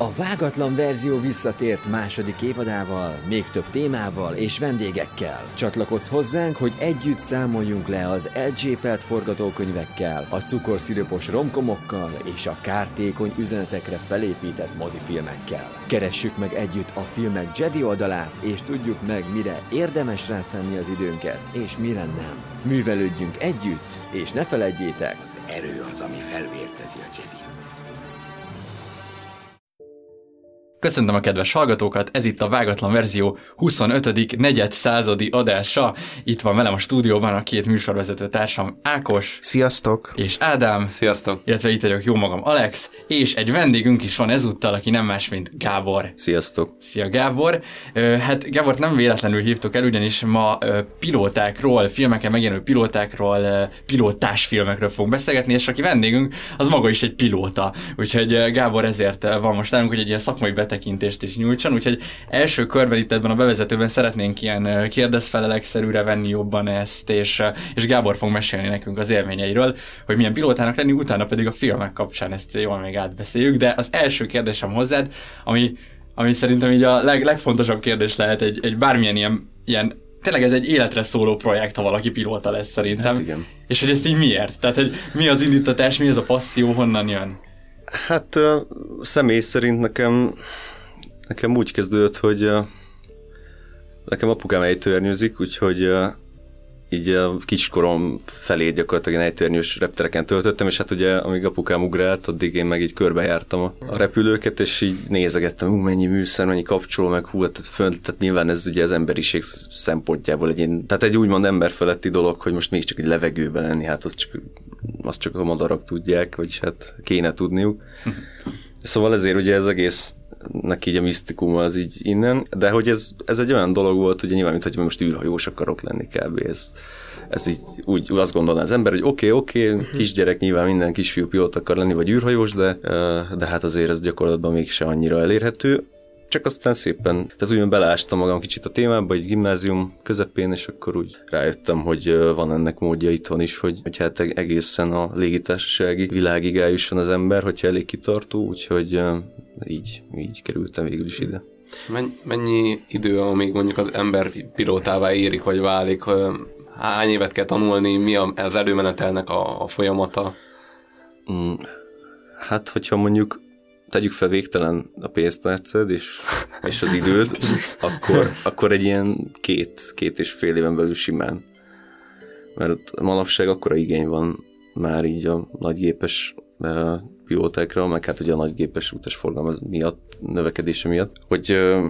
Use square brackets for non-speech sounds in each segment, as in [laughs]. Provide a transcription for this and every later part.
A vágatlan verzió visszatért második évadával, még több témával és vendégekkel. Csatlakozz hozzánk, hogy együtt számoljunk le az elcsépelt forgatókönyvekkel, a cukorszirupos romkomokkal és a kártékony üzenetekre felépített mozifilmekkel. Keressük meg együtt a filmek Jedi oldalát, és tudjuk meg, mire érdemes rászánni az időnket, és mire nem. Művelődjünk együtt, és ne feledjétek, Erő az, ami felvértezi Köszöntöm a kedves hallgatókat, ez itt a Vágatlan Verzió 25. negyed századi adása. Itt van velem a stúdióban a két műsorvezető társam Ákos Sziasztok! és Ádám, Sziasztok! illetve itt vagyok jó magam Alex, és egy vendégünk is van ezúttal, aki nem más, mint Gábor. Sziasztok! Szia Gábor! Hát Gábort nem véletlenül hívtuk el, ugyanis ma pilótákról, filmeken megjelenő pilótákról, pilótás filmekről fogunk beszélgetni, és aki vendégünk, az maga is egy pilóta. Úgyhogy Gábor ezért van most nálunk, hogy egy ilyen szakmai betekintést is nyújtson, úgyhogy első körben itt ebben a bevezetőben szeretnénk ilyen kérdezfelelekszerűre venni jobban ezt, és, és Gábor fog mesélni nekünk az élményeiről, hogy milyen pilótának lenni, utána pedig a filmek kapcsán ezt jól még átbeszéljük, de az első kérdésem hozzád, ami ami szerintem így a leg, legfontosabb kérdés lehet egy, egy bármilyen ilyen, ilyen, tényleg ez egy életre szóló projekt, ha valaki pilóta lesz szerintem. Hát igen. És hogy ezt így miért? Tehát, hogy mi az indítatás, mi ez a passzió, honnan jön? Hát személy szerint nekem, nekem úgy kezdődött, hogy nekem apukám ejtőernyőzik, úgyhogy így a kiskorom felé gyakorlatilag ilyen ejtőernyős reptereken töltöttem, és hát ugye amíg apukám ugrált, addig én meg így körbejártam a, repülőket, és így nézegettem, hú, mennyi műszer, mennyi kapcsoló, meg hú, hát fönt, tehát nyilván ez ugye az emberiség szempontjából egy, ilyen- tehát egy úgymond emberfeletti dolog, hogy most mégiscsak egy levegőben lenni, hát az csak, azt csak a madarak tudják, vagy hát kéne tudniuk. Szóval ezért ugye ez egész neki így a misztikum az így innen, de hogy ez, ez egy olyan dolog volt, ugye nyilván, mint hogy most űrhajós akarok lenni kb. Ez, ez így úgy azt gondolná az ember, hogy oké, okay, oké, okay, kisgyerek nyilván minden kisfiú pilóta akar lenni, vagy űrhajós, de, de hát azért ez gyakorlatban mégse annyira elérhető. Csak aztán szépen, tehát úgy beleástam magam kicsit a témába, egy gimnázium közepén, és akkor úgy rájöttem, hogy van ennek módja itthon is, hogy, hogy hát egészen a légitársasági világig eljusson az ember, hogyha elég kitartó, úgyhogy így, így kerültem végül is ide. Men- mennyi idő, amíg mondjuk az ember pilótává érik, vagy válik? Hány évet kell tanulni? Mi az előmenetelnek a, a folyamata? Mm, Hát, hogyha mondjuk tegyük fel végtelen a pénztárced és, és az időd, akkor, akkor egy ilyen két, két és fél éven belül simán. Mert manapság akkora igény van már így a nagygépes eh, pilótákra, meg hát ugye a nagygépes utasforgalom miatt, növekedése miatt, hogy eh,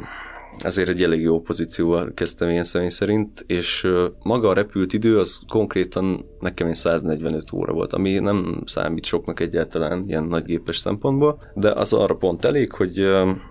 ezért egy elég jó pozícióval kezdtem én személy szerint, és ö, maga a repült idő az konkrétan nekem egy 145 óra volt, ami nem számít soknak egyáltalán ilyen nagygépes szempontból, de az arra pont elég, hogy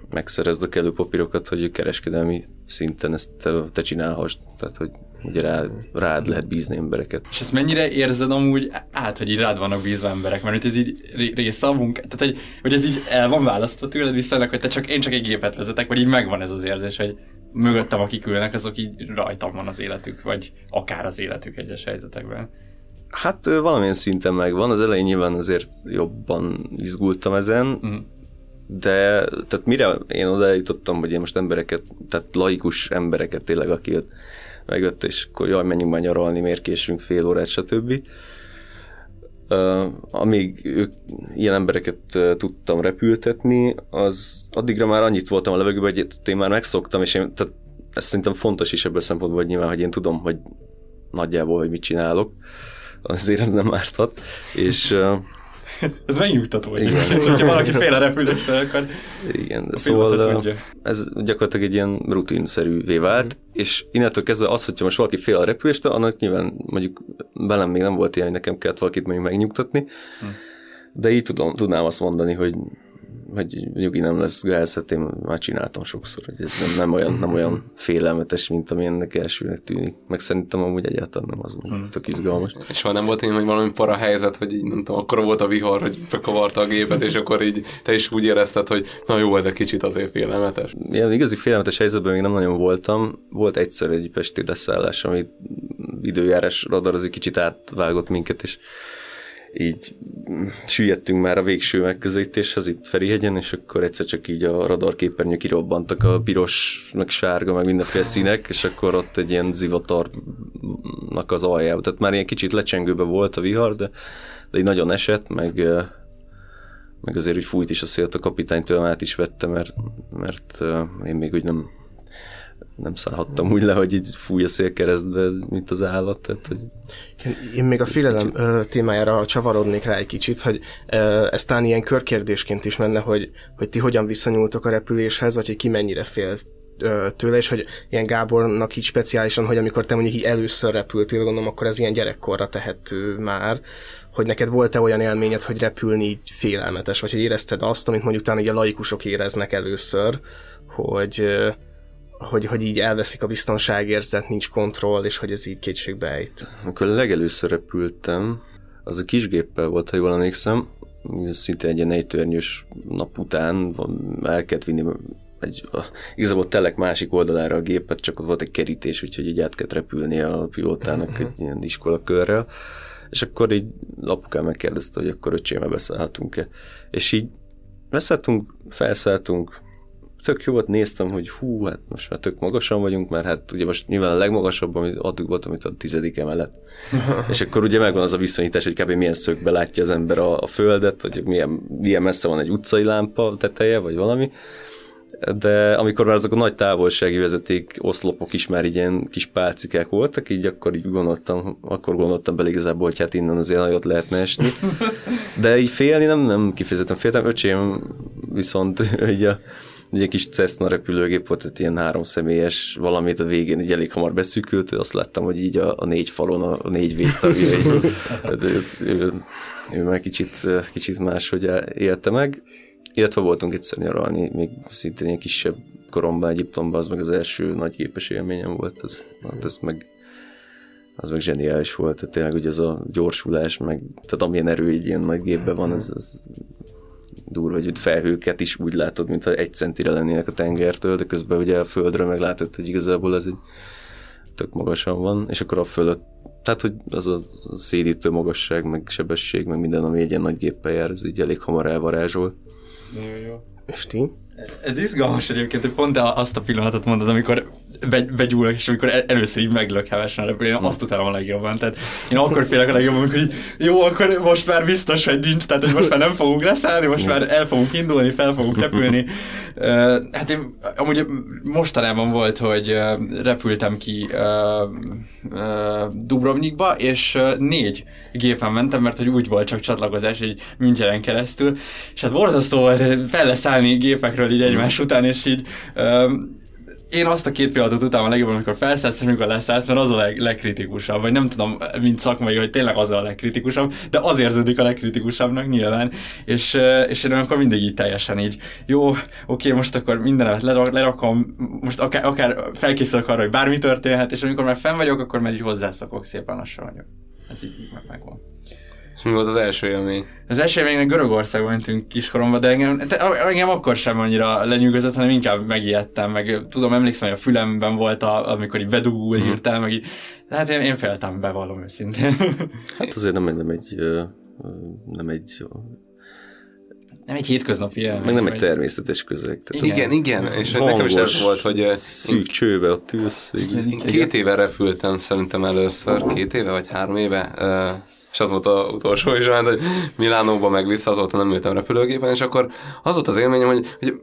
megszerezd a kellő papírokat, hogy kereskedelmi szinten ezt te, te csinálhassd, tehát hogy ugye rá, rád lehet bízni embereket. És ezt mennyire érzed amúgy át, hogy így rád vannak bízva emberek? Mert hogy ez így ré- része a munka, tehát hogy, hogy ez így el van választva tőled viszonylag, hogy te csak, én csak egy gépet vezetek, vagy így megvan ez az érzés, hogy mögöttem, akik ülnek, azok így rajtam van az életük, vagy akár az életük egyes helyzetekben. Hát valamilyen szinten megvan, az elején nyilván azért jobban izgultam ezen, Mhm. de tehát mire én oda jutottam, hogy én most embereket, tehát laikus embereket tényleg, aki ott megjött, és akkor jaj, menjünk már nyaralni, miért késünk fél órát, stb. Uh, amíg ők, ilyen embereket uh, tudtam repültetni, az addigra már annyit voltam a levegőben, hogy én már megszoktam, és én, tehát ez szerintem fontos is ebből a szempontból, hogy nyilván, hogy én tudom, hogy nagyjából, hogy mit csinálok, azért ez nem árthat, és [laughs] Ez megnyugtató, Igen. [laughs] hogyha valaki fél a repülőtől, akkor Igen, pilóta szóval tudja. ez gyakorlatilag egy ilyen rutinszerűvé vált, és innentől kezdve az, hogyha most valaki fél a repüléstől, annak nyilván mondjuk velem még nem volt ilyen, hogy nekem kellett valakit mondjuk megnyugtatni, de így tudom, tudnám azt mondani, hogy hogy nyugi nem lesz gáz, hát én már csináltam sokszor, hogy ez nem, nem, olyan, nem olyan félelmetes, mint ami ennek elsőnek tűnik. Meg szerintem amúgy egyáltalán nem az, tök izgalmas. És soha nem volt ilyen, hogy valami para helyzet, hogy így nem tudom, akkor volt a vihar, hogy bekavarta a gépet, és akkor így te is úgy érezted, hogy na jó, ez egy kicsit azért félelmetes. Ilyen igazi félelmetes helyzetben még nem nagyon voltam. Volt egyszer egy pesti leszállás, ami időjárás radar az egy kicsit átvágott minket, és így süllyedtünk már a végső megközelítéshez itt Ferihegyen, és akkor egyszer csak így a radarképernyők kirobbantak a piros, meg sárga, meg mindenféle színek, és akkor ott egy ilyen zivatarnak az aljában. Tehát már ilyen kicsit lecsengőbe volt a vihar, de, de így nagyon esett, meg meg azért úgy fújt is a szélt a kapitánytől, át is vette, mert, mert én még úgy nem, nem szállhattam úgy le, hogy így fúj a szél keresztbe, mint az állat. Tehát, hogy én, még a félelem kicsit. témájára csavarodnék rá egy kicsit, hogy ez talán ilyen körkérdésként is menne, hogy, hogy ti hogyan viszonyultok a repüléshez, vagy hogy ki mennyire fél tőle, és hogy ilyen Gábornak így speciálisan, hogy amikor te mondjuk így először repültél, gondolom, akkor ez ilyen gyerekkorra tehető már, hogy neked volt-e olyan élményed, hogy repülni így félelmetes, vagy hogy érezted azt, amit mondjuk talán így a laikusok éreznek először, hogy, hogy, hogy így elveszik a biztonságérzet, nincs kontroll, és hogy ez így kétségbe ejt. Amikor legelőször repültem, az a kisgéppel volt, ha jól emlékszem, szinte egy ilyen ejtőernyős nap után el kellett vinni egy, a, igazából telek másik oldalára a gépet, csak ott volt egy kerítés, úgyhogy így át kellett repülni a pilótának uh-huh. egy ilyen iskolakörrel. És akkor így apukám megkérdezte, hogy akkor öcsémmel beszállhatunk-e. És így beszálltunk, felszálltunk, tök jó volt, néztem, hogy hú, hát most már tök magasan vagyunk, mert hát ugye most nyilván a legmagasabb, amit addig voltam, mint a tizedik emelet. [laughs] és akkor ugye megvan az a viszonyítás, hogy kb. milyen szögbe látja az ember a, a földet, hogy milyen, milyen messze van egy utcai lámpa teteje, vagy valami de amikor már azok a nagy távolsági vezeték oszlopok is már ilyen kis pálcikák voltak, így akkor így gondoltam, akkor gondoltam bele igazából, hogy hát innen azért nagyot lehetne esni. [laughs] De így félni nem, nem kifejezetten féltem, öcsém viszont [laughs] így a, egy kis Cessna repülőgép volt, tehát ilyen három személyes valamit a végén így elég hamar beszűkült, azt láttam, hogy így a, a négy falon a, a négy végtagja, ő, [laughs] ő, ő, ő, már kicsit, kicsit máshogy élte meg. Illetve voltunk egyszer nyaralni, még szintén ilyen kisebb koromban Egyiptomban, az meg az első nagy gépes élményem volt, az, az meg az meg zseniális volt, tehát tényleg ugye az a gyorsulás, meg tehát amilyen erő egy ilyen nagy gépben van, az, az durva, hogy felhőket is úgy látod, mintha egy centire lennének a tengertől, de közben ugye a földről meg látod, hogy igazából ez egy tök magasan van, és akkor a fölött, tehát hogy az a szédítő magasság, meg sebesség, meg minden, ami egy ilyen nagy géppel jár, ez így elég hamar elvarázsol. Nagyon jó. És ti? Ez izgalmas egyébként, hogy pont azt a pillanatot mondod, amikor begyúlok, és amikor először így meglök hevesen repülni, én azt utálom a legjobban. Tehát én akkor félek a legjobban, amikor így, jó, akkor most már biztos, hogy nincs, tehát hogy most már nem fogunk leszállni, most már el fogunk indulni, fel fogunk repülni. Hát én amúgy mostanában volt, hogy repültem ki Dubrovnikba, és négy gépen mentem, mert hogy úgy volt csak csatlakozás egy Münchenen keresztül, és hát borzasztó volt felleszállni gépekről így egymás után, és így én azt a két pillanatot utálom a legjobban, amikor felszállsz, és amikor leszállsz, mert az a leg, legkritikusabb, vagy nem tudom, mint szakmai, hogy tényleg az a legkritikusabb, de az érződik a legkritikusabbnak nyilván, és, és én akkor mindig így teljesen így, jó, oké, most akkor mindenet lerakom, most akár, akár felkészülök arra, hogy bármi történhet, és amikor már fenn vagyok, akkor már így hozzászokok, szépen lassan vagyok. Ez így meg megvan. És mi volt az első élmény? Az első élmény Görögországban mentünk kiskoromban, de engem, engem akkor sem annyira lenyűgözött, hanem inkább megijedtem, meg tudom, emlékszem, hogy a fülemben volt, a, amikor így bedugul mm. hirtelen, meg így, hát én, én féltem, bevallom őszintén. [laughs] Hát azért nem, nem egy, nem egy nem egy hétköznapi élmény. Meg nem egy természetes közeg. Tehát igen, igen, és nekem is ez volt, hogy... Szűk csőbe ott ülsz. Két éve repültem szerintem először, két éve vagy három éve, és az volt a utolsó is, mert hogy Milánóba meg vissza, azóta nem ültem repülőgépen, és akkor az volt az élményem, hogy, hogy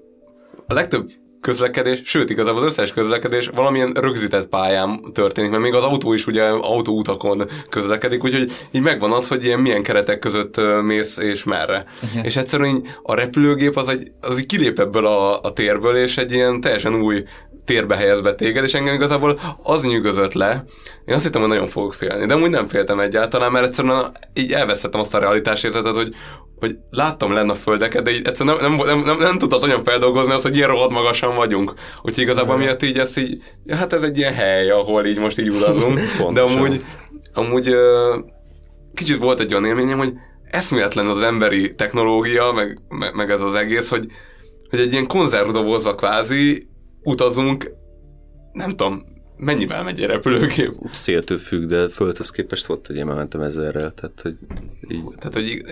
a legtöbb közlekedés, sőt igazából az összes közlekedés valamilyen rögzített pályán történik, mert még az autó is ugye autóutakon közlekedik, úgyhogy így megvan az, hogy ilyen milyen keretek között mész és merre. Igen. És egyszerűen így a repülőgép az, egy, az így kilép ebből a, a térből, és egy ilyen teljesen új térbe helyezve téged, és engem igazából az nyűgözött le. Én azt hittem, hogy nagyon fogok félni, de úgy nem féltem egyáltalán, mert egyszerűen így elveszettem azt a realitásérzetet, hogy, hogy láttam lenne a földeket, de így egyszerűen nem, nem, nem, nem, nem tudta olyan feldolgozni azt, hogy ilyen rohadt magasan vagyunk. Úgyhogy igazából miatt így ezt így, ja, hát ez egy ilyen hely, ahol így most így utazunk, [laughs] de amúgy, amúgy kicsit volt egy olyan élményem, hogy eszméletlen az emberi technológia, meg, meg, meg ez az egész, hogy, hogy egy ilyen konzervdobozva kvázi utazunk, nem tudom, mennyivel megy egy repülőgép? Széltől függ, de földhöz képest volt, hogy én már mentem ezerrel, tehát hogy így... Tehát, hogy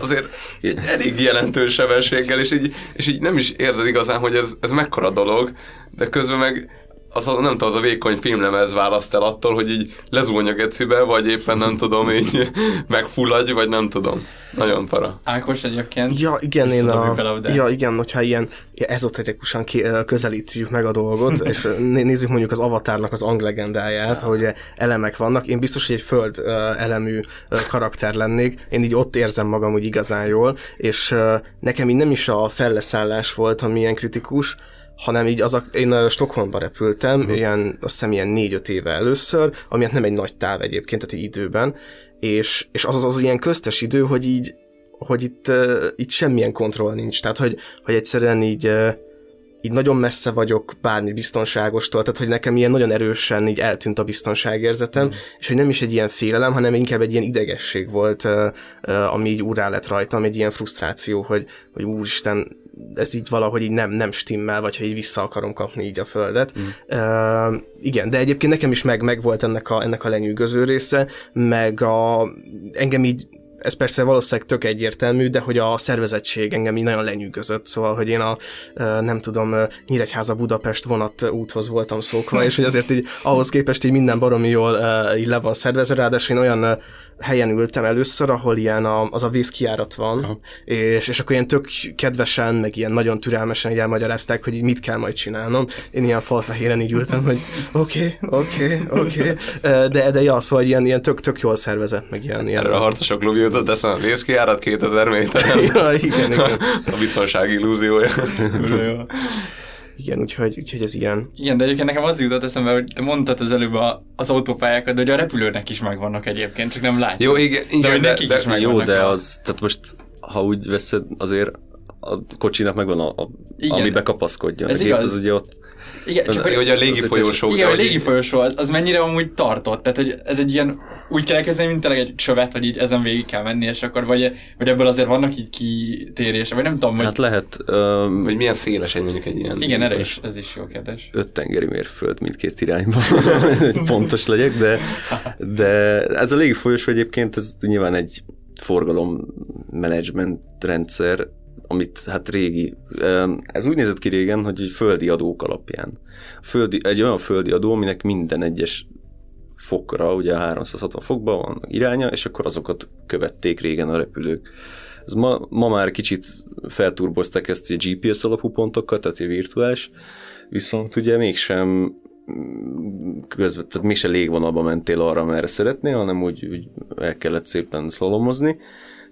azért egy elég jelentős sebességgel, és így, és így nem is érzed igazán, hogy ez, ez mekkora dolog, de közben meg az a, nem tudom, az a vékony filmlemez választ el attól, hogy így lezúlj a gecibe, vagy éppen nem tudom, így megfulladj, vagy nem tudom. Nagyon para. Ákos egyébként. Ja, igen, én a, a ja, igen, hogyha ilyen ja, ezoterikusan ki, közelítjük meg a dolgot, [laughs] és né- nézzük mondjuk az Avatarnak az anglegendáját, hogy elemek vannak. Én biztos, hogy egy föld elemű karakter lennék. Én így ott érzem magam úgy igazán jól, és nekem így nem is a felleszállás volt, ami ilyen kritikus, hanem így az a, én a Stockholmba repültem, uh-huh. ilyen, azt hiszem ilyen négy-öt éve először, ami hát nem egy nagy táv egyébként, tehát időben, és, és az, az az ilyen köztes idő, hogy így, hogy itt, uh, itt semmilyen kontroll nincs, tehát hogy, hogy egyszerűen így uh, így nagyon messze vagyok bármi biztonságostól, tehát hogy nekem ilyen nagyon erősen így eltűnt a biztonságérzetem, mm. és hogy nem is egy ilyen félelem, hanem inkább egy ilyen idegesség volt, ami így úrá lett rajtam, egy ilyen frusztráció, hogy, hogy úristen, ez így valahogy így nem, nem stimmel, vagy hogy így vissza akarom kapni így a földet. Mm. Uh, igen, de egyébként nekem is meg, meg volt ennek a, ennek a lenyűgöző része, meg a, engem így ez persze valószínűleg tök egyértelmű, de hogy a szervezettség engem így nagyon lenyűgözött, szóval, hogy én a, nem tudom, Nyíregyháza Budapest vonat úthoz voltam szokva, és hogy azért így ahhoz képest így minden baromi jól így le van szervezve, ráadásul én olyan helyen ültem először, ahol ilyen a, az a vízkiárat van, és, és akkor ilyen tök kedvesen, meg ilyen nagyon türelmesen így elmagyarázták, hogy így mit kell majd csinálnom. Én ilyen falfehéren így ültem, hogy oké, oké, oké, de, de ja, szóval ilyen, ilyen tök, tök jól szervezett, meg ilyen. ilyen Erre a harcosok klubja jutott, de szóval a vízkiárat 2000 méteren. ja, igen, igen. A biztonság illúziója. Igen, úgyhogy, úgyhogy ez ilyen. Igen, de egyébként nekem az jutott eszembe, hogy te mondtad az előbb a, az autópályákat, de hogy a repülőnek is megvannak egyébként, csak nem látjuk. Jó, igen, de, igen, hogy de, nekik de, is Jó, de az, tehát most, ha úgy veszed, azért a kocsinak megvan a, a Igen. amibe kapaszkodjon. Ez igaz. az ugye ott, Igen, csak hogy, hogy a légi folyosó. igen, a légi folyosó, az, az mennyire amúgy tartott, tehát hogy ez egy ilyen, úgy kell elkezdeni, mint tényleg egy csövet, hogy így ezen végig kell menni, és akkor vagy, vagy ebből azért vannak így kitérése, vagy nem tudom, hogy hát lehet um, Hogy milyen széles egy mondjuk egy ilyen... igen, erre is, ez is jó kérdés. öt tengeri mérföld mindkét irányba, [laughs] hogy pontos legyek, de, de ez a légi folyosó egyébként, ez nyilván egy forgalom management rendszer, amit hát régi, ez úgy nézett ki régen, hogy egy földi adók alapján. Földi, egy olyan földi adó, aminek minden egyes fokra, ugye 360 fokban van iránya, és akkor azokat követték régen a repülők. Ez ma, ma már kicsit felturbozták ezt a GPS alapú pontokat, tehát a virtuális, viszont ugye mégsem közvet, tehát mégse légvonalba mentél arra, merre szeretnél, hanem úgy, úgy el kellett szépen szalomozni.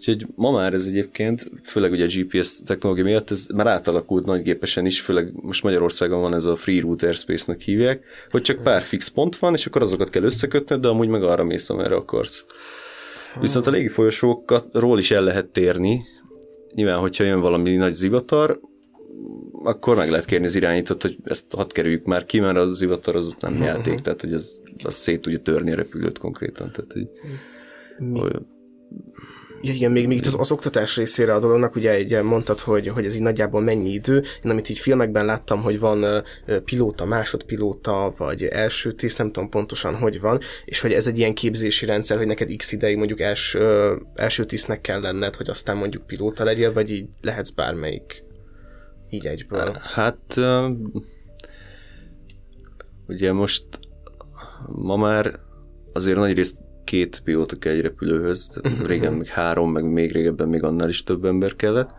Úgyhogy ma már ez egyébként, főleg ugye a GPS technológia miatt, ez már átalakult nagygépesen is, főleg most Magyarországon van ez a Free Route Airspace-nek hívják, hogy csak pár fix pont van, és akkor azokat kell összekötnöd, de amúgy meg arra mész, amerre akarsz. Viszont a légifolyosókról is el lehet térni, nyilván, hogyha jön valami nagy zivatar, akkor meg lehet kérni az irányítót, hogy ezt hadd kerüljük már ki, mert az zivatar az ott nem játék, tehát hogy ez, az szét tudja törni a repülőt konkrétan. Tehát, hogy, hogy Ja, igen, még, még itt az, az oktatás részére a dolognak, ugye egy mondtad, hogy, hogy ez így nagyjából mennyi idő. Én amit így filmekben láttam, hogy van ö, pilóta, másodpilóta, vagy első tiszt, nem tudom pontosan, hogy van, és hogy ez egy ilyen képzési rendszer, hogy neked x ideig mondjuk els, ö, első tisztnek kell lenned, hogy aztán mondjuk pilóta legyél, vagy így lehetsz bármelyik így egyből. Hát ö, ugye most ma már azért nagy részt két pilóta kell egy repülőhöz, tehát régen még három, meg még régebben még annál is több ember kellett.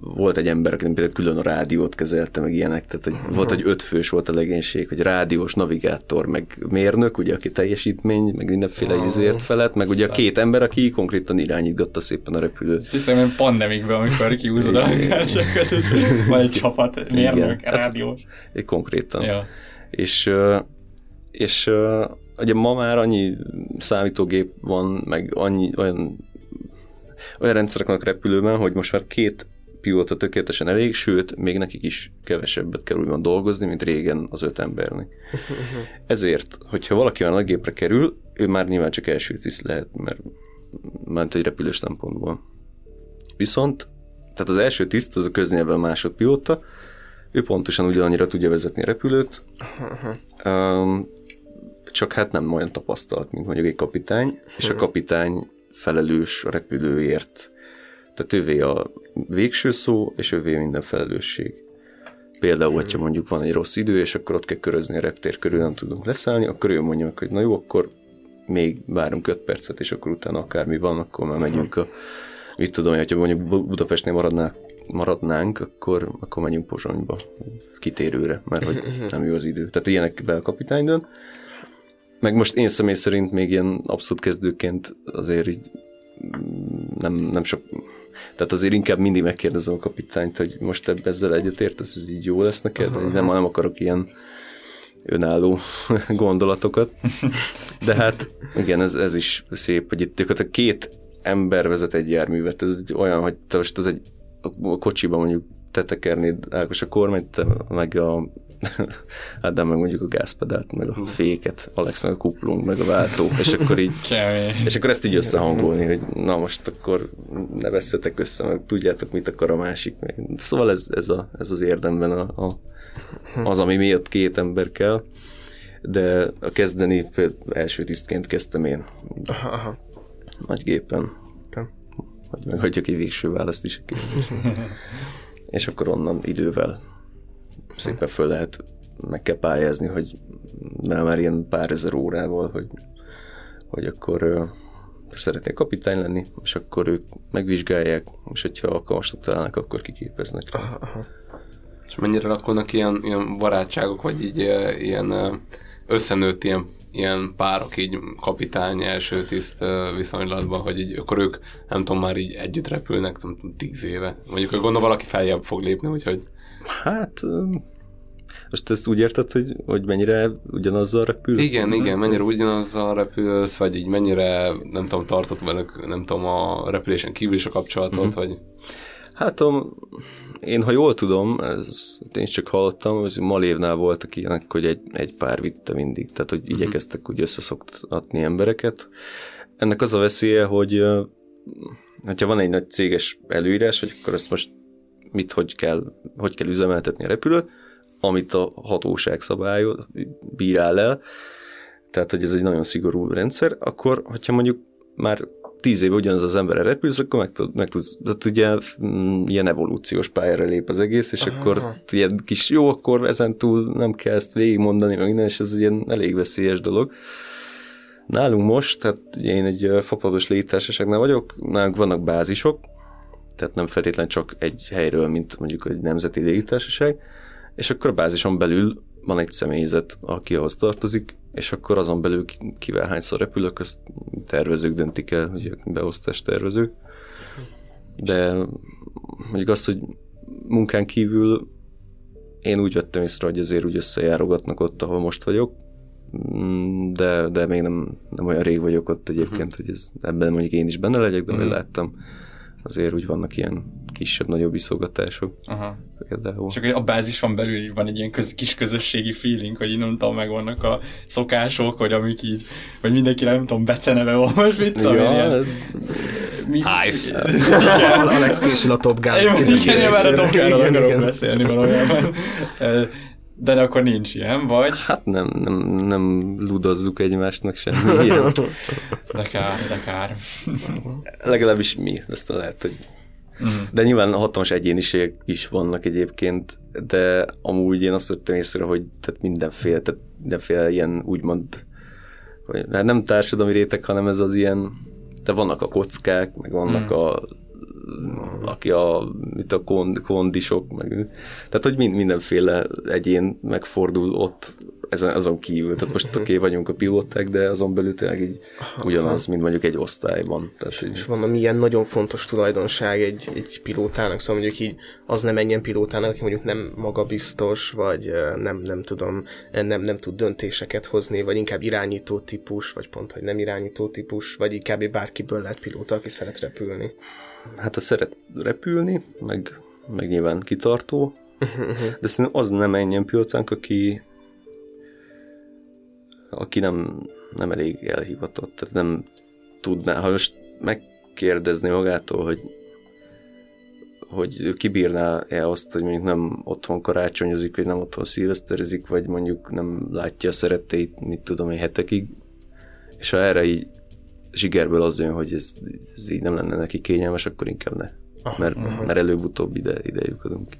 Volt egy ember, aki például külön a rádiót kezelte, meg ilyenek, tehát hogy volt, hogy öt fős volt a legénység, hogy rádiós, navigátor, meg mérnök, ugye, aki teljesítmény, meg mindenféle izért felett, meg ugye a két ember, aki konkrétan irányítgatta szépen a repülőt. Tisztán, mint pandemikben, amikor kiúzod a hangásokat, és van egy csapat, mérnök, Igen. rádiós. Egy konkrétan. Ja. És, és ugye ma már annyi számítógép van, meg annyi olyan, olyan rendszerek vannak repülőben, hogy most már két pilóta tökéletesen elég, sőt, még nekik is kevesebbet kell úgymond dolgozni, mint régen az öt embernek. [laughs] Ezért, hogyha valaki olyan nagy gépre kerül, ő már nyilván csak első tiszt lehet, mert ment egy repülős szempontból. Viszont, tehát az első tiszt az a köznyelven másodpilóta, ő pontosan ugyanannyira tudja vezetni a repülőt, um, csak hát nem olyan tapasztalt, mint mondjuk egy kapitány, és a kapitány felelős a repülőért. Tehát ővé a végső szó, és ővé minden felelősség. Például, hogyha mondjuk van egy rossz idő, és akkor ott kell körözni a reptér körül, nem tudunk leszállni, akkor ő mondja meg, hogy na jó, akkor még várunk 5 percet, és akkor utána akármi van, akkor már megyünk a mit tudom, hogyha mondjuk Bu- Budapestnél maradnánk, maradnánk, akkor, akkor megyünk Pozsonyba kitérőre, mert hogy nem jó az idő. Tehát ilyenekbe a kapitány dönt. Meg most én személy szerint még ilyen abszolút kezdőként azért így nem, nem sok, tehát azért inkább mindig megkérdezem a kapitányt, hogy most ebb- ezzel egyetértesz, ez így jó lesz neked, hogy nem, nem akarok ilyen önálló [laughs] gondolatokat. De hát igen, ez, ez is szép, hogy itt gyakorlatilag két ember vezet egy járművet. Ez egy olyan, hogy te most az egy a kocsiban mondjuk te tekernéd Ákos a kormányt, te meg a [laughs] hát nem meg mondjuk a gázpedált, meg a féket, Alex meg a kuplung, meg a váltó, és akkor így és akkor ezt így összehangolni, hogy na most akkor ne vesszetek össze, meg tudjátok, mit akar a másik. Szóval ez, ez, a, ez az érdemben a, a, az, ami miatt két ember kell. De a kezdeni például első tisztként kezdtem én Aha, aha. nagy gépen. Oké. Hogy meghagyjak egy végső választ is. [laughs] és akkor onnan idővel szépen föl lehet, meg kell pályázni, hogy már, már ilyen pár ezer órával, hogy, hogy akkor ö, szeretnék kapitány lenni, és akkor ők megvizsgálják, és hogyha alkalmasnak találnak, akkor kiképeznek. Aha, aha. És mennyire alakulnak ilyen, ilyen barátságok, vagy így ilyen összenőtt ilyen, ilyen párok így kapitány első tiszt viszonylatban, hogy így akkor ők nem tudom, már így együtt repülnek, nem tudom, tíz éve. Mondjuk gondolom valaki feljebb fog lépni, úgyhogy Hát, most ezt úgy érted, hogy, hogy mennyire ugyanazzal repül? igen, igen, mennyire ugyanazzal repülsz, vagy így mennyire, nem tudom, tartott velük, nem tudom, a repülésen kívül is a kapcsolatot, Mhm. vagy Hát um, én, ha jól tudom, ez, én is csak hallottam, hogy Malévnál voltak ilyenek, hogy egy, egy pár vitte mindig, tehát hogy igyekeztek úgy összeszoktatni embereket. Ennek az a veszélye, hogy hogyha van egy nagy céges előírás, hogy akkor ezt most mit, hogy kell, hogy kell üzemeltetni a repülőt, amit a hatóság szabályol, bírál el, tehát hogy ez egy nagyon szigorú rendszer, akkor, hogyha mondjuk már tíz éve ugyanaz az emberre repülsz, akkor meg, tud, meg tudsz, tehát ugye mm, ilyen evolúciós pályára lép az egész, és Aha. akkor ilyen kis, jó, akkor ezen túl nem kell ezt végigmondani, meg minden, és ez ilyen elég veszélyes dolog. Nálunk most, tehát én egy fapados légitársaságnál vagyok, nálunk vannak bázisok, tehát nem feltétlen csak egy helyről, mint mondjuk egy nemzeti légitársaság, és akkor a bázison belül van egy személyzet, aki ahhoz tartozik, és akkor azon belül ki- kivel hányszor repülök, azt tervezők döntik el, ugye beosztás tervezők. De mondjuk azt, hogy munkán kívül én úgy vettem észre, hogy azért úgy összejárogatnak ott, ahol most vagyok, de, de még nem, nem olyan rég vagyok ott egyébként, hogy ez, ebben mondjuk én is benne legyek, de uh láttam, azért úgy vannak ilyen kisebb-nagyobb iszolgatások Aha. például. Csak hogy a bázison belül van egy ilyen köz, kis közösségi feeling, hogy tudom, megvannak a szokások, hogy amik így, vagy mindenki nem tudom, beceneve van, most mit tudom, Ja, ilyen, mi, Nice. Az Alex készül a Top Gun. Én, igen, én már a Top Gun-ról akarok beszélni valójában. De akkor nincs ilyen, vagy? Hát nem, nem, nem ludozzuk egymásnak semmi ilyen. De kár, de kár. Legalábbis mi, ezt lehet, hogy... Mhm. De nyilván hatalmas egyéniségek is vannak egyébként, de amúgy én azt vettem észre, hogy tehát mindenféle, tehát mindenféle ilyen úgymond, hogy hát nem társadalmi réteg, hanem ez az ilyen, de vannak a kockák, meg vannak Mhm. a aki a, mit a kond, kondisok, meg, tehát hogy mind, mindenféle egyén megfordul ott ezen, azon kívül. Tehát most oké, okay, [laughs] vagyunk a pilóták, de azon belül tényleg így ugyanaz, mint mondjuk egy osztályban. Tehát így, És van ami ilyen nagyon fontos tulajdonság egy, egy pilótának, szóval mondjuk így az nem menjen pilótának, aki mondjuk nem magabiztos, vagy nem, nem tudom, nem, nem tud döntéseket hozni, vagy inkább irányító típus, vagy pont, hogy nem irányító típus, vagy inkább bárkiből lehet pilóta, aki szeret repülni. Hát ha szeret repülni, meg, meg nyilván kitartó, de szerintem az nem ennyien pilótánk, aki aki nem, nem elég elhivatott, tehát nem tudná, ha most megkérdezni magától, hogy hogy ő kibírná-e azt, hogy mondjuk nem otthon karácsonyozik, vagy nem otthon szilveszterezik, vagy mondjuk nem látja a szeretteit, mit tudom én, hetekig, és ha erre így zsigerből az jön, hogy ez, ez így nem lenne neki kényelmes, akkor inkább ne. Mert, mert előbb-utóbb ide, ide lyukadunk ki.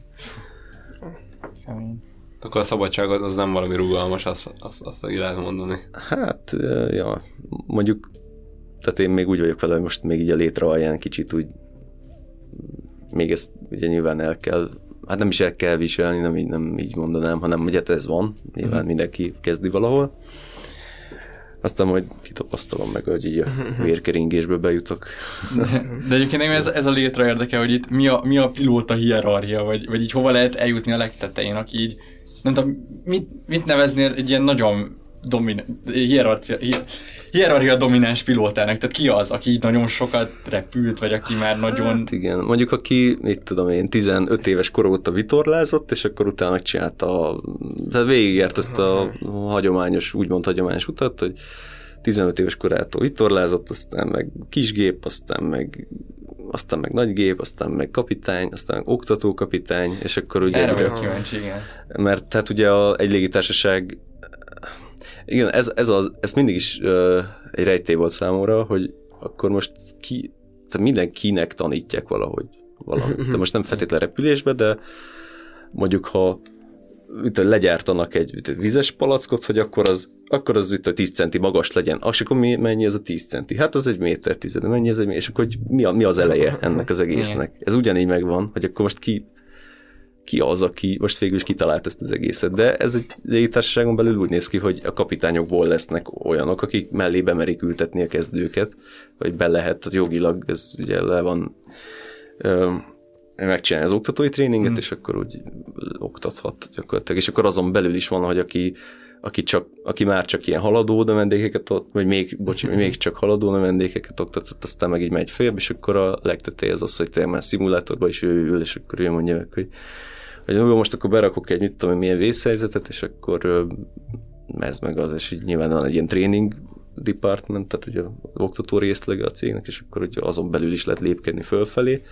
Kemény. Akkor a szabadság az nem valami rugalmas, azt, azt, azt így lehet mondani. Hát, ja, mondjuk, tehát én még úgy vagyok vele, hogy most még így a létre alján kicsit úgy még ezt ugye nyilván el kell, hát nem is el kell viselni, nem így, nem így mondanám, hanem ugye hát ez van, nyilván uh-huh. mindenki kezdi valahol. Aztán majd kitapasztalom meg, hogy így a vérkeringésbe bejutok. [laughs] De egyébként engem ez, ez a létre érdekel, hogy itt mi a, mi a pilóta hierarchia, vagy, vagy így hova lehet eljutni a legtetején, aki így, nem tudom, mit, mit neveznél egy ilyen nagyon domin, hierarchia, hi- hierarchia domináns pilótának, tehát ki az, aki így nagyon sokat repült, vagy aki már nagyon... Hát igen, mondjuk aki, mit tudom én, 15 éves kor óta vitorlázott, és akkor utána megcsinálta, a, tehát végigjárt ezt a hagyományos, úgymond hagyományos utat, hogy 15 éves korától vitorlázott, aztán meg kisgép, aztán meg aztán meg nagygép, aztán meg kapitány, aztán meg oktatókapitány, és akkor ugye... Erre vagyok kíváncsi, igen. mert tehát ugye a, egy légitársaság igen, ez, ez az, ez mindig is uh, egy rejtély volt számomra, hogy akkor most ki, tehát mindenkinek tanítják valahogy valamit. De most nem feltétlenül repülésbe, de mondjuk ha mit legyártanak egy mit vizes palackot, hogy akkor az, akkor az mit tudom, 10 centi magas legyen. És akkor mi, mennyi ez a 10 centi? Hát az egy méter tized, mennyi ez egy méter? És akkor hogy mi, a, mi az eleje ennek az egésznek? Ez ugyanígy megvan, hogy akkor most ki, ki az, aki most végül is kitalált ezt az egészet. De ez egy légitársaságon belül úgy néz ki, hogy a kapitányokból lesznek olyanok, akik mellé bemerik ültetni a kezdőket, vagy be lehet, tehát jogilag ez ugye le van ö, megcsinálni az oktatói tréninget, Hmm. és akkor úgy oktathat gyakorlatilag. És akkor azon belül is van, hogy aki, aki, csak, aki már csak ilyen haladó növendékeket ott, vagy még, bocsi, Hmm. még csak haladó növendékeket oktatott, aztán meg így megy följebb, és akkor a legtetéje az az, hogy tényleg már szimulátorban is ő ül, és akkor ő mondja meg, hogy hogy most akkor berakok egy, mit tudom, milyen vészhelyzetet, és akkor ez meg az, és így nyilván van egy ilyen training department, tehát ugye az oktató részlege a cégnek, és akkor ugye azon belül is lehet lépkedni fölfelé.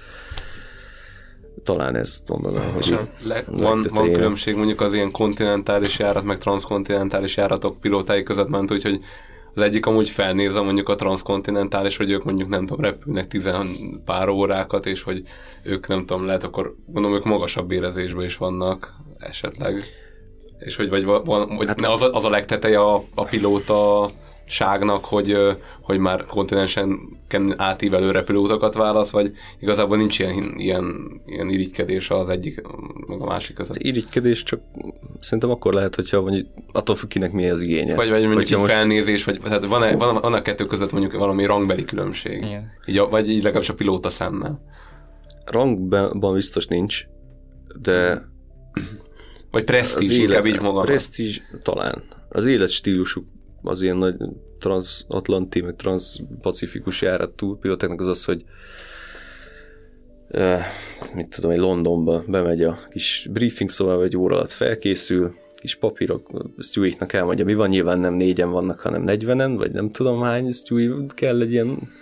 Talán ezt mondanám, hogy így- Le, van, van különbség mondjuk az ilyen kontinentális járat, meg transzkontinentális járatok pilótái között ment, úgyhogy az egyik amúgy felnézze mondjuk a transzkontinentális, hogy ők mondjuk nem tudom, repülnek tizen pár órákat, és hogy ők nem tudom, lehet akkor gondolom ők magasabb érezésben is vannak esetleg. És hogy vagy van, hogy hát, az, a, az a legteteje a, a pilóta ságnak, hogy, hogy már kontinensen átívelő repülőutakat válasz, vagy igazából nincs ilyen, ilyen, ilyen irigykedés az egyik meg a másik között. irigykedés csak szerintem akkor lehet, hogyha mondjuk attól függ kinek mi az igénye. Vagy, vagy mondjuk így most- felnézés, vagy tehát van-e, van, van a kettő között mondjuk valami rangbeli különbség. Igen. Így, a- vagy így legalábbis a pilóta szemmel. Rangban biztos nincs, de Vagy presztízs, inkább így magam. Presztízs, talán. Az életstílusuk az ilyen nagy transatlanti, meg transpacifikus járatú pilótáknak az az, hogy eh, mit tudom, egy Londonba bemegy a kis briefing szobába, egy óra alatt felkészül, kis papírok, Stewie-knak elmondja, mi van, nyilván nem négyen vannak, hanem negyvenen, vagy nem tudom hány Stewie kell egy ilyen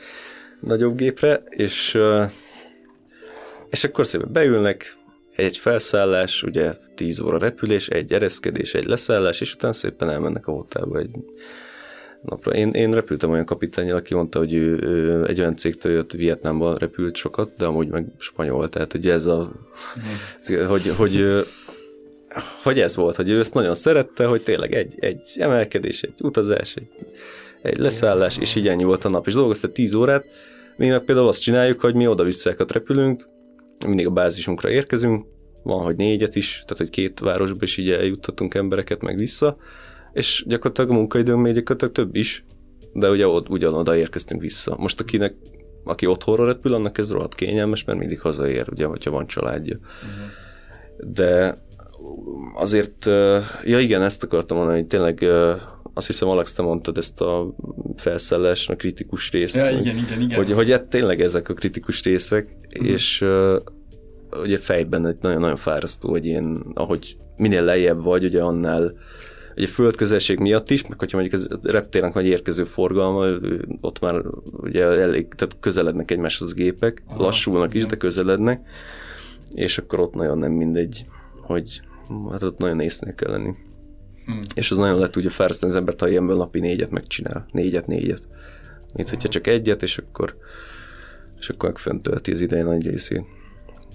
nagyobb gépre, és, eh, és akkor szépen beülnek, egy felszállás, ugye 10 óra repülés, egy ereszkedés, egy leszállás, és utána szépen elmennek a hotelba egy napra. Én, én repültem olyan kapitányjal, aki mondta, hogy ő, ő egy olyan cégtől jött, Vietnámban repült sokat, de amúgy meg spanyol, tehát ugye ez a, hogy, hogy, ö, hogy ez volt, hogy ő ezt nagyon szerette, hogy tényleg egy, egy emelkedés, egy utazás, egy, egy leszállás, és így ennyi volt a nap. És dolgozta 10 órát, mi meg például azt csináljuk, hogy mi oda-visszakat repülünk, mindig a bázisunkra érkezünk, van, hogy négyet is, tehát hogy két városba is így eljuttatunk embereket meg vissza, és gyakorlatilag a munkaidőnk még gyakorlatilag több is, de ugye ott ugyanoda érkeztünk vissza. Most akinek, aki otthonra repül, annak ez rohadt kényelmes, mert mindig hazaér, ugye, hogyha van családja. De azért, ja igen, ezt akartam mondani, hogy tényleg azt hiszem, Alex, te mondtad ezt a felszállás, a kritikus részt. Ja, hogy- igen, igen, igen. hogy, hogy hát tényleg ezek a kritikus részek, Mhm. és uh, ugye fejben egy nagyon-nagyon fárasztó, hogy ilyen, ahogy minél lejjebb vagy, ugye annál ugye földközelség miatt is, meg hogyha mondjuk az reptérnek nagy érkező forgalma, ott már ugye elég, tehát közelednek egymáshoz a gépek, Aha, lassulnak is, igen. de közelednek, és akkor ott nagyon nem mindegy, hogy hát ott nagyon észnél kell lenni. Hmm. És az nagyon le tudja fárasztani az embert, ha ilyenből napi négyet megcsinál. Négyet, négyet. Mint hogyha csak egyet, és akkor, és akkor meg föntölti az ideje nagy részét.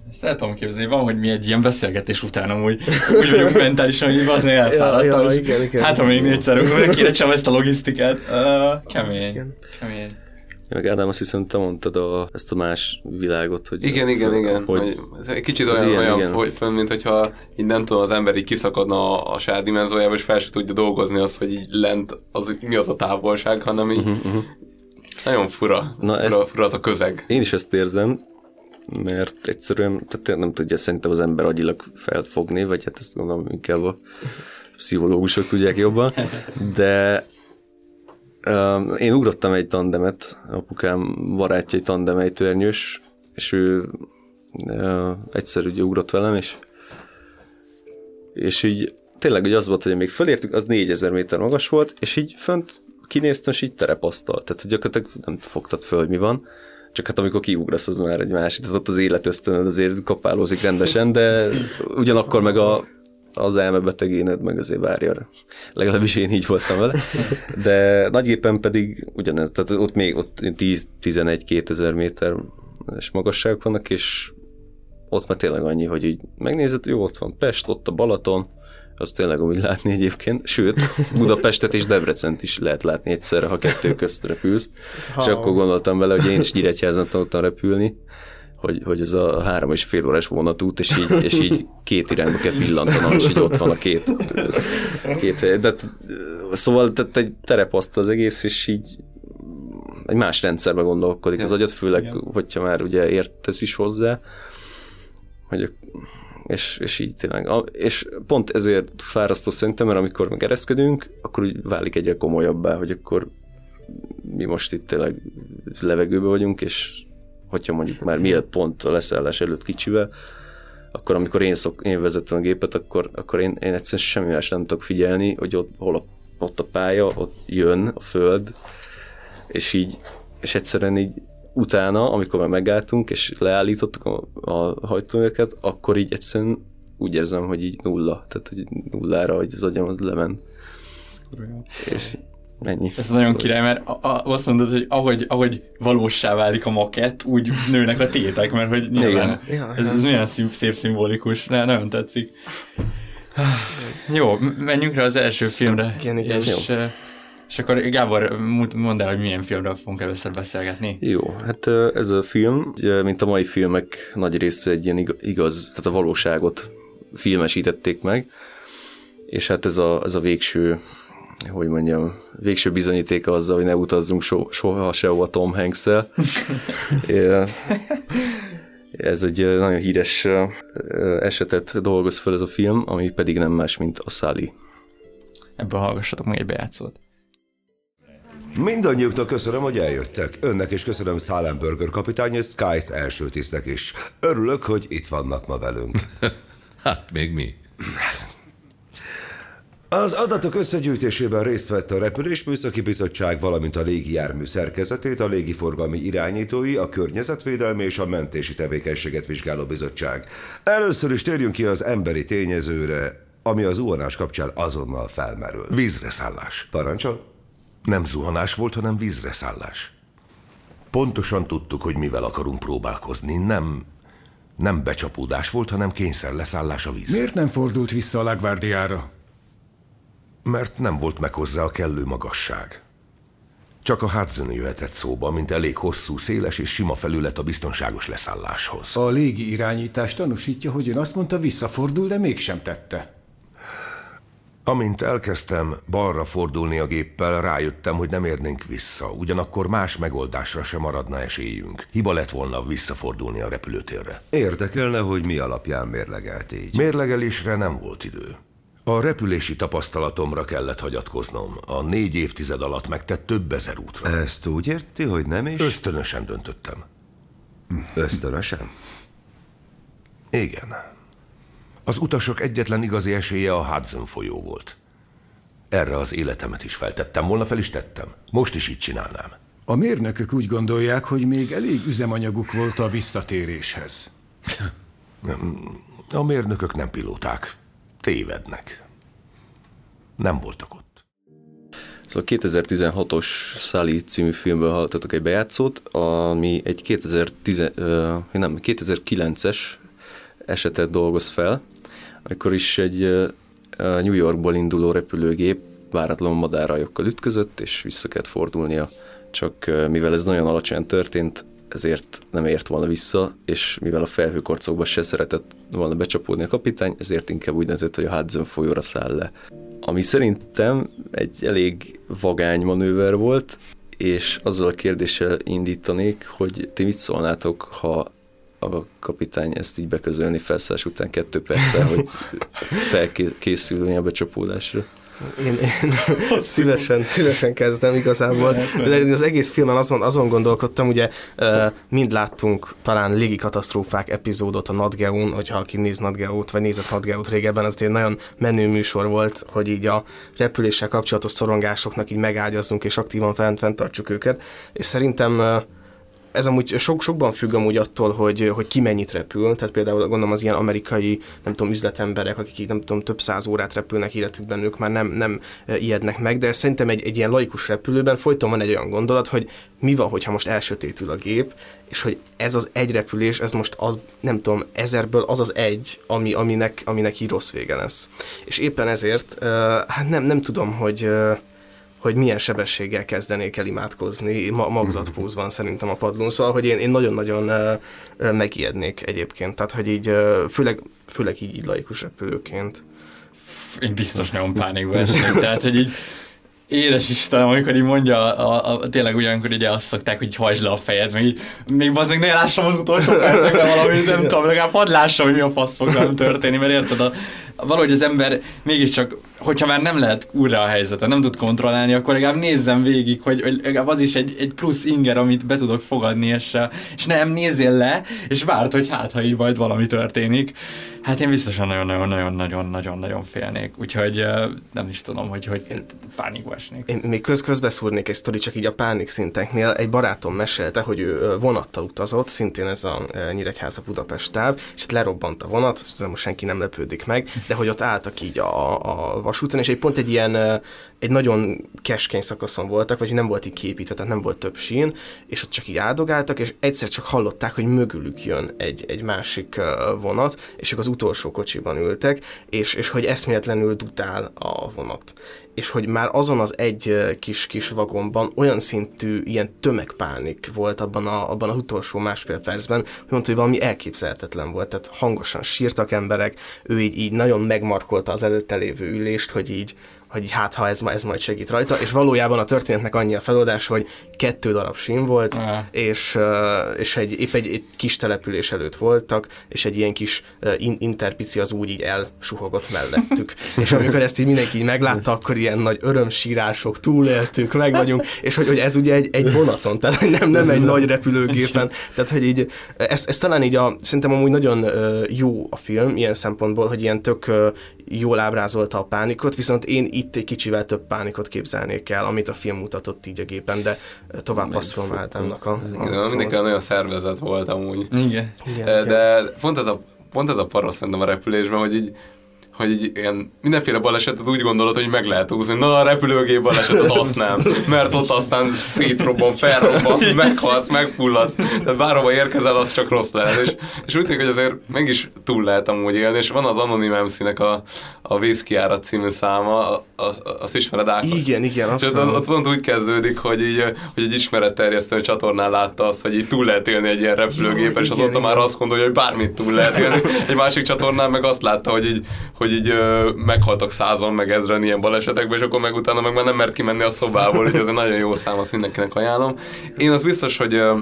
Ezt el tudom képzelni, van, hogy mi egy ilyen beszélgetés után amúgy úgy vagyunk [laughs] mentálisan, hogy az elfáradtam, ja, ja, igen, igen, hát ha még négyszer kéne ezt a logisztikát. Uh, kemény, igen. kemény. Meg Ádám, azt hiszem, te mondtad a, ezt a más világot, hogy... Igen, igen, igen. Hogy, ez egy kicsit olyan, ilyen, olyan igen. fönn, mint hogyha így nem tudom, az ember így kiszakadna a, a saját dimenziójába, és fel se tudja dolgozni azt, hogy így lent az, mi az a távolság, hanem így uh-huh, uh-huh. nagyon fura, Na fura, ezt, fura az a közeg. Én is ezt érzem, mert egyszerűen tehát nem tudja szerintem az ember agyilag felfogni, vagy hát ezt gondolom inkább a pszichológusok tudják jobban, de én ugrottam egy tandemet, apukám barátja egy tandem, egy és ő egyszer ugye ugrott velem, és és így tényleg hogy az volt, hogy még fölértük, az 4000 méter magas volt, és így fönt kinéztem, és így terepasztal. Tehát gyakorlatilag nem fogtad föl, hogy mi van csak hát amikor kiugrasz, az már egy másik. Tehát ott az élet ösztönöd azért kapálózik rendesen, de ugyanakkor meg a, az elmebetegéned meg azért várja. Legalábbis én így voltam vele. De nagygépen pedig ugyanez, tehát ott még ott 10-11-2000 méteres magasságok vannak, és ott már tényleg annyi, hogy így megnézed, jó, ott van Pest, ott a Balaton, azt tényleg úgy látni egyébként. Sőt, Budapestet és Debrecent is lehet látni egyszerre, ha kettő közt repülsz. Ha. És akkor gondoltam vele, hogy én is Nyíregyházan tanultam repülni, hogy, hogy ez a három és fél órás vonatút, és így, és így két irányba kell pillantanom, és így ott van a két, két hely. De, szóval tehát egy terepasztal az egész, és így egy más rendszerbe gondolkodik az agyat, főleg, hogyha már ugye értesz is hozzá, hogy és, és így tényleg. És pont ezért fárasztó szerintem, mert amikor meg ereszkedünk, akkor úgy válik egyre komolyabbá, hogy akkor mi most itt tényleg levegőbe vagyunk, és hogyha mondjuk már miért pont a leszállás előtt kicsivel, akkor amikor én, szok, én vezetem a gépet, akkor, akkor én, én egyszerűen semmi más nem tudok figyelni, hogy ott, hol a, ott a pálya, ott jön a föld, és így, és egyszerűen így utána, amikor már megálltunk, és leállítottak a, a hajtóműveket, akkor így egyszerűen úgy érzem, hogy így nulla, tehát hogy nullára, hogy az agyam az lemen. És ennyi. Ez nagyon király, mert a, a, azt mondod, hogy ahogy, ahogy valósá válik a makett, úgy nőnek a tétek, mert hogy nyilván Igen. ez, ez milyen szín, szép szimbolikus, ne, nagyon tetszik. Jó, menjünk rá az első filmre. Igen, igen. És, jó. És akkor Gábor, mondd el, hogy milyen filmről fogunk először beszélgetni. Jó, hát ez a film, mint a mai filmek nagy része egy ilyen igaz, tehát a valóságot filmesítették meg, és hát ez a, ez a végső, hogy mondjam, végső bizonyítéka azzal, hogy ne utazzunk so, soha sehova Tom hanks [laughs] Ez egy nagyon híres esetet dolgoz fel ez a film, ami pedig nem más, mint a Sally. Ebből hallgassatok meg egy bejátszót. Mindannyiuknak köszönöm, hogy eljöttek. Önnek is köszönöm Burger kapitány és Skies első tisztek is. Örülök, hogy itt vannak ma velünk. [laughs] hát, még mi? [laughs] Az adatok összegyűjtésében részt vett a Repülésműszaki Bizottság, valamint a légijármű szerkezetét, a légiforgalmi irányítói, a környezetvédelmi és a mentési tevékenységet vizsgáló bizottság. Először is térjünk ki az emberi tényezőre, ami az zuhanás kapcsán azonnal felmerül. Vízre szállás. Parancsol? Nem zuhanás volt, hanem vízre szállás. Pontosan tudtuk, hogy mivel akarunk próbálkozni. Nem, nem becsapódás volt, hanem kényszer leszállás a vízre. Miért nem fordult vissza a Lagvárdiára? Mert nem volt meg hozzá a kellő magasság. Csak a Hudson jöhetett szóba, mint elég hosszú, széles és sima felület a biztonságos leszálláshoz. A légi irányítás tanúsítja, hogy ön azt mondta visszafordul, de mégsem tette. Amint elkezdtem balra fordulni a géppel, rájöttem, hogy nem érnénk vissza, ugyanakkor más megoldásra sem maradna esélyünk. Hiba lett volna visszafordulni a repülőtérre. Érdekelne, hogy mi alapján mérlegelt így. Mérlegelésre nem volt idő. A repülési tapasztalatomra kellett hagyatkoznom. A négy évtized alatt megtett több ezer útra. Ezt úgy érti, hogy nem is? Ösztönösen döntöttem. Ösztönösen? Igen. Az utasok egyetlen igazi esélye a Hudson folyó volt. Erre az életemet is feltettem volna, fel is tettem. Most is így csinálnám. A mérnökök úgy gondolják, hogy még elég üzemanyaguk volt a visszatéréshez. A mérnökök nem pilóták. Tévednek. Nem voltak ott. Szóval 2016-os Sally című filmből hallottatok egy bejátszót, ami egy 2010, nem, 2009-es esetet dolgoz fel, amikor is egy New Yorkból induló repülőgép váratlan madárajokkal ütközött, és vissza kellett fordulnia. Csak mivel ez nagyon alacsonyan történt, ezért nem ért volna vissza, és mivel a felhőkorcokba se szeretett volna becsapódni a kapitány, ezért inkább úgy döntött, hogy a Hudson folyóra száll le. Ami szerintem egy elég vagány manőver volt, és azzal a kérdéssel indítanék, hogy ti mit szólnátok, ha a kapitány ezt így beközölni felszállás után kettő perccel, hogy [laughs] felkészülni a becsapódásra. Én, én szívesen, szívesen kezdem igazából. De az egész filmen azon, azon gondolkodtam, ugye mind láttunk talán légi katasztrófák epizódot a NatGeo-n, hogyha aki néz NatGeo-t, vagy nézett NatGeo-t régebben, az egy nagyon menő műsor volt, hogy így a repüléssel kapcsolatos szorongásoknak így megágyazzunk és aktívan fent, fenntartsuk őket. És szerintem ez amúgy sok, sokban függ amúgy attól, hogy, hogy ki mennyit repül, tehát például gondolom az ilyen amerikai, nem tudom, üzletemberek, akik nem tudom, több száz órát repülnek életükben, ők már nem, nem ijednek meg, de szerintem egy, egy ilyen laikus repülőben folyton van egy olyan gondolat, hogy mi van, hogyha most elsötétül a gép, és hogy ez az egy repülés, ez most az, nem tudom, ezerből az az egy, ami, aminek, aminek így rossz vége lesz. És éppen ezért, uh, hát nem, nem tudom, hogy uh, hogy milyen sebességgel kezdenék el imádkozni ma- magzatpózban szerintem a padlón. Szóval, hogy én, én nagyon-nagyon uh, megijednék egyébként. Tehát, hogy így uh, főleg, főleg így, így laikus repülőként. Én biztos nagyon pánikba esnék. Tehát, hogy így Édes Istenem, amikor így mondja, a, a, tényleg ugyanankor ugye azt szokták, hogy hajtsd le a fejed, meg így, még az még ne lássam az utolsó percekben valami, nem tudom, legalább hadd lássam, hogy mi a fasz fog történni, mert érted, a, valahogy az ember mégiscsak, hogyha már nem lehet újra a helyzetet, nem tud kontrollálni, akkor legalább nézzem végig, hogy, hogy legalább az is egy, egy plusz inger, amit be tudok fogadni, és, és nem nézzél le, és várt, hogy hát, ha így majd valami történik. Hát én biztosan nagyon-nagyon-nagyon-nagyon-nagyon félnék, úgyhogy nem is tudom, hogy, hogy pánikba esnék. Én még köz közbeszúrnék egy sztori, csak így a pánik szinteknél. Egy barátom mesélte, hogy ő vonattal utazott, szintén ez a Nyíregyháza Budapest táv, és itt lerobbant a vonat, most senki nem lepődik meg, de hogy ott álltak így a, a vasúton, és egy pont egy ilyen, egy nagyon keskeny szakaszon voltak, vagy nem volt így képítve, tehát nem volt több sín, és ott csak így áldogáltak, és egyszer csak hallották, hogy mögülük jön egy, egy másik vonat, és ők az utolsó kocsiban ültek, és, és hogy eszméletlenül dutál a vonat. És hogy már azon az egy kis-kis vagonban olyan szintű ilyen tömegpánik volt abban, a, abban az utolsó másfél percben, hogy mondta, hogy valami elképzelhetetlen volt. Tehát hangosan sírtak emberek, ő így, így nagyon megmarkolta az előtte lévő ülést, hogy így, hogy hát ha ez, ez majd segít rajta, és valójában a történetnek annyi a feloldás, hogy kettő darab sín volt, uh. és, és egy, épp egy, egy kis település előtt voltak, és egy ilyen kis interpici az úgy így elsuhogott mellettük. [laughs] és amikor ezt így mindenki így meglátta, akkor ilyen nagy örömsírások, túléltük, meg vagyunk, és hogy, hogy ez ugye egy, egy vonaton, tehát nem, nem egy nagy repülőgépen, tehát hogy így, ez, ez talán így a, szerintem amúgy nagyon jó a film, ilyen szempontból, hogy ilyen tök jól ábrázolta a pánikot, viszont én itt egy kicsivel több pánikot képzelnék el, amit a film mutatott így a gépen, de tovább passzolom Ádámnak a, a Igen, mindenki nagyon szervezet volt amúgy. Igen. igen de igen. pont ez a, pont ez a parasz szerintem a repülésben, hogy így hogy így ilyen mindenféle balesetet úgy gondolod, hogy meg lehet úszni. Na, a repülőgép balesetet azt nem, mert ott aztán szétrobban, felrobban, meghalsz, megfulladsz, tehát bárhova érkezel, az csak rossz lehet. És, és úgy tűnik, hogy azért meg is túl lehet amúgy élni, és van az Anonym MC-nek a, a Vészkiárat című száma, azt ismered Ákos? Igen, igen. És ott, ott pont úgy kezdődik, hogy, így, hogy egy ismeretterjesztő csatornán látta azt, hogy így túl lehet élni egy ilyen repülőgépen, és azóta már azt gondolja, hogy bármit túl lehet élni. Egy másik csatornán meg azt látta, hogy így, hogy így ö, meghaltak százan, meg ezren ilyen balesetekben, és akkor meg utána meg már nem mert kimenni a szobából, úgyhogy ez egy nagyon jó szám, azt mindenkinek ajánlom. Én az biztos, hogy ö,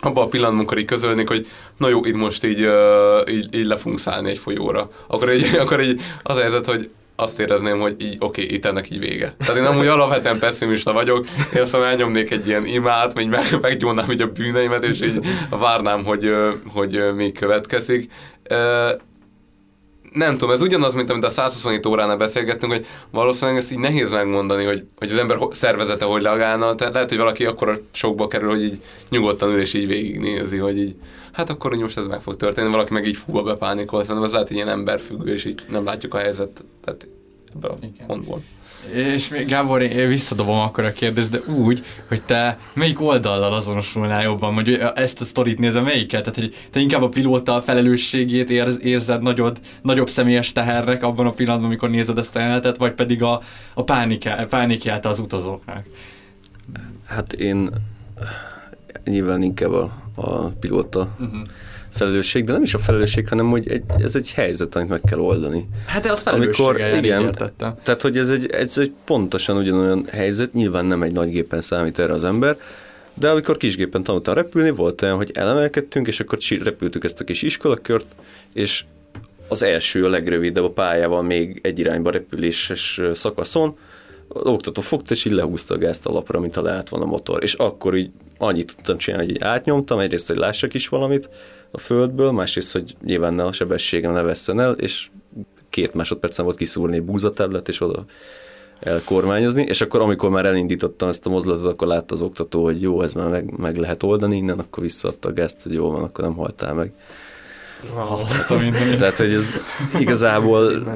abban a pillanatban, amikor így közölnék, hogy na jó, itt most így, uh, így, így le fogunk szállni egy folyóra. Akkor így, [laughs] akkor így az a helyzet, hogy azt érezném, hogy így, oké, okay, itt ennek így vége. Tehát én amúgy alapvetően pessimista vagyok, én azt elnyomnék egy ilyen imát, vagy meg, meggyónnám így a bűneimet, és így várnám, hogy, hogy még következik nem tudom, ez ugyanaz, mint amit a 127 óránál beszélgettünk, hogy valószínűleg ezt így nehéz megmondani, hogy, hogy az ember szervezete hogy reagálna, tehát lehet, hogy valaki akkor sokba kerül, hogy így nyugodtan ül és így végignézi, hogy így, hát akkor így most ez meg fog történni, valaki meg így fúba bepánikol, szerintem az lehet, hogy ilyen emberfüggő, és így nem látjuk a helyzet, tehát ebből a pontból. És még Gábor, én visszadobom akkor a kérdést, de úgy, hogy te melyik oldallal azonosulnál jobban, hogy ezt a sztorit nézve melyiket? Tehát, hogy te inkább a pilóta felelősségét érz, érzed nagyod, nagyobb személyes tehernek abban a pillanatban, amikor nézed ezt a jelenetet, vagy pedig a, a pániká, pánikját az utazóknak? Hát én nyilván inkább a, a pilóta uh-huh felelősség, de nem is a felelősség, hanem hogy egy, ez egy helyzet, amit meg kell oldani. Hát az Amikor, igen, értettem. Tehát, hogy ez egy, ez egy pontosan ugyanolyan helyzet, nyilván nem egy nagy gépen számít erre az ember, de amikor kisgépen tanultam repülni, volt olyan, hogy elemelkedtünk, és akkor repültük ezt a kis iskolakört, és az első, a legrövidebb a pályával még egy irányba repüléses szakaszon, az oktató fogta, és így lehúzta a gázt a lapra, mint ha leállt volna a motor. És akkor így annyit tudtam csinálni, hogy így átnyomtam, egyrészt, hogy lássak is valamit, a földből, másrészt, hogy nyilván a sebességem ne vesszen el, és két másodpercen volt kiszúrni egy búzatáblet, és oda elkormányozni, és akkor amikor már elindítottam ezt a mozlatot, akkor látta az oktató, hogy jó, ez már meg, meg lehet oldani innen, akkor visszaadta a gázt, hogy jó van, akkor nem haltál meg. Wow. [laughs] Tehát, hogy ez igazából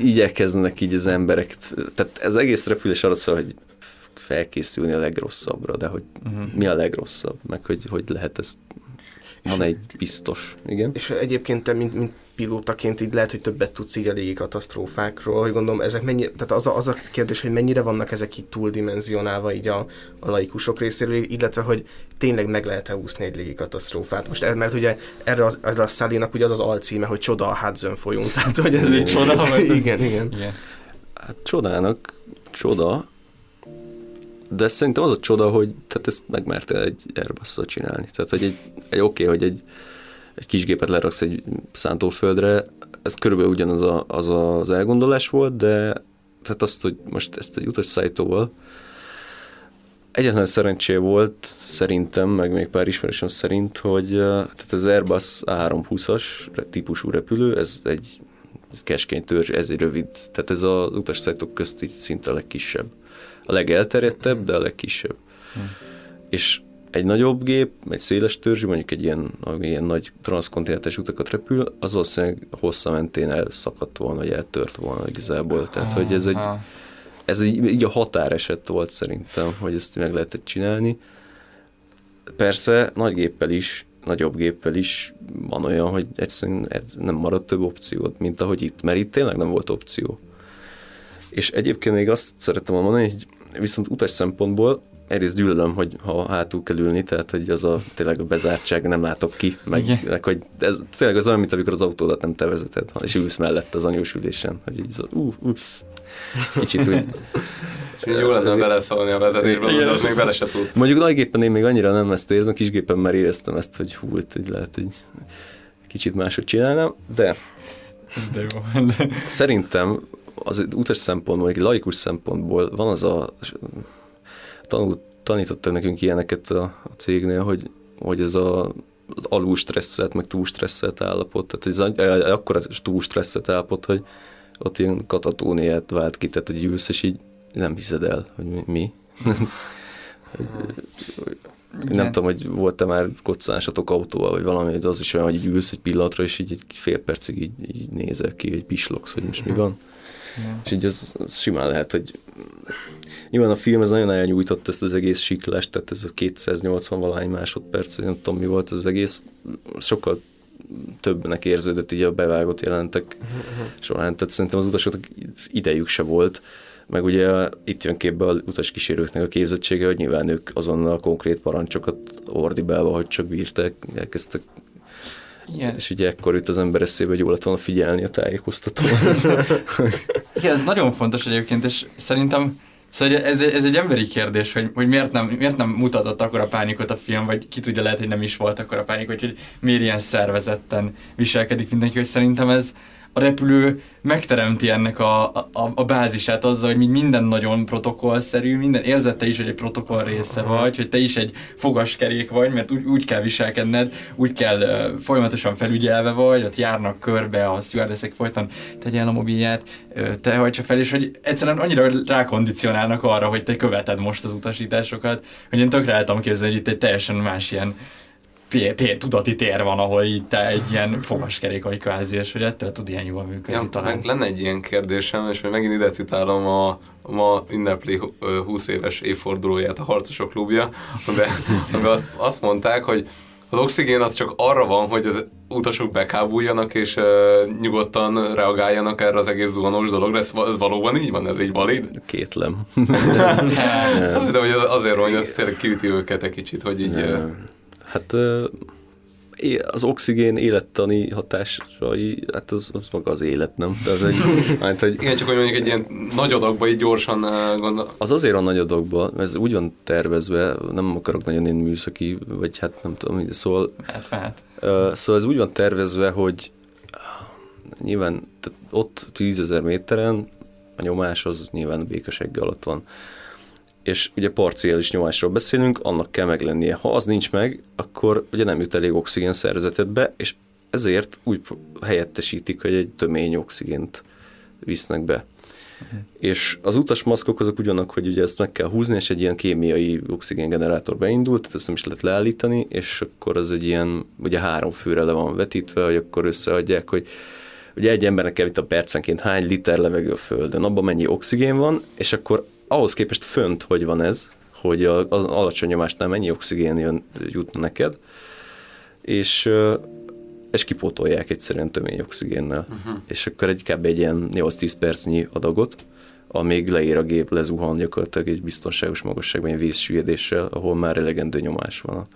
igyekeznek így az emberek. Tehát ez egész repülés arra szól, hogy felkészülni a legrosszabbra, de hogy uh-huh. mi a legrosszabb, meg hogy, hogy lehet ezt van egy biztos, igen. És egyébként te, mint, mint pilótaként így lehet, hogy többet tudsz így a légi katasztrófákról, hogy gondolom, ezek mennyi, tehát az a, az a kérdés, hogy mennyire vannak ezek így túldimenzionálva így a, a laikusok részéről, illetve hogy tényleg meg lehet-e úszni egy légi katasztrófát. Most mert ugye erre az, az a Szálinak ugye az az alcíme, hogy csoda a Hudson folyunk, [laughs] tehát hogy ez egy csoda. igen, igen, igen. Hát csodának, csoda, de szerintem az a csoda, hogy tehát ezt megmerte egy airbus csinálni. Tehát, hogy egy, egy oké, okay, hogy egy, egy kis gépet leraksz egy szántóföldre, ez körülbelül ugyanaz a, az, az elgondolás volt, de tehát azt, hogy most ezt egy utasszájtóval egyetlen szerencsé volt szerintem, meg még pár ismerősöm szerint, hogy tehát az Airbus A320-as típusú repülő, ez egy keskeny törzs, ez egy rövid, tehát ez az utasszájtók közt így szinte a legkisebb a legelterjedtebb, de a legkisebb. Hmm. És egy nagyobb gép, egy széles törzsű, mondjuk egy ilyen, ilyen nagy transzkontinentes utakat repül, az valószínűleg hossza mentén elszakadt volna, vagy eltört volna igazából. Tehát, hogy ez egy, ez egy, így a határeset volt szerintem, hogy ezt meg lehetett csinálni. Persze nagy géppel is, nagyobb géppel is van olyan, hogy egyszerűen nem maradt több opciód, mint ahogy itt, mert itt tényleg nem volt opció. És egyébként még azt szerettem mondani, hogy viszont utas szempontból egyrészt gyűlölöm, hogy ha hátul kell ülni, tehát hogy az a tényleg a bezártság, nem látok ki, meg, meg hogy ez tényleg az olyan, mint amikor az autódat nem te vezeted, és ülsz mellett az anyós ülésen, hogy így uh, uh, kicsit úgy. És jó lenne beleszólni a vezetésbe, de az még bele se tudsz. Mondjuk nagygépen én még annyira nem ezt érzem, kisgépen már éreztem ezt, hogy hú, hogy lehet, hogy kicsit máshogy csinálnám, de ez de jó. Szerintem az utas szempontból, egy laikus szempontból van az a tanult, tanítottak nekünk ilyeneket a, a cégnél, hogy, hogy ez a az alul stresszelt, meg túl stresszelt állapot, tehát ez akkora túl stresszelt állapot, hogy ott ilyen katatóniát vált ki, tehát hogy ülsz, és így nem hiszed el, hogy mi. mi. [laughs] nem tudom, hogy volt-e már koccanásatok autóval, vagy valami, de az is olyan, hogy így ülsz egy pillanatra, és így egy fél percig így, így nézel ki, hogy pislogsz, hogy most mi van. Ja. És így ez, ez simán lehet, hogy nyilván a film ez nagyon elnyújtott ezt az egész siklást, tehát ez a 280 valány másodperc, nem tudom mi volt ez az egész, sokkal többnek érződött így a bevágott jelentek uh-huh. során, tehát szerintem az utasoknak idejük se volt, meg ugye itt jön képbe az utaskísérőknek a képzettsége, hogy nyilván ők azonnal a konkrét parancsokat ordibálva, hogy csak bírták, elkezdtek igen. És ugye ekkor jut az ember eszébe, hogy jól lett volna figyelni a tájékoztatón. [laughs] Igen, ez nagyon fontos egyébként, és szerintem Szóval ez, ez egy emberi kérdés, hogy, hogy miért, nem, miért nem mutatott akkor a pánikot a film, vagy ki tudja, lehet, hogy nem is volt akkor a pánik, hogy, hogy miért ilyen szervezetten viselkedik mindenki, hogy szerintem ez a repülő megteremti ennek a, a, a bázisát azzal, hogy minden nagyon protokollszerű, minden érzete is, hogy egy protokoll része vagy, hogy te is egy fogaskerék vagy, mert úgy, úgy kell viselkedned, úgy kell uh, folyamatosan felügyelve vagy, ott járnak körbe a stewardessek folyton, tegye el a mobilját, te hajtsa fel, és hogy egyszerűen annyira rákondicionálnak arra, hogy te követed most az utasításokat, hogy én tökre tudom képzelni, hogy itt egy teljesen más ilyen tér, tér, tudati tér van, ahol te egy ilyen fogaskerék vagy kvázi, és hogy ettől tud ilyen jól működni Ja, talán. lenne egy ilyen kérdésem, és hogy megint ide citálom a, ma ünnepli ö, 20 éves évfordulóját a Harcosok klubja, amiben, [laughs] amiben azt, azt mondták, hogy az oxigén az csak arra van, hogy az utasok bekábuljanak és uh, nyugodtan reagáljanak erre az egész zuhanós dologra. Ez, ez valóban így van? Ez így valid? Kétlem. [laughs] [laughs] Azt hiszem, hogy az- azért van, hogy ez tényleg kiüti őket egy kicsit, hogy így... ö, Hát az oxigén élettani hatásai, hát az, az maga az élet, nem? De az egy, [laughs] hát, hogy Igen, csak hogy mondjuk egy ilyen nagy adagba így gyorsan uh, gondol... az azért a nagy adagban, mert ez úgy van tervezve, nem akarok nagyon én műszaki, vagy hát nem tudom, szóval Mehet, mehet. Ö, Szóval ez úgy van tervezve, hogy nyilván ott 10 ezer méteren a nyomás az nyilván a békasegge alatt van. És ugye parciális nyomásról beszélünk, annak kell meglennie. Ha az nincs meg, akkor ugye nem jut elég oxigén szervezetedbe, és ezért úgy helyettesítik, hogy egy tömény oxigént visznek be. Uh-huh. És az utasmaszkok azok ugyanak, hogy ugye ezt meg kell húzni, és egy ilyen kémiai oxigéngenerátor beindult, tehát ezt nem is lehet leállítani, és akkor az egy ilyen, ugye három főre le van vetítve, hogy akkor összeadják, hogy ugye egy embernek kell itt a percenként hány liter levegő a földön, abban mennyi oxigén van, és akkor ahhoz képest fönt hogy van ez, hogy a- az alacsony nyomásnál mennyi oxigén jön, jut neked, és és kipótolják egyszerűen tömény oxigénnel. Uh-huh. És akkor egy kb. egy ilyen 8-10 percnyi adagot, amíg leér a gép, lezuhan gyakorlatilag egy biztonságos magasságban, egy vízsüllyedéssel, ahol már elegendő nyomás van,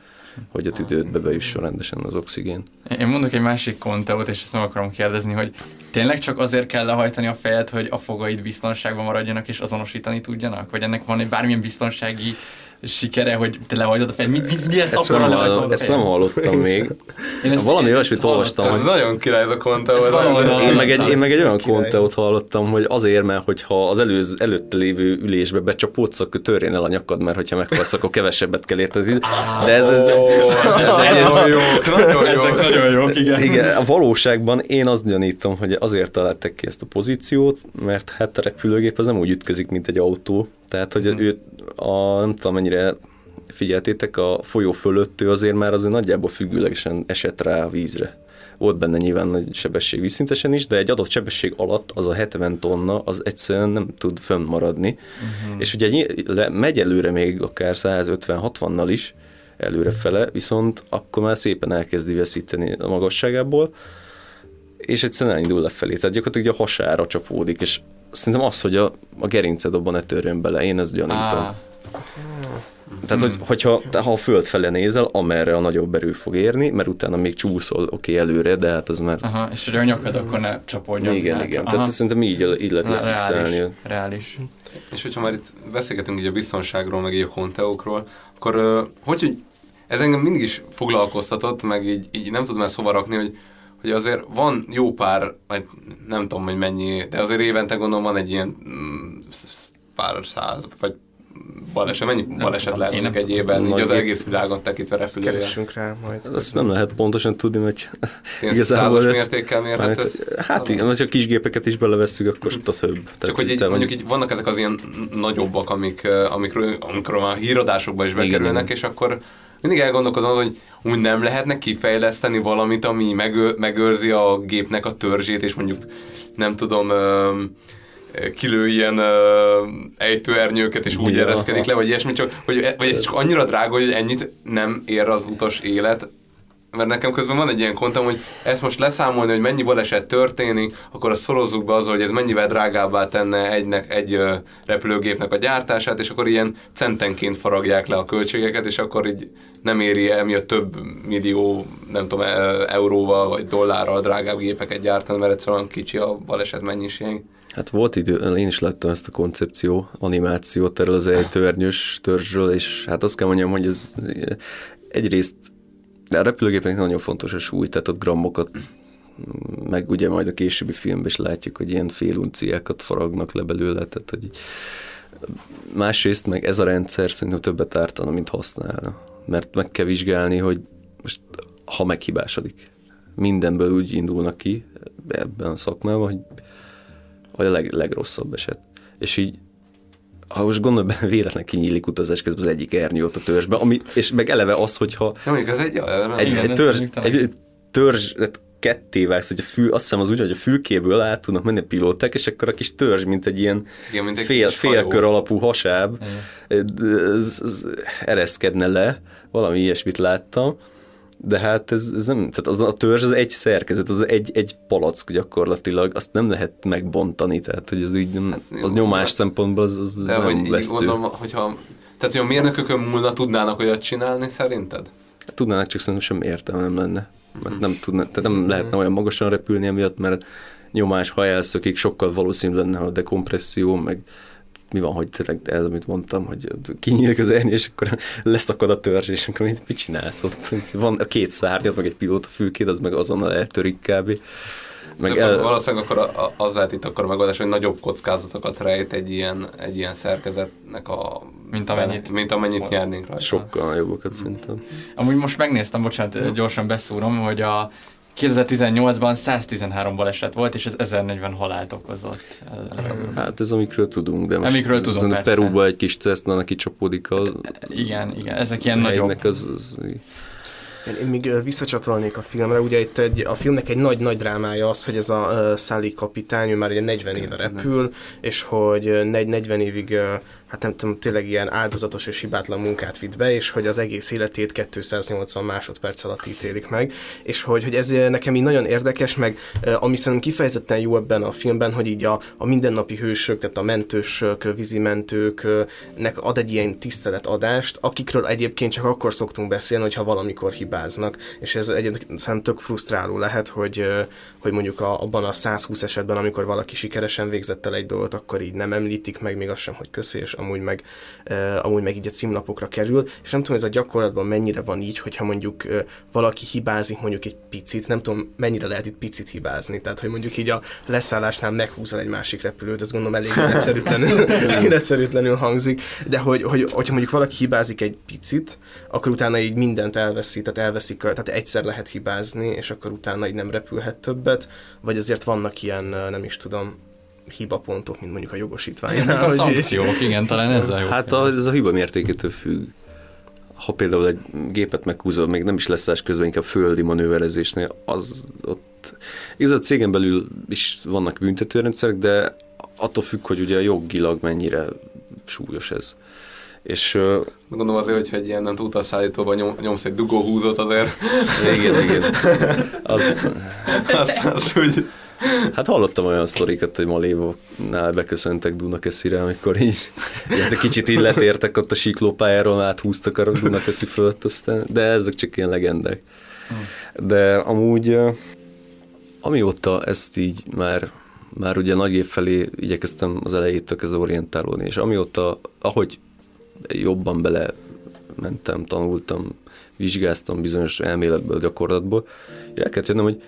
hogy a tüdődbe bejusson rendesen az oxigén. Én mondok egy másik konteót, és ezt meg akarom kérdezni, hogy tényleg csak azért kell lehajtani a fejed, hogy a fogaid biztonságban maradjanak és azonosítani tudjanak? Vagy ennek van egy bármilyen biztonsági sikere, hogy te lehajtod a fejed? Mi, mi, mi ezt Ezt nem, hallottam, a ezt nem hallottam még. Én ezt- Valami olyasmit olvastam, Ez hogy nagyon király ez a. Ez ez az- én meg, egy, én meg egy olyan konteót hallottam, hogy azért, mert hogyha az előz, előtte lévő ülésbe becsapódsz, akkor törjen el a nyakad, mert hogyha meghalsz, akkor kevesebbet kell érted. De ez, ez, ez, Nagyon jók, nagyon Ezek jók. nagyon jók, igen. igen, a valóságban én azt gyanítom, hogy azért találták ki ezt a pozíciót, mert hát a repülőgép az nem úgy ütközik, mint egy autó. Tehát, hogy ő a, nem tudom mennyire figyeltétek, a folyó fölött ő azért már azért nagyjából függőlegesen esett rá a vízre. Volt benne nyilván nagy sebesség vízszintesen is, de egy adott sebesség alatt az a 70 tonna, az egyszerűen nem tud fönnmaradni. Uh-huh. És ugye megy előre még akár 150-60-nal is, előrefele, viszont akkor már szépen elkezdi veszíteni a magasságából, és egyszerűen elindul lefelé. Tehát gyakorlatilag a hasára csapódik, és szerintem az, hogy a, a gerinced abban ne törjön bele, én ezt gyanítom. Tehát, hogy, hogyha te, ha a föld fele nézel, amerre a nagyobb erő fog érni, mert utána még csúszol, oké, okay, előre, de hát az már... aha, és hogy a nyakad akkor ne csapódjon. igen, hát. igen. Aha. Tehát szerintem így, így lehet lefixálni. reális, reális. És hogyha már itt beszélgetünk így a biztonságról, meg így a konteókról, akkor hogy, hogy ez engem mindig is foglalkoztatott, meg így, így nem tudom ezt hova rakni, hogy, hogy azért van jó pár, nem tudom, hogy mennyi, de azért évente gondolom van egy ilyen mm, pár száz, vagy baleset, mennyi baleset tudom, lehet én nem egy évben, így az egész világot tekintve repülője. Keressünk rá majd. Azt nem lehet pontosan tudni, mert Tényleg százas mértékkel mérhet ez? Mármint, hát igen, hogyha kis gépeket is belevesszük, akkor a több. Tehát Csak hogy így, mondjuk így vannak ezek az ilyen nagyobbak, amik, amikről, amikről már híradásokba is bekerülnek, igen. és akkor mindig elgondolkozom azon, hogy úgy nem lehetne kifejleszteni valamit, ami megő, megőrzi a gépnek a törzsét, és mondjuk nem tudom, ö, kilő ilyen ö, ejtőernyőket, és úgy Ja. ereszkedik le, vagy ilyesmi, csak, hogy, vagy ez csak annyira drága, hogy ennyit nem ér az utas élet, mert nekem közben van egy ilyen kontam, hogy ezt most leszámolni, hogy mennyi baleset történik, akkor azt szorozzuk be azzal, hogy ez mennyivel drágábbá tenne egynek, egy repülőgépnek a gyártását, és akkor ilyen centenként faragják le a költségeket, és akkor így nem éri emiatt több millió, nem tudom, e- euróval vagy dollárral drágább gépeket gyártani, mert egyszerűen kicsi a baleset mennyiség. Hát volt idő, én is láttam ezt a koncepció, animációt erről az ejtőernyős törzsről, és hát azt kell mondjam, hogy ez egyrészt de a repülőgépeknek nagyon fontos a súly, tehát ott grammokat meg ugye majd a későbbi filmben is látjuk, hogy ilyen félunciákat faragnak le belőle, tehát hogy másrészt meg ez a rendszer szerintem többet ártana, mint használna. Mert meg kell vizsgálni, hogy most ha meghibásodik. Mindenből úgy indulnak ki ebben a szakmában, hogy, hogy a leg, legrosszabb eset. És így ha most gondolj benne, véletlen kinyílik utazás közben az egyik ernyőt a törzsbe, ami, és meg eleve az, hogyha Ja, ez egy olyan... egy, Igen, egy, törzs, talán- egy törzs, tehát ketté vágsz, hogy a fül, azt hiszem az úgy, hogy a fülkéből át tudnak menni a pilóták, és akkor a kis törzs, mint egy ilyen Igen, mint egy fél, félkör alapú hasáb, ez ereszkedne le, valami ilyesmit láttam, de hát ez, ez nem, tehát az a törzs az egy szerkezet, az egy, egy palack gyakorlatilag, azt nem lehet megbontani, tehát hogy az így nem, az jó, nyomás de- szempontból az, az De hogy nem így vesztő. gondolom, hogyha... Tehát, hogy a mérnökökön múlna tudnának olyat csinálni, szerinted? Tudnának, csak szerintem sem értelme nem lenne. Mhm. Mert nem, tudna, tehát nem lehetne olyan magasan repülni emiatt, mert nyomás, ha elszökik, sokkal valószínűbb lenne a dekompresszió, meg mi van, hogy tényleg ez, amit mondtam, hogy kinyílik az ernyő, és akkor leszakad a törzs, és akkor mit, mit csinálsz ott? Van a két szárnyad, meg egy pilóta fülkéd, az meg azonnal eltörik kb. Meg Meg el... Valószínűleg akkor az lehet itt akkor a megoldás, hogy nagyobb kockázatokat rejt egy ilyen, egy ilyen szerkezetnek a... Mint amennyit- Mint amennyit nyernénk rajta. sokkal jobbakat szerintem. Amúgy most megnéztem, bocsánat, gyorsan beszúrom, hogy a 2018-ban 113 baleset volt, és ez 1040 halált okozott. Hát ez amikről tudunk, de most Amikről tudom, persze. Perúba egy kis Cessna neki csapódik a Igen, igen, ezek ilyen nagyobb. az, az, Én, én még visszacsatolnék a filmre, ugye itt egy, a filmnek egy nagy-nagy drámája az, hogy ez a uh, Sally kapitány, ő már ugye 40 éve repül, és hogy ö, negy- 40 évig, ö, hát nem tudom, tényleg ilyen áldozatos és hibátlan munkát vitt be, és hogy az egész életét 280 másodperc alatt ítélik meg, és hogy, hogy ez nekem így nagyon érdekes, meg ami szerintem kifejezetten jó ebben a filmben, hogy így a, a mindennapi hősök, tehát a mentősök, ö, vízimentőknek ad egy ilyen tiszteletadást, akikről egyébként csak akkor szoktunk beszélni, hogyha valamikor hibáznak, és ez egyébként szerintem tök frusztráló lehet, hogy, hogy mondjuk a, abban a 120 esetben, amikor valaki sikeresen végzett el egy dolgot, akkor így nem említik meg még azt sem, hogy köszi, és amúgy meg, amúgy meg így a címlapokra kerül, és nem tudom, ez a gyakorlatban mennyire van így, hogyha mondjuk valaki hibázik mondjuk egy picit, nem tudom, mennyire lehet itt picit hibázni, tehát hogy mondjuk így a leszállásnál meghúzol egy másik repülőt, ez gondolom elég [laughs] egyszerűtlenül, egyszerűtlenül hangzik, de hogy, hogy, hogyha mondjuk valaki hibázik egy picit, akkor utána így mindent elveszi, tehát elveszik, tehát egyszer lehet hibázni, és akkor utána így nem repülhet többet, vagy azért vannak ilyen, nem is tudom, hibapontok, mint mondjuk a jogosítványnál. [laughs] A szankciók, igen, talán ezzel jó. Hát a, ez a hiba mértékétől függ. Ha például egy gépet meghúzol, még nem is lesz közben, inkább földi manőverezésnél, az ott... Igaz, a cégen belül is vannak büntetőrendszerek, de attól függ, hogy ugye jogilag mennyire súlyos ez. És ö, Gondolom azért, hogyha egy ilyen nem utasszállítóban nyom, nyomsz egy dugóhúzót azért, igen, igen. [laughs] Az, az, az úgy... Hát hallottam olyan sztorikat, hogy Malévónál beköszöntek Dunakeszire, amikor így, hát egy kicsit így letértek ott a siklópályáról, áthúztak a Dunakeszi fölött, aztán, de ezek csak ilyen legendák. De amúgy amióta ezt így már, már ugye nagy év felé igyekeztem az elejétől kezdve orientálódni, és amióta, ahogy jobban bele mentem, tanultam, vizsgáztam bizonyos elméletből, gyakorlatból, el kellett jönnöm, hogy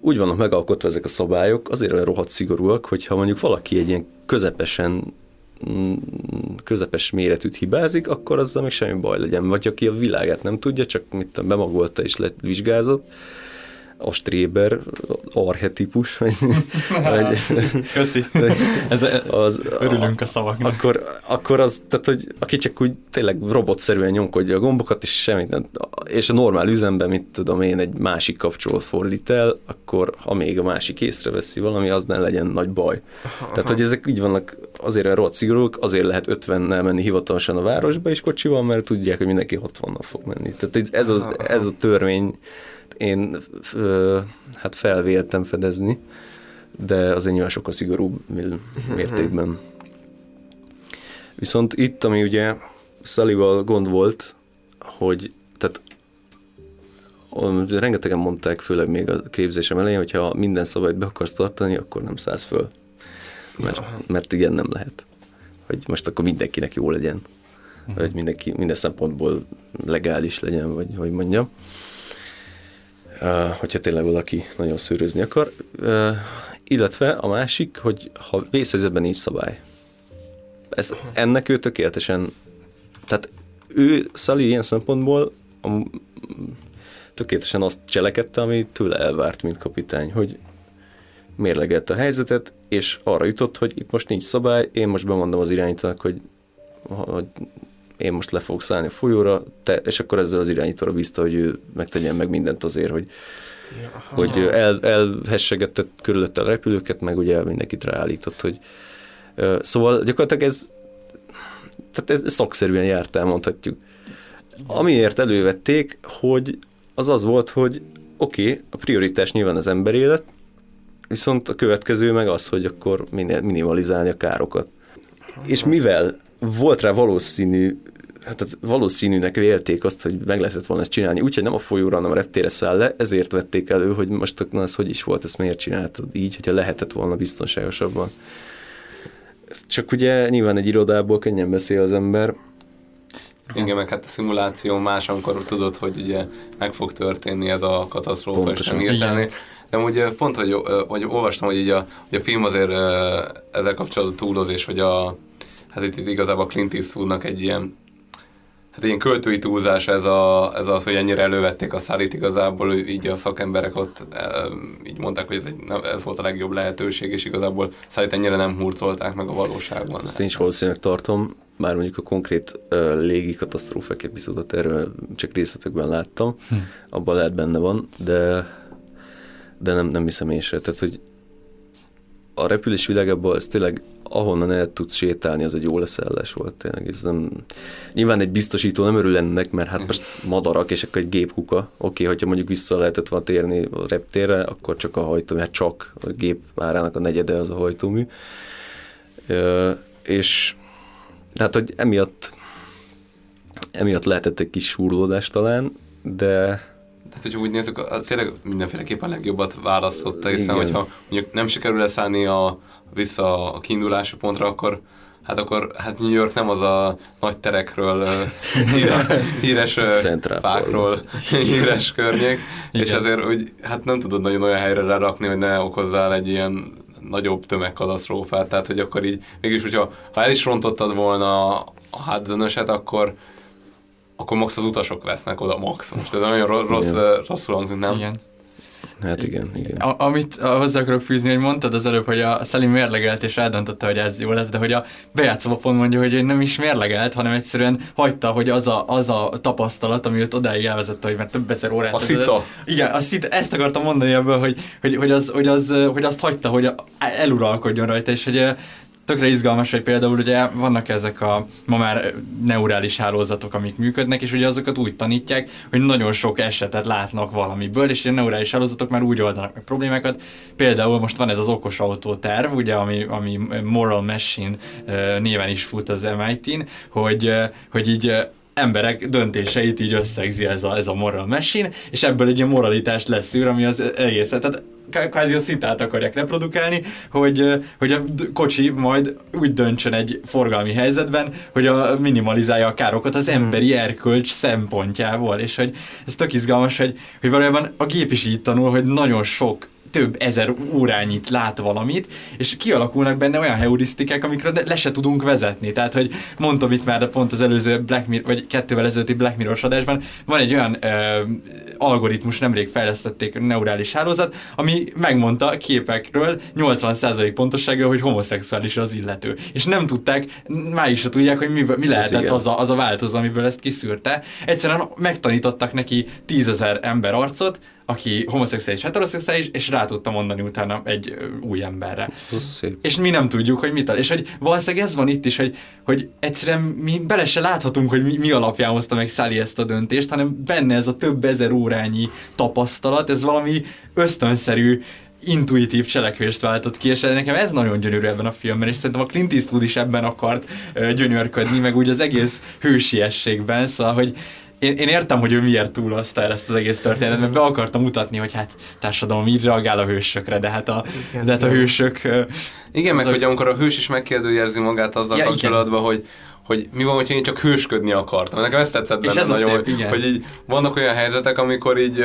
úgy vannak megalkotva ezek a szabályok, azért olyan rohadt szigorúak, hogyha mondjuk valaki egy ilyen közepesen mm, közepes méretűt hibázik, akkor azzal még semmi baj legyen. Vagy aki a világát nem tudja, csak mit bemagolta és levizsgázott, a Stréber arhetipus, vagy, vagy Köszi. Ez, az, örülünk a szavaknak. akkor, akkor az, tehát, hogy aki csak úgy tényleg robotszerűen nyomkodja a gombokat, és semmit nem, és a normál üzemben, mit tudom én, egy másik kapcsolat fordít el, akkor ha még a másik észreveszi valami, az ne legyen nagy baj. Aha. Tehát, hogy ezek így vannak azért olyan rohadt szigorúak, azért lehet 50-nel menni hivatalosan a városba is kocsival, mert tudják, hogy mindenki 60-nal fog menni. Tehát ez, az, ez a törvény, én ö, hát felvéltem fedezni, de azért nyilván sokkal szigorúbb mértékben. Viszont itt, ami ugye Szalival gond volt, hogy tehát rengetegen mondták, főleg még a képzésem elején, hogyha minden szabályt be akarsz tartani, akkor nem szállsz föl. Mert, mert igen, nem lehet. Hogy most akkor mindenkinek jó legyen. Hogy mindenki, minden szempontból legális legyen, vagy hogy mondjam. Hogyha tényleg valaki nagyon szőrözni akar. Illetve a másik, hogy ha vészhelyzetben nincs szabály. Ez, ennek ő tökéletesen, tehát ő, Szali ilyen szempontból a, tökéletesen azt cselekedte, ami tőle elvárt, mint kapitány, hogy mérlegelt a helyzetet, és arra jutott, hogy itt most nincs szabály, én most bemondom az irányítónak, hogy, hogy én most le fogok szállni a folyóra, te, és akkor ezzel az irányítóra bízta, hogy ő megtegyen meg mindent azért, hogy, ja, hogy el, elhessegette körülötte a repülőket, meg ugye mindenkit ráállított, hogy szóval gyakorlatilag ez tehát ez szakszerűen járt el, mondhatjuk. Amiért elővették, hogy az az volt, hogy oké, okay, a prioritás nyilván az ember élet, viszont a következő meg az, hogy akkor minimalizálni a károkat. És mivel volt rá valószínű, hát valószínűnek vélték azt, hogy meg lehetett volna ezt csinálni, úgyhogy nem a folyóra, hanem a reptére száll le, ezért vették elő, hogy most na, ez hogy is volt, ezt miért csináltad így, hogyha lehetett volna biztonságosabban. Csak ugye nyilván egy irodából könnyen beszél az ember, igen, meg hát a szimuláció más, amikor tudod, hogy ugye meg fog történni ez a katasztrófa, és nem hirtelen. De ugye pont, hogy, hogy olvastam, hogy, így a, hogy a film azért ezzel kapcsolatban túloz, és hogy a, hát itt, itt igazából Clint Eastwoodnak egy ilyen hát ilyen költői túlzás ez, a, ez az, hogy ennyire elővették a szállít igazából, így a szakemberek ott így mondták, hogy ez, egy, ez volt a legjobb lehetőség, és igazából szállít ennyire nem hurcolták meg a valóságban. Ezt én is valószínűleg tartom, már mondjuk a konkrét uh, légi katasztrófák epizódot erről csak részletekben láttam, hm. abban lehet benne van, de de nem, nem hiszem én se. Tehát, hogy a repülés világában ez tényleg ahonnan el tudsz sétálni, az egy jó leszállás volt tényleg. Ez nem... Nyilván egy biztosító nem örül ennek, mert hát most madarak, és akkor egy gépkuka. Oké, okay, hogyha mondjuk vissza lehetett volna térni a reptérre, akkor csak a hajtómű, hát csak a gép árának a negyede az a hajtómű. Ö, és hát, hogy emiatt emiatt lehetett egy kis súrlódás talán, de tehát, hogy úgy nézzük, tényleg mindenféleképpen legjobbat választotta, hiszen Igen. hogyha mondjuk nem sikerül leszállni a, vissza a kiindulási pontra, akkor hát akkor hát New York nem az a nagy terekről [laughs] híre, híres fákról [laughs] híres környék, Igen. és azért úgy, hát nem tudod nagyon olyan helyre lerakni, hogy ne okozzál egy ilyen nagyobb tömegkatasztrófát, tehát hogy akkor így, mégis, hogyha ha el is rontottad volna a Hudsonöset, akkor akkor max az utasok vesznek oda max. Most ez nagyon rossz, rosszul hangzik, nem? Igen. Hát igen, igen. A, amit hozzá akarok fűzni, hogy mondtad az előbb, hogy a Szelim mérlegelt és eldöntötte, hogy ez jó lesz, de hogy a bejátszóba pont mondja, hogy nem is mérlegelt, hanem egyszerűen hagyta, hogy az a, az a tapasztalat, ami őt odáig elvezette, hogy mert több ezer órát... A szita. Igen, a szita, ezt akartam mondani ebből, hogy, hogy, hogy, az, hogy, az, hogy azt hagyta, hogy eluralkodjon rajta, és hogy tökre izgalmas, hogy például ugye vannak ezek a ma már neurális hálózatok, amik működnek, és ugye azokat úgy tanítják, hogy nagyon sok esetet látnak valamiből, és a neurális hálózatok már úgy oldanak meg problémákat. Például most van ez az okos autó terv, ugye, ami, ami Moral Machine néven is fut az MIT-n, hogy, hogy így emberek döntéseit így összegzi ez a, ez a moral machine, és ebből egy ilyen moralitást leszűr, ami az egészet. Tehát kvázi a szitát akarják reprodukálni, hogy, hogy a kocsi majd úgy döntsön egy forgalmi helyzetben, hogy a minimalizálja a károkat az emberi erkölcs szempontjából, és hogy ez tök izgalmas, hogy, hogy valójában a gép is így tanul, hogy nagyon sok több ezer órányit lát valamit, és kialakulnak benne olyan heurisztikák, amikre le se tudunk vezetni. Tehát, hogy mondtam itt már pont az előző Black Mirror, vagy kettővel ezelőtti Black Mirror adásban, van egy olyan ö, algoritmus, nemrég fejlesztették neurális hálózat, ami megmondta a képekről 80% pontossággal, hogy homoszexuális az illető. És nem tudták, máig se tudják, hogy mi, mi lehetett az a, az a változó, amiből ezt kiszűrte. Egyszerűen megtanítottak neki tízezer ember arcot, aki homoszexuális, heteroszexuális, és rá tudta mondani utána egy új emberre. Szép. És mi nem tudjuk, hogy mit. És hogy valószínűleg ez van itt is, hogy, hogy egyszerűen mi bele se láthatunk, hogy mi, mi alapján hozta meg Sally ezt a döntést, hanem benne ez a több ezer órányi tapasztalat, ez valami ösztönszerű intuitív cselekvést váltott ki, és nekem ez nagyon gyönyörű ebben a filmben, és szerintem a Clint Eastwood is ebben akart gyönyörködni, meg úgy az egész hősiességben, szóval, hogy én, én értem, hogy ő miért túlozta el ezt az egész történetet, mert be akartam mutatni, hogy hát társadalom így reagál a hősökre, de hát a, igen, de hát a hősök... Igen, meg hogy amikor a hős is megkérdőjelzi magát azzal ja, kapcsolatban, hogy hogy mi van, hogyha én csak hősködni akartam. Nekem ezt tetszett benne ez a nagyon, szép, hogy, igen. hogy így vannak olyan helyzetek, amikor így,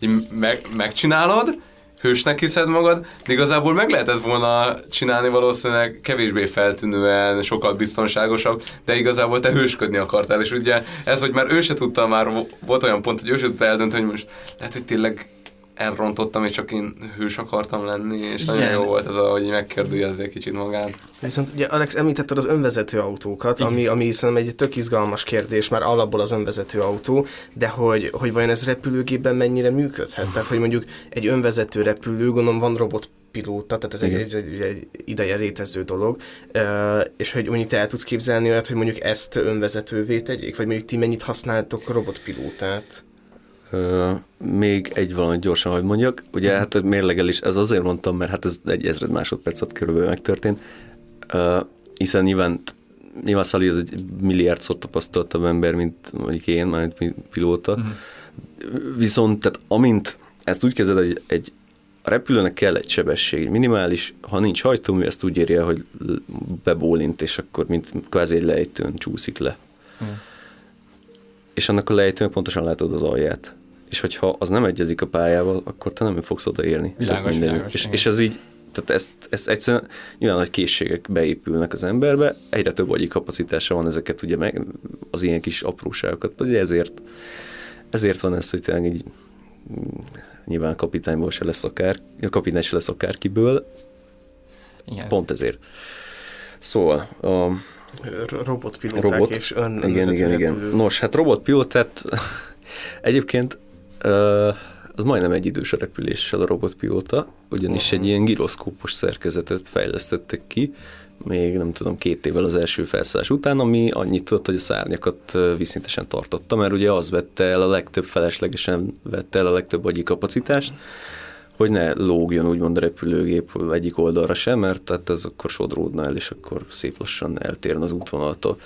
így meg, megcsinálod, hősnek hiszed magad, de igazából meg lehetett volna csinálni valószínűleg kevésbé feltűnően, sokkal biztonságosabb, de igazából te hősködni akartál, és ugye ez, hogy már ő se tudta, már volt olyan pont, hogy ő se tudta eldönteni, hogy most lehet, hogy tényleg elrontottam, és csak én hős akartam lenni, és nagyon Igen. jó volt ez, a, hogy megkérdőjezze egy kicsit magát. Viszont ugye Alex említetted az önvezető autókat, ami, ami szerintem egy tök izgalmas kérdés, már alapból az önvezető autó, de hogy, hogy vajon ez repülőgépben mennyire működhet? Tehát, hogy mondjuk egy önvezető repülő, gondolom van robotpilóta, tehát ez egy, ez egy, egy ideje létező dolog, Ö, és hogy mondjuk te el tudsz képzelni olyat, hogy mondjuk ezt önvezetővé tegyék, vagy mondjuk ti mennyit használtok robotpilótát? Még egy valamit gyorsan, hogy mondjak. Ugye hát a mérlegelés, ez azért mondtam, mert hát ez egy ezred másodpercet körülbelül megtörtént. Hiszen nyilván, nyilván Szali ez egy milliárdszor tapasztaltabb ember, mint mondjuk én, már mint pilóta. Viszont tehát amint ezt úgy kezded, hogy egy a repülőnek kell egy sebesség, egy minimális, ha nincs hajtómű, ezt úgy érje, hogy bebólint, és akkor mint kvázi egy lejtőn csúszik le. És annak a lejtőn pontosan látod az alját. És hogyha az nem egyezik a pályával, akkor te nem fogsz odaérni. Világos, világos, és, és ez így, tehát ezt, ezt egyszerűen nyilván nagy készségek beépülnek az emberbe, egyre több agyi kapacitása van ezeket ugye meg, az ilyen kis apróságokat, ugye ezért, ezért van ez, hogy tényleg így mm, nyilván kapitányból se lesz akár, a kapitány se lesz akárkiből, Igen. pont ezért. Szóval a, robotpilóták robot. és ön, igen, igen, igen. Nos, hát robotpilótát [laughs] egyébként az majdnem egy idős a repüléssel a robotpilóta, ugyanis egy ilyen giroszkópos szerkezetet fejlesztettek ki, még nem tudom, két évvel az első felszállás után, ami annyit tudott, hogy a szárnyakat ö, vízszintesen tartotta, mert ugye az vette el a legtöbb feleslegesen vette el a legtöbb agyi kapacitást, hogy ne lógjon úgymond a repülőgép egyik oldalra sem, mert tehát ez akkor sodródna el, és akkor szép lassan eltérne az útvonaltól.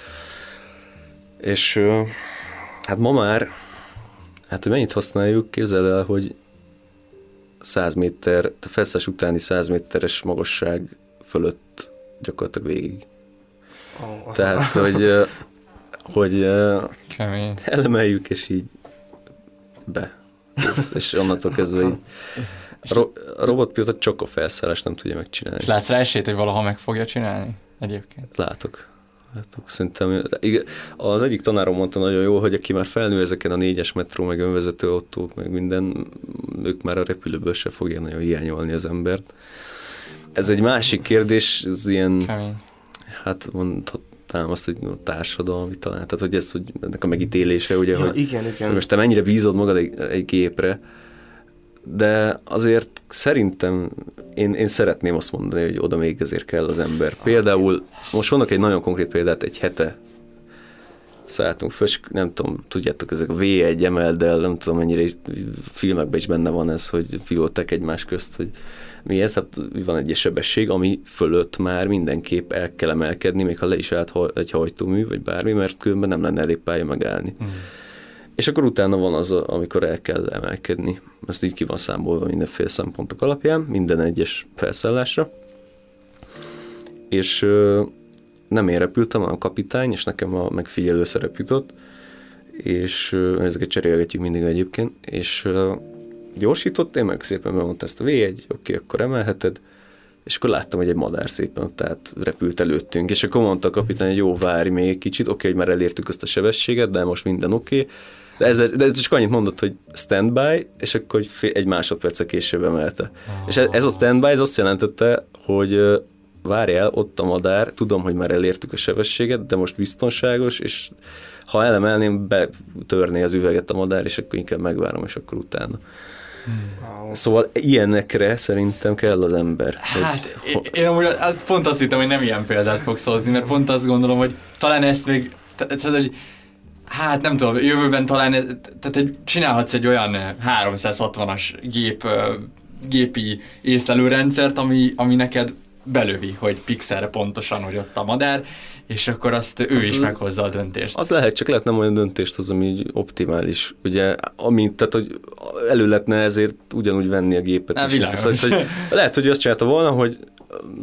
És hát ma már, hát hogy mennyit használjuk, képzeld el, hogy 100 méter, a felszállás utáni 100 méteres magasság fölött gyakorlatilag végig. Oh, Tehát, [laughs] hogy, hogy Kemény. elemeljük, és így be. És, és onnantól kezdve így a, ro- a robotpilóta csak a felszállás nem tudja megcsinálni. És látsz rá esélyt, hogy valaha meg fogja csinálni? Egyébként. Látok. Látok. Szerintem igen, az egyik tanárom mondta nagyon jó, hogy aki már felnő ezeken a négyes metró, meg önvezető autók, meg minden, ők már a repülőből se fogja nagyon hiányolni az embert. Ez egy másik kérdés, ez ilyen, Kemény. hát mondhatnám azt, hogy társadalmi talán, tehát hogy ez, hogy ennek a megítélése, ugye, Ja, hogy igen, hogy igen. most te mennyire bízod magad egy, egy gépre, de azért szerintem én, én szeretném azt mondani, hogy oda még ezért kell az ember. Például, most vannak egy nagyon konkrét példát, egy hete szálltunk föl, és nem tudom, tudjátok, ezek a V1 emeldel, nem tudom mennyire filmekben is benne van ez, hogy pilóták egymás közt, hogy mi ez, hát van egy sebesség, ami fölött már mindenképp el kell emelkedni, még ha le is állt egy hajtómű, vagy bármi, mert különben nem lenne elég pálya megállni. Mm. És akkor utána van az, amikor el kell emelkedni. Ezt így ki van számolva mindenféle szempontok alapján, minden egyes felszállásra. És ö, nem én repültem, hanem a kapitány, és nekem a megfigyelő szerep jutott, és ö, ezeket cserélgetjük mindig egyébként, és ö, gyorsított, én meg szépen bemondta ezt a V1, oké, akkor emelheted, és akkor láttam, hogy egy madár szépen tehát repült előttünk, és akkor mondta a kapitány, hogy jó, várj még egy kicsit, oké, hogy már elértük azt a sebességet, de most minden oké. De, ez, de csak annyit mondott, hogy standby, és akkor fél, egy másodperce később emelte. És ez, ez a standby, ez azt jelentette, hogy várjál, ott a madár, tudom, hogy már elértük a sebességet, de most biztonságos, és ha elemelném, betörné az üveget a madár, és akkor inkább megvárom, és akkor utána. Wow. Szóval ilyenekre szerintem kell az ember. Hát, hogy, én, én amúgy hát pont azt hittem, hogy nem ilyen példát fogsz hozni, mert pont azt gondolom, hogy talán ezt még, te- tehát, hogy hát nem tudom, jövőben talán, tehát hogy csinálhatsz egy olyan eh, 360-as gép, ö, gépi észlelőrendszert, ami, ami neked belövi, hogy pixelre pontosan, hogy ott a madár, és akkor azt ő Az- is meghozza a döntést. Az lehet, csak lehet nem olyan döntést hoz, ami így optimális. Ugye, amint, tehát, hogy elő lehetne ezért ugyanúgy venni a gépet. Á, világos. Szóval, hogy lehet, hogy azt csinálta volna, hogy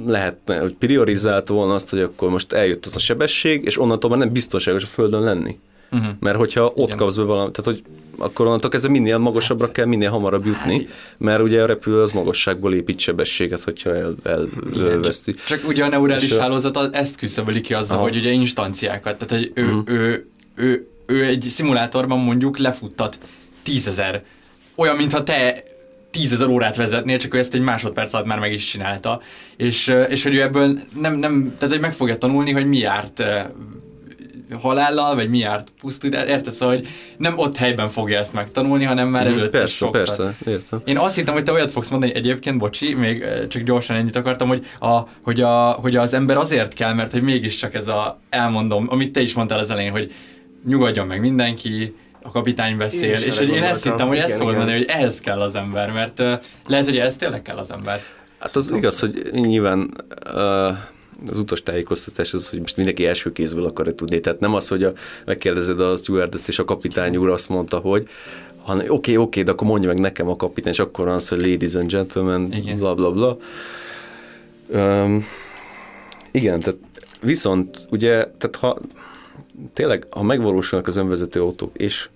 lehetne, hogy priorizált volna azt, hogy akkor most eljött az a sebesség, és onnantól már nem biztonságos a földön lenni. Uh-huh. Mert hogyha ott Igen. kapsz be valami, tehát hogy akkor onnantól kezdve minél magasabbra kell minél hamarabb jutni, hát, mert ugye a repülő az magasságból épít sebességet, hogyha el, elveszti. El, csak, csak ugye a neurális a... hálózat ezt küszöböli ki azzal, Aha. hogy ugye instanciákat, tehát hogy ő, uh-huh. ő, ő, ő egy szimulátorban mondjuk lefuttat tízezer, olyan, mintha te tízezer órát vezetnél, csak ő ezt egy másodperc alatt már meg is csinálta. És, és hogy ő ebből nem, nem, tehát hogy meg fogja tanulni, hogy mi járt halállal, vagy mi járt pusztítás, érted? Szóval, hogy nem ott helyben fogja ezt megtanulni, hanem már mm, előtte Persze, sokszor. persze, értem. Én azt hittem, hogy te olyat fogsz mondani egyébként, bocsi, még csak gyorsan ennyit akartam, hogy, a, hogy, a, hogy az ember azért kell, mert hogy mégiscsak ez a, elmondom, amit te is mondtál az elején, hogy nyugodjon meg mindenki, a kapitány beszél, én és hogy én ezt hittem, hogy igen, ezt fogod mondani, hogy ehhez kell az ember, mert uh, lehet, hogy ez tényleg kell az ember. Hát az igaz, hogy nyilván uh, az utas tájékoztatás az, hogy most mindenki első kézből akar tudni. Tehát nem az, hogy a, megkérdezed a stewardess és a kapitány úr azt mondta, hogy hanem oké, okay, oké, okay, de akkor mondja meg nekem a kapitány, és akkor az, hogy ladies and gentlemen, igen. bla bla bla. Um, igen, tehát viszont ugye, tehát ha tényleg, ha megvalósulnak az önvezető autók, és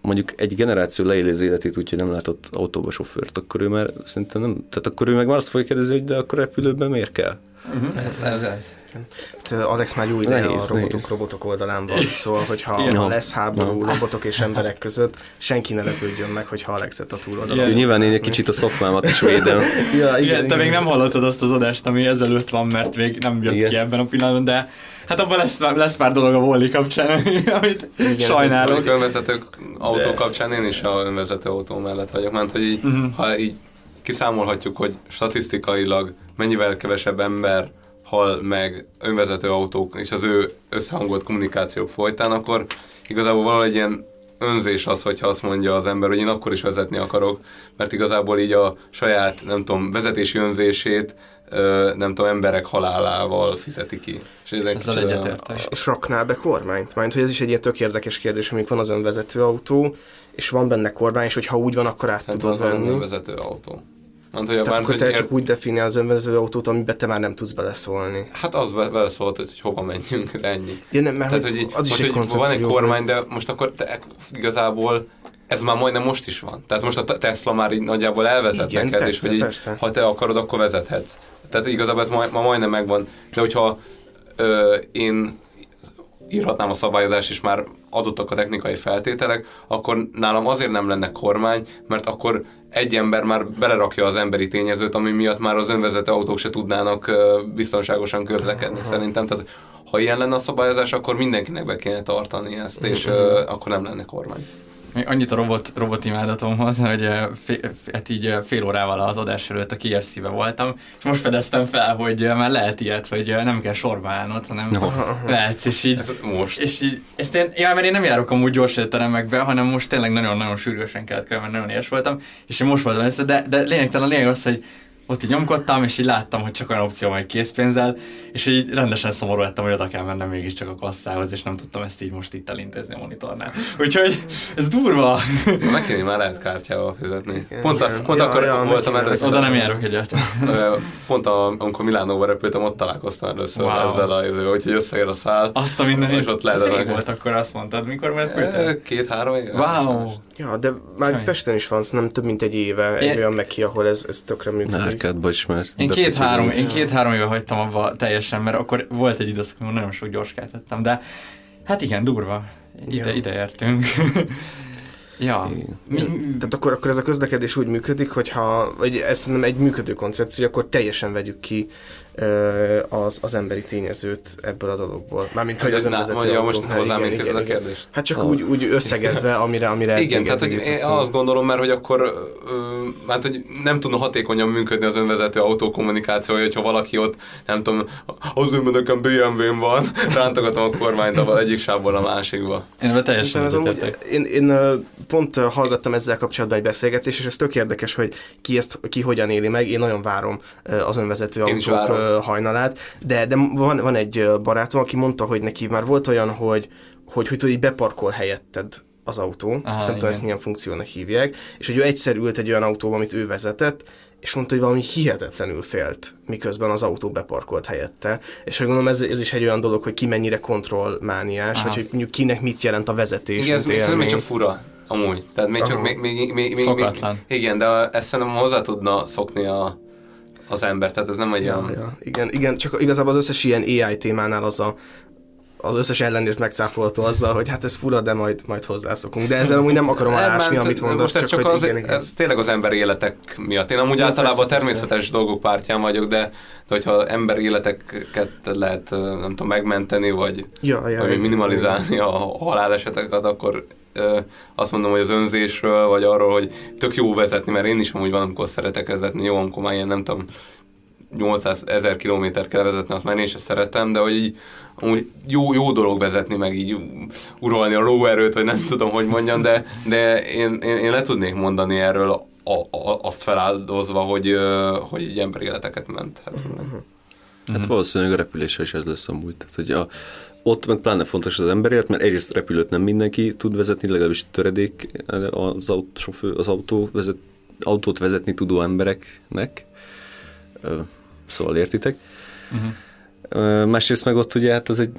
mondjuk egy generáció leéli az életét, úgyhogy nem látott autóba sofőrt, akkor ő már szerintem nem, tehát akkor ő meg már azt fogja kérdezni, hogy de akkor repülőben miért kell? Uh-huh. Ez, ez, ez. Alex már jó ideje nehéz, a robotok, nehéz. robotok oldalán van, [laughs] szóval hogyha ha lesz háború no. robotok és emberek között, senki ne lepődjön meg, hogyha Alexet a túloldalon. Yeah. Nyilván én egy kicsit a szakmámat is védem. [laughs] ja, igen, igen, te igen. még nem hallottad azt az adást, ami ezelőtt van, mert még nem jött igen. ki ebben a pillanatban, de hát abban lesz, lesz pár dolog a Wally kapcsán, [laughs] amit igen, sajnálok. Az önvezető autó kapcsán én is a önvezető autó mellett vagyok, mert hogy így, uh-huh. ha így kiszámolhatjuk, hogy statisztikailag mennyivel kevesebb ember hal meg önvezető autók és az ő összehangolt kommunikációk folytán, akkor igazából valahol egy ilyen önzés az, hogyha azt mondja az ember, hogy én akkor is vezetni akarok, mert igazából így a saját, nem tudom, vezetési önzését nem tudom, emberek halálával fizeti ki. És Ezzel egyetértek. És raknál be kormányt? Mert hogy ez is egy ilyen tök érdekes kérdés, amikor van az önvezető autó, és van benne kormány, és hogyha úgy van, akkor át tudod venni. Van önvezető autó. Mert, hogy Tehát akkor te ér... csak úgy definiál az önvezető autót, amiben te már nem tudsz beleszólni. Hát az beleszólt, hogy hova menjünk, ennyi. Ja, nem, mert Tehát, hogy, az most, is egy van egy kormány, de most akkor te igazából ez már majdnem most is van. Tehát most a Tesla már így nagyjából elvezet Igen, neked, persze, és hogy így, persze. ha te akarod, akkor vezethetsz. Tehát igazából ez ma, ma majdnem megvan. De hogyha ö, én írhatnám a szabályozás, és már adottak a technikai feltételek, akkor nálam azért nem lenne kormány, mert akkor egy ember már belerakja az emberi tényezőt, ami miatt már az önvezető autók se tudnának biztonságosan közlekedni szerintem. Tehát ha ilyen lenne a szabályozás, akkor mindenkinek be kéne tartani ezt, és uh, akkor nem lenne kormány. Annyit a robot, robot imádatomhoz, hogy fél, hát így fél órával az adás előtt a KFC-be voltam, és most fedeztem fel, hogy már lehet ilyet, hogy nem kell sorba állnod, hanem no. lehetsz, és így, Ez most. és így, ezt én, ja, mert én nem járok amúgy gyors étteremekbe, hanem most tényleg nagyon-nagyon sűrűsen kellett kell, mert nagyon éhes voltam, és én most voltam össze, de, de lényegtelen a lényeg az, hogy ott így nyomkodtam, és így láttam, hogy csak olyan opció van, hogy készpénzzel, és így rendesen szomorú lettem, hogy oda kell mennem mégiscsak a kasszához, és nem tudtam ezt így most itt elintézni a monitornál. Úgyhogy ez durva. Meg kéne már lehet kártyával fizetni. Pont, a, pont ja, akkor ja, voltam először. Oda nem járok egyet. Pont a, amikor Milánóba repültem, ott találkoztam először wow. ezzel a izé, úgyhogy összeér a szál. Azt a minden és ott lehet. Ez volt akkor azt mondtad, mikor repültem? Két-három év. Wow. Ja, de már itt Pesten is van, nem több mint egy éve, egy olyan meg ki, ahol ez, ez tökre működik. Árkádba is már. Én két-három, én két-három éve hagytam abba teljesen, mert akkor volt egy időszak, amikor nagyon sok gyorskát tettem, de hát igen, durva. Ide, ja. ide értünk. [laughs] Ja. Mi, tehát akkor, akkor ez a közlekedés úgy működik, hogyha, vagy ez nem egy működő koncepció, akkor teljesen vegyük ki az, az emberi tényezőt ebből a dologból. Mármint, hát hogy az önvezető ja, most hozzám igen, igen, a kérdés. Hát csak oh. úgy, úgy összegezve, amire, amire Igen, tehát hogy én azt gondolom, mert hogy akkor hát, hogy nem tudna hatékonyan működni az önvezető autókommunikációja, hogyha valaki ott, nem tudom, azért, mert nekem BMW-n van, [laughs] rántogatom a kormányt a egyik sávból a másikba. Én teljesen ez amúgy, én, én pont hallgattam ezzel kapcsolatban egy beszélgetést, és ez tök érdekes, hogy ki ezt, ki hogyan éli meg. Én nagyon várom az önvezető autók hajnalát, de, de van, van egy barátom, aki mondta, hogy neki már volt olyan, hogy, hogy, hogy, hogy beparkol helyetted az autó, Aha, nem tudom, ezt milyen funkciónak hívják, és hogy ő egyszer ült egy olyan autóban, amit ő vezetett, és mondta, hogy valami hihetetlenül félt, miközben az autó beparkolt helyette. És hogy gondolom, ez, ez is egy olyan dolog, hogy ki mennyire kontrollmániás, Aha. vagy hogy mondjuk kinek mit jelent a vezetés, Igen, ez mint még, még csak fura, amúgy. Tehát még csak, még, még, még, még, még, Szokatlan. igen, de ezt szerintem hozzá tudna szokni a, az ember, tehát ez nem egy olyan... Ja, igen, igen, csak igazából az összes ilyen AI témánál az a, az összes ellenért megcáfolható azzal, hogy hát ez fura, de majd, majd hozzászokunk. De ezzel amúgy nem akarom alásni, amit mondasz, most ez csak, hogy az, igen, igen. ez tényleg az ember életek miatt. Én amúgy Ja, általában persze, természetes dolgok pártján vagyok, de, de hogyha ember életeket lehet, nem tudom, megmenteni, vagy, Ja, ja, vagy minimalizálni a haláleseteket, akkor azt mondom, hogy az önzésről, vagy arról, hogy tök jó vezetni, mert én is amúgy van, amikor szeretek vezetni, jó, amikor már ilyen, nem tudom, 800 ezer kilométert kell vezetni, azt már én sem szeretem, de hogy így amúgy jó, jó dolog vezetni, meg így uralni a lóerőt, vagy nem tudom, hogy mondjam, de, de én, én, én le tudnék mondani erről a, a, azt feláldozva, hogy, hogy így ember életeket ment. Hát, Hát valószínűleg a repüléssel is ez lesz amúgy. Tehát, hogy a, ott meg pláne fontos az emberért, mert egyrészt repülőt nem mindenki tud vezetni, legalábbis töredék az, autó, sofőr, az autó vezet, autót vezetni tudó embereknek. Szóval értitek. Uh-huh. Másrészt meg ott ugye hát az egy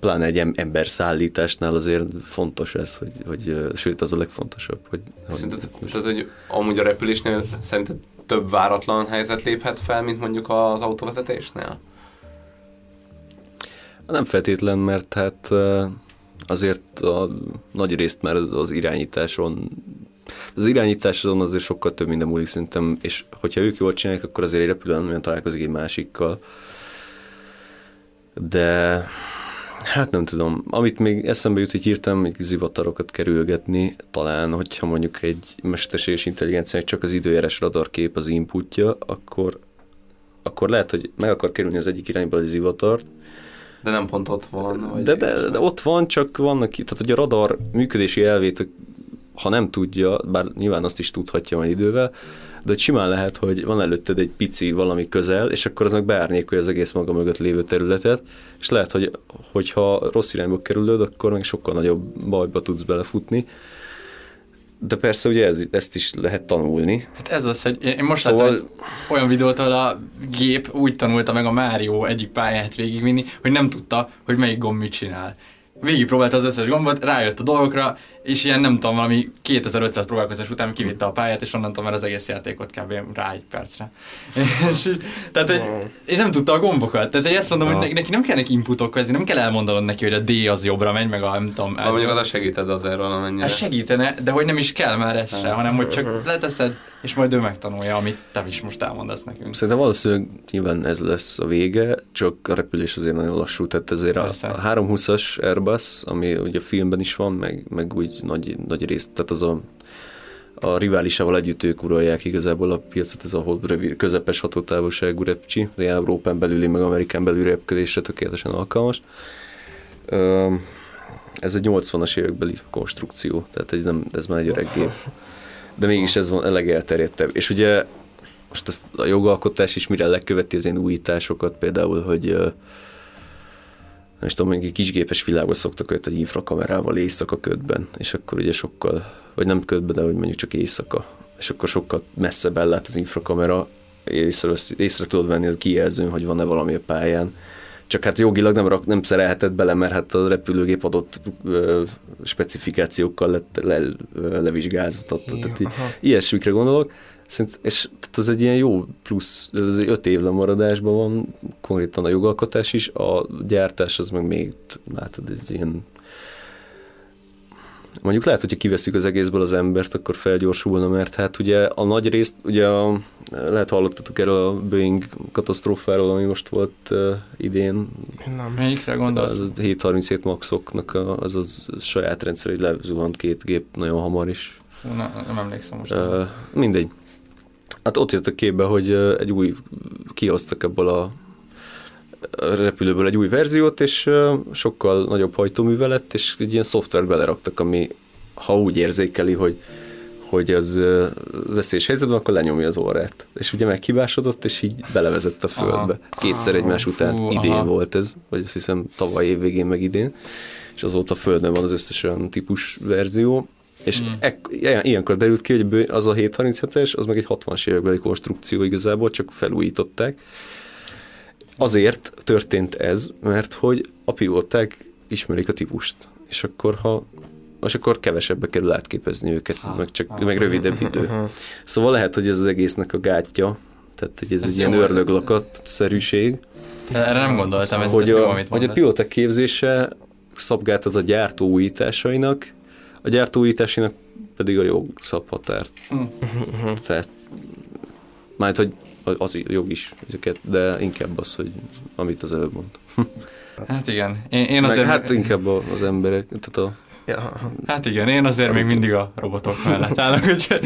pláne egy em- emberszállításnál azért fontos ez, hogy, hogy sőt az a legfontosabb, hogy, hogy Szerinted, tehát, hogy amúgy a repülésnél szerinted több váratlan helyzet léphet fel, mint mondjuk az autóvezetésnél? Nem feltétlen, mert hát azért a nagy részt már az irányításon az irányításon azért sokkal több minden múlik szerintem, és hogyha ők jól csinálják, akkor azért egy repülő nem olyan találkozik egy másikkal. De hát nem tudom, amit még eszembe jut, hogy hirtelen még zivatarokat kerülgetni, talán, hogyha mondjuk egy mesterséges intelligenciának csak az időjárás radarkép az inputja, akkor, akkor lehet, hogy meg akar kerülni az egyik irányba egy zivatart, De nem pont ott van. Vagy de, de, de ott van, csak vannak, tehát hogy a radar működési elvét, ha nem tudja, bár nyilván azt is tudhatja majd idővel, de simán lehet, hogy van előtted egy pici valami közel, és akkor az meg beárnyékolja az egész maga mögött lévő területet, és lehet, hogy hogyha rossz irányba kerülöd, akkor meg sokkal nagyobb bajba tudsz belefutni. De persze ugye ez, ezt is lehet tanulni. Hát ez az, hogy én most Szóval- láttam olyan videót, ahol a gép úgy tanulta meg a Mario egyik pályát végigvinni, hogy nem tudta, hogy melyik gomb mit csinál. Végig próbálta az összes gombot, rájött a dolgokra, és ilyen nem tudom, valami 2500 próbálkozás után kivitte a pályát, és onnantól már az egész játékot kb. rá egy percre. [laughs] és tehát, hogy és nem tudta a gombokat. Tehát, hogy ezt mondom, hogy ne- neki nem kell neki inputok vezni, nem kell elmondanod neki, hogy a D az jobbra megy, meg a nem tudom, ez mondjuk jobb. az a segíted azért valamennyire. Ez segítene, de hogy nem is kell már ez se, hanem hogy csak leteszed, és majd ő megtanulja, amit te is most elmondasz nekünk. Szerintem valószínűleg nyilván ez lesz a vége, csak a repülés azért nagyon lassú, tehát ezért a, Persze. a 320-as Airbus, ami ugye a filmben is van, meg, meg úgy nagy, nagy részt, tehát az a, a riválisával együtt ők uralják igazából a piacot, ez a hol- rövid, közepes hatótávolságú repcsi, de Európán belüli, meg Amerikán belüli repkedésre tökéletesen alkalmas. Ez egy 80-as évekbeli konstrukció, tehát ez, nem, ez már egy öreg gép. [laughs] De mégis ez van a legelterjedtebb. És ugye most ezt a jogalkotás is mire leköveti az ilyen újításokat, például, hogy nem is tudom, mondjuk egy kisgépes világban szoktak olyat, hogy infrakamerával éjszaka ködben, és akkor ugye sokkal, vagy nem ködben, de hogy mondjuk csak éjszaka, és akkor sokkal messzebb ellát az infrakamera, észre, észre tudod venni a kijelzőn, hogy van-e valami a pályán. Csak hát jogilag nem, rak, nem szerelhetett bele, mert hát a repülőgép adott ö, specifikációkkal lett le, ö, levizsgáztatott. Jó, Tehát ilyesmikre gondolok. Szerint, és tehát az egy ilyen jó plusz, ez egy öt év lemaradásban van, konkrétan a jogalkotás is, a gyártás az meg még, látod, ez ilyen Mondjuk lehet, hogyha kiveszik az egészből az embert, akkor felgyorsulna, mert hát ugye a nagy részt, ugye a, lehet hallottatok erről a Boeing katasztrófáról, ami most volt uh, idén, Nem. Melyikre gondolsz? az a 737 Maxoknak a, az, az saját rendszer, hogy lezuhant két gép nagyon hamar is. Na, nem emlékszem most. Uh, mindegy. Hát ott jött a képbe, hogy egy új, kihoztak ebből a repülőből egy új verziót, és sokkal nagyobb hajtóműve lett, és egy ilyen szoftvert beleraktak, ami ha úgy érzékeli, hogy hogy az veszélyes helyzetben, akkor lenyomja az órát. És ugye meghibásodott, és így belevezett a földbe. Kétszer egymás után fú, idén aha. volt ez, vagy azt hiszem tavaly év végén meg idén, és azóta földön van az összes olyan típus verzió, És mm. ek, ilyen, ilyenkor derült ki, hogy az a 737-es, az meg egy 60-as évekbeli konstrukció igazából, csak felújították. Azért történt ez, mert hogy a pilóták ismerik a típust. És akkor, ha és akkor kevesebbe kerül átképezni őket, ha, meg csak ha, meg rövidebb idő. Szóval lehet, hogy ez az egésznek a gátja, tehát hogy ez, ez egy ilyen ördöglakat-szerűség. Erre nem gondoltam, ez, hogy ez a, jó, amit Hogy a pilóták képzése szabgáltat a gyártó újításainak, a gyártó újításának pedig a jog szabhatárt. Mm. Tehát, majd, hogy az jog is ezeket, de inkább az, hogy amit az előbb mondtam. [laughs] Hát igen. Én, én azért... Meg, hát inkább az emberek, tehát a Ja. Hát igen, én azért még mindig a robotok mellett állok, úgyhogy...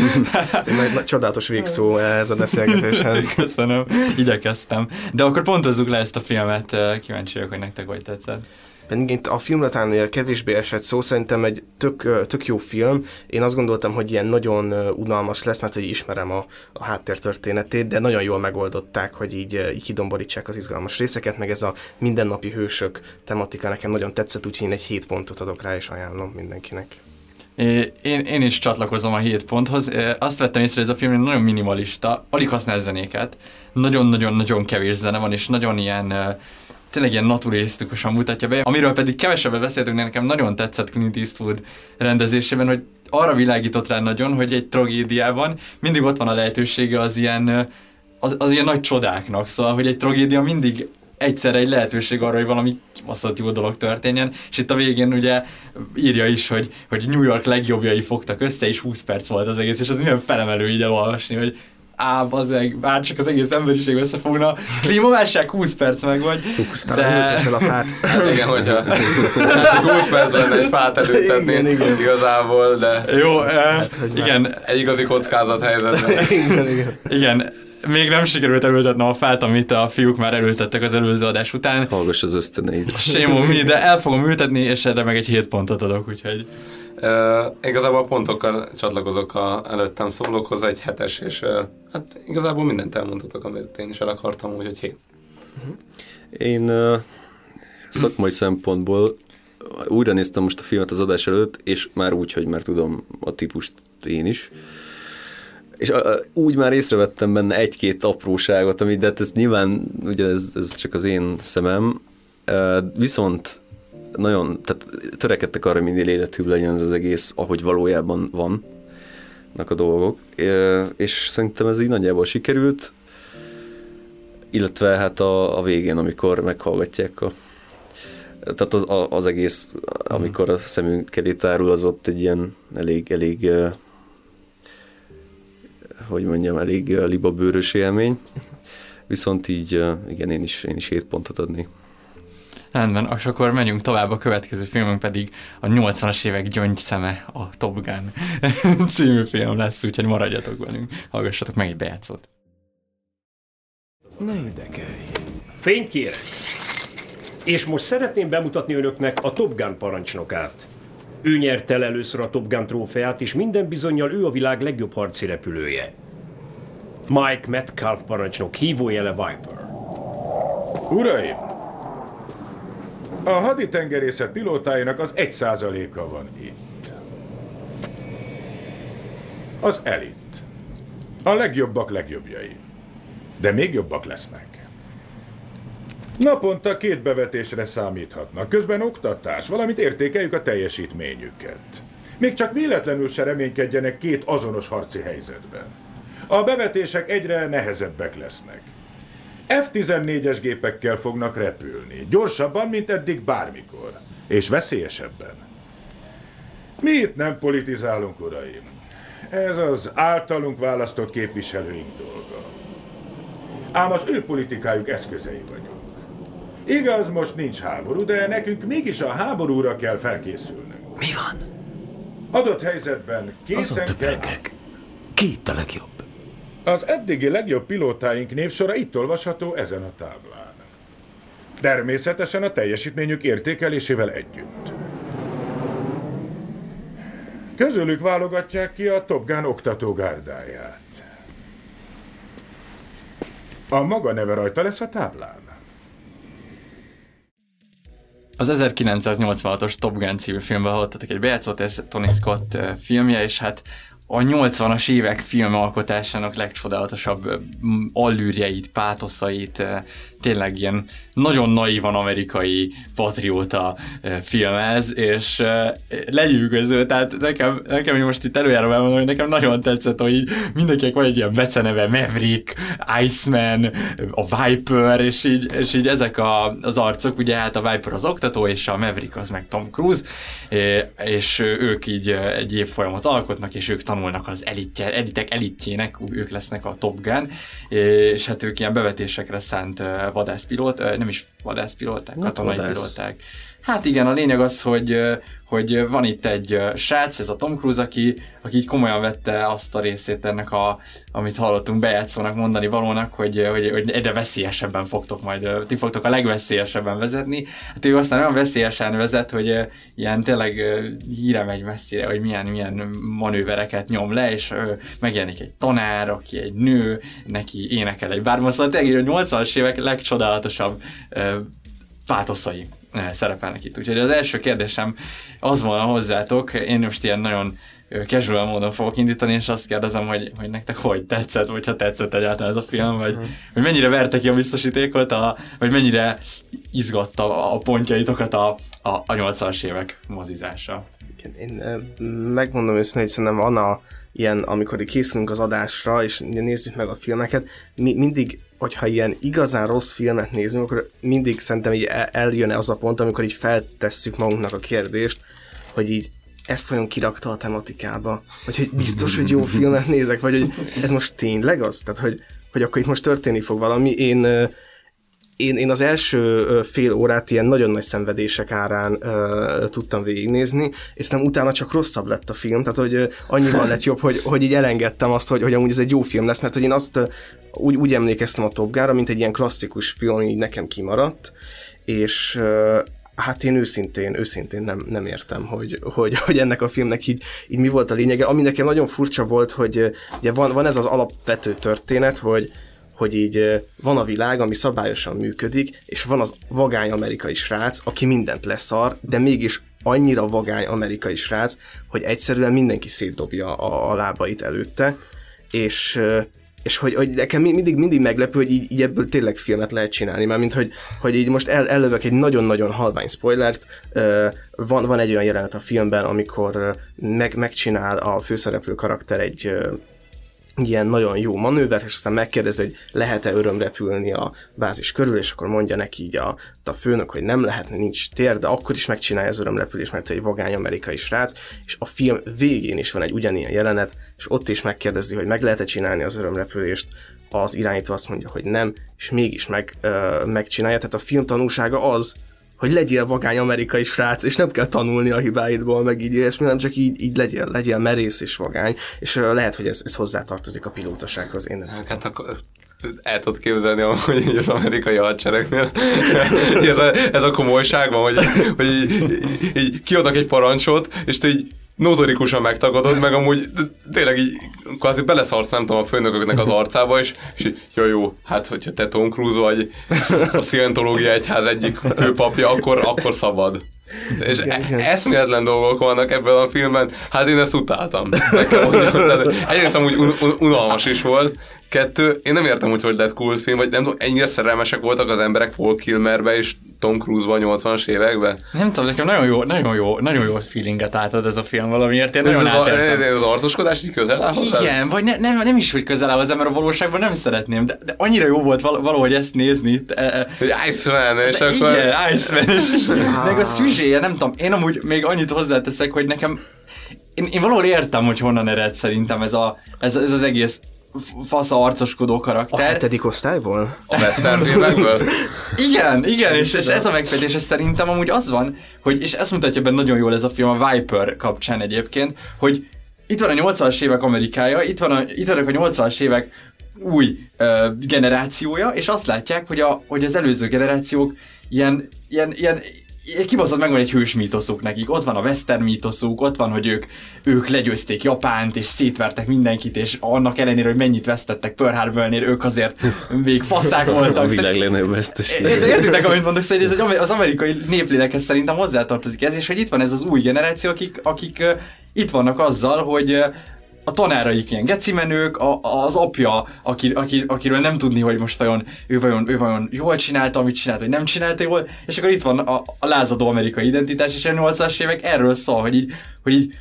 [laughs] Csodálatos végszó ez a beszélgetéshez. [laughs] Köszönöm, igyekeztem. De akkor pontozzuk le ezt a filmet, kíváncsi vagyok, hogy nektek hogy tetszett. Megint a filmletánnél kevésbé esett szó, szerintem egy tök, tök jó film. Én azt gondoltam, hogy ilyen nagyon unalmas lesz, mert hogy ismerem a, a háttértörténetét, de nagyon jól megoldották, hogy így, így kidomborítsák az izgalmas részeket, meg ez a mindennapi hősök tematika nekem nagyon tetszett, úgyhogy én egy 7 pontot adok rá, és ajánlom mindenkinek. Én, én is csatlakozom a 7 ponthoz. Azt vettem észre, hogy ez a film nagyon minimalista, alig használ zenéket. Nagyon-nagyon-nagyon kevés zene van, és nagyon ilyen tényleg ilyen naturalisztikusan mutatja be, amiről pedig kevesebbet beszéltünk, nekem nagyon tetszett Clint Eastwood rendezésében, hogy arra világított rá nagyon, hogy egy tragédiában mindig ott van a lehetősége az ilyen, az, az ilyen nagy csodáknak, szóval, hogy egy tragédia mindig egyszerre egy lehetőség arra, hogy valami kibaszott jó dolog történjen, és itt a végén ugye írja is, hogy, hogy New York legjobbjai fogtak össze, és 20 perc volt az egész, és az milyen felemelő ide olvasni, hogy á, bazeg, bár csak az egész emberiség összefogna, klímaválság 20 perc meg vagy, de... a fát. Hát igen, hogyha 20 perc lenne egy fát előtetni igen, igen. igazából, de... Jó, eh, hát, igen. Egy igazi kockázat helyzetben. [laughs] igen, igen. igen még nem sikerült elültetnem a fát, amit a fiúk már elültettek az előző adás után. Hallgass az ösztöneid. Sémon mi, de el fogom ültetni, és erre meg egy 7 pontot adok, úgyhogy... Uh, igazából pontokkal csatlakozok a előttem szólókhoz, egy hetes, és uh, hát igazából mindent elmondhatok, amit én is el akartam, úgyhogy hét. Én uh, szakmai szempontból újra néztem most a filmet az adás előtt, és már úgy, hogy már tudom a típust én is. És uh, úgy már észrevettem benne egy-két apróságot, amit, de hát ez nyilván, ugye ez, ez csak az én szemem, uh, viszont nagyon, tehát törekedtek arra, hogy minél életűbb legyen ez az egész, ahogy valójában van a dolgok, és szerintem ez így nagyjából sikerült, illetve hát a, a végén, amikor meghallgatják a tehát az, az egész, amikor a szemünk elé tárul, az ott egy ilyen elég, elég hogy mondjam, elég libabőrös élmény. Viszont így, igen, én is, én is 7 pontot adnék. Rendben, és akkor megyünk tovább, a következő filmünk pedig a 80-as évek gyöngyszeme, a Top Gun [laughs] című film lesz, úgyhogy maradjatok velünk, hallgassatok meg egy bejátszót. Ne idegelj. Fényt kérek. És most szeretném bemutatni önöknek a Top Gun parancsnokát. Ő nyerte el először a Top Gun trófeát, és minden bizonyal ő a világ legjobb harci repülője. Mike Metcalf parancsnok, hívójele Viper. Uraim, a haditengerészet pilótáinak az egy százaléka van itt. Az elit. A legjobbak legjobbjai. De még jobbak lesznek. Naponta két bevetésre számíthatnak, közben oktatás, valamint értékeljük a teljesítményüket. Még csak véletlenül se reménykedjenek két azonos harci helyzetben. A bevetések egyre nehezebbek lesznek. F-14-es gépekkel fognak repülni. Gyorsabban, mint eddig bármikor. És veszélyesebben. Mi itt nem politizálunk, uraim. Ez az általunk választott képviselőink dolga. Ám az ő politikájuk eszközei vagyunk. Igaz, most nincs háború, de nekünk mégis a háborúra kell felkészülnünk. Mi van? Adott helyzetben készen Azon kell... Ki itt a legjobb? Az eddigi legjobb pilótáink névsora itt olvasható ezen a táblán. Természetesen a teljesítményük értékelésével együtt. Közülük válogatják ki a Top Gun oktatógárdáját. A maga neve rajta lesz a táblán. Az 1986-os Top Gun című filmben hallottatok egy bejátszót, ez Tony Scott ö, filmje, és hát a 80-as évek filmalkotásának legcsodálatosabb allűrjeit, pátoszait, tényleg ilyen nagyon naívan amerikai patrióta ö, film ez, és ö, lenyűgöző, tehát nekem, nekem most itt előjárom elmondom, hogy nekem nagyon tetszett, hogy így mindenkinek van egy ilyen beceneve, Maverick, Iceman, a Viper, és így, és így ezek a, az arcok, ugye hát a Viper az oktató, és a Maverick az meg Tom Cruise, é- és ők így egy évfolyamot alkotnak, és ők tanulnak az elitje, elitek elitjének, ők lesznek a Top Gun, és hát ők ilyen bevetésekre szánt vadászpilót, nem is vadászpilóták, katonai pilóták. Hát igen, a lényeg az, hogy, hogy van itt egy srác, ez a Tom Cruise, aki, aki így komolyan vette azt a részét ennek, a, amit hallottunk bejátszónak mondani valónak, hogy, hogy, hogy egyre veszélyesebben fogtok majd, ti fogtok a legveszélyesebben vezetni. Hát ő aztán olyan veszélyesen vezet, hogy ilyen tényleg híre megy messzire, hogy milyen, milyen manővereket nyom le, és megjelenik egy tanár, aki egy nő, neki énekel egy bárma, szóval tényleg így a 80-as évek legcsodálatosabb pátoszai szerepelnek itt. Úgyhogy az első kérdésem az volna hozzátok, én most ilyen nagyon casual módon fogok indítani, és azt kérdezem, hogy, hogy nektek hogy tetszett, vagy ha tetszett egyáltalán ez a film, vagy, vagy mennyire verte ki a biztosítékot, a, vagy mennyire izgatta a pontjaitokat a, a, a 80-as évek mozizása. Én megmondom őszintén, hogy szerintem van a ilyen, amikor készülünk az adásra, és nézzük meg a filmeket, mi, mindig, hogyha ilyen igazán rossz filmet nézünk, akkor mindig szerintem így el- eljön az a pont, amikor így feltesszük magunknak a kérdést, hogy így ezt vajon kirakta a tematikába? Vagy hogy biztos, hogy jó filmet nézek? Vagy hogy ez most tényleg az? Tehát, hogy, hogy akkor itt most történni fog valami. Én, én, én az első fél órát ilyen nagyon nagy szenvedések árán ö, tudtam végignézni, és nem utána csak rosszabb lett a film, tehát hogy annyival lett jobb, hogy, hogy így elengedtem azt, hogy, hogy amúgy ez egy jó film lesz, mert hogy én azt úgy, úgy emlékeztem a Top Gun-ra, mint egy ilyen klasszikus film, ami így nekem kimaradt, és ö, hát én őszintén, őszintén nem, nem értem, hogy, hogy, hogy ennek a filmnek így, így mi volt a lényege. Ami nekem nagyon furcsa volt, hogy ugye van, van ez az alapvető történet, hogy, hogy így van a világ, ami szabályosan működik, és van az vagány amerikai srác, aki mindent leszar, de mégis annyira vagány amerikai srác, hogy egyszerűen mindenki szétdobja a, a lábait előtte, és és hogy, hogy nekem mi- mindig, mindig meglepő, hogy így, így ebből tényleg filmet lehet csinálni, mármint hogy, hogy így most el, ellövök egy nagyon-nagyon halvány spoilert, van, van egy olyan jelenet a filmben, amikor meg, megcsinál a főszereplő karakter egy ilyen nagyon jó manővert, és aztán megkérdezi, hogy lehet-e örömrepülni a bázis körül, és akkor mondja neki így a, a főnök, hogy nem lehetne, nincs tér, de akkor is megcsinálja az örömrepülést, mert egy vagány amerikai srác, és a film végén is van egy ugyanilyen jelenet, és ott is megkérdezi, hogy meg lehet-e csinálni az örömrepülést, az irányító azt mondja, hogy nem, és mégis meg, ö, megcsinálja. Tehát a film tanulsága az, hogy legyél vagány amerikai srác, és nem kell tanulni a hibáidból, meg így ilyesmi, hanem csak így, így legyél, legyél merész és vagány, és lehet, hogy ez, ez hozzátartozik a pilótasághoz, én nem tudom. Hát akkor el tudod képzelni, hogy így az amerikai hadseregnél [laughs] ez a, ez a komolyság van, hogy, hogy így, így, így kiadnak egy parancsot, és te így notorikusan megtagadod, meg amúgy tényleg így kvázi beleszarsz, nem tudom, a főnököknek az arcába, és, és így, jó, jó, hát hogyha te Tom Cruise vagy a Szientológia Egyház egyik főpapja, akkor, akkor szabad. És e- eszméletlen dolgok vannak ebben a filmben, hát én ezt utáltam. Nekem mondjam, egyrészt amúgy un- un- unalmas is volt, kettő, én nem értem, hogy hogy lett kult film, vagy nem tudom, ennyire szerelmesek voltak az emberek Paul Kilmerbe és Tom Cruise-ban 80-as években. Nem tudom, nekem nagyon jó, nagyon jó, nagyon jó feelinget átad ez a film valamiért, én nagyon Ez az, átérzem. az arcoskodás így közel áll hozzá? Igen, vagy ne, nem, nem is, hogy közel áll hozzá, mert a valóságban nem szeretném, de, de annyira jó volt val- valahogy ezt nézni. te- e- Hogy Iceman, és de akkor... Igen, Iceman, és [laughs] meg a szüzséje, nem tudom, én amúgy még annyit hozzáteszek, hogy nekem, én, én valahol értem, hogy honnan ered szerintem ez, a, ez, ez az egész f- fasza arcoskodó A karakter. hetedik osztályból? A western filmekből? [laughs] Igen, igen, és, és ez a megfejtés, ez szerintem amúgy az van, hogy, és ezt mutatja benne nagyon jól ez a film a Viper kapcsán egyébként, hogy itt van a 80-as évek Amerikája, itt, van a, itt vannak a 80-as évek új ö, generációja, és azt látják, hogy, a, hogy az előző generációk ilyen, ilyen, ilyen kibaszott megvan egy hős mítoszuk nekik. Ott van a western mítoszuk, ott van, hogy ők, ők legyőzték Japánt, és szétvertek mindenkit, és annak ellenére, hogy mennyit vesztettek Pearl Harbornél, ők azért még faszák [laughs] voltak. A világ legnagyobb veszteség. Értitek, amit mondok, szóval ez egy, az amerikai néplélekhez szerintem hozzátartozik ez, és hogy itt van ez az új generáció, akik, akik itt vannak azzal, hogy a tanáraik ilyen gecimenők, a, az apja, aki, aki, akiről nem tudni, hogy most vajon ő, vajon ő vajon jól csinálta, amit csinált, vagy nem csinálta jól, és akkor itt van a, a lázadó amerikai identitás, és a 80-as évek erről szól, hogy így, hogy így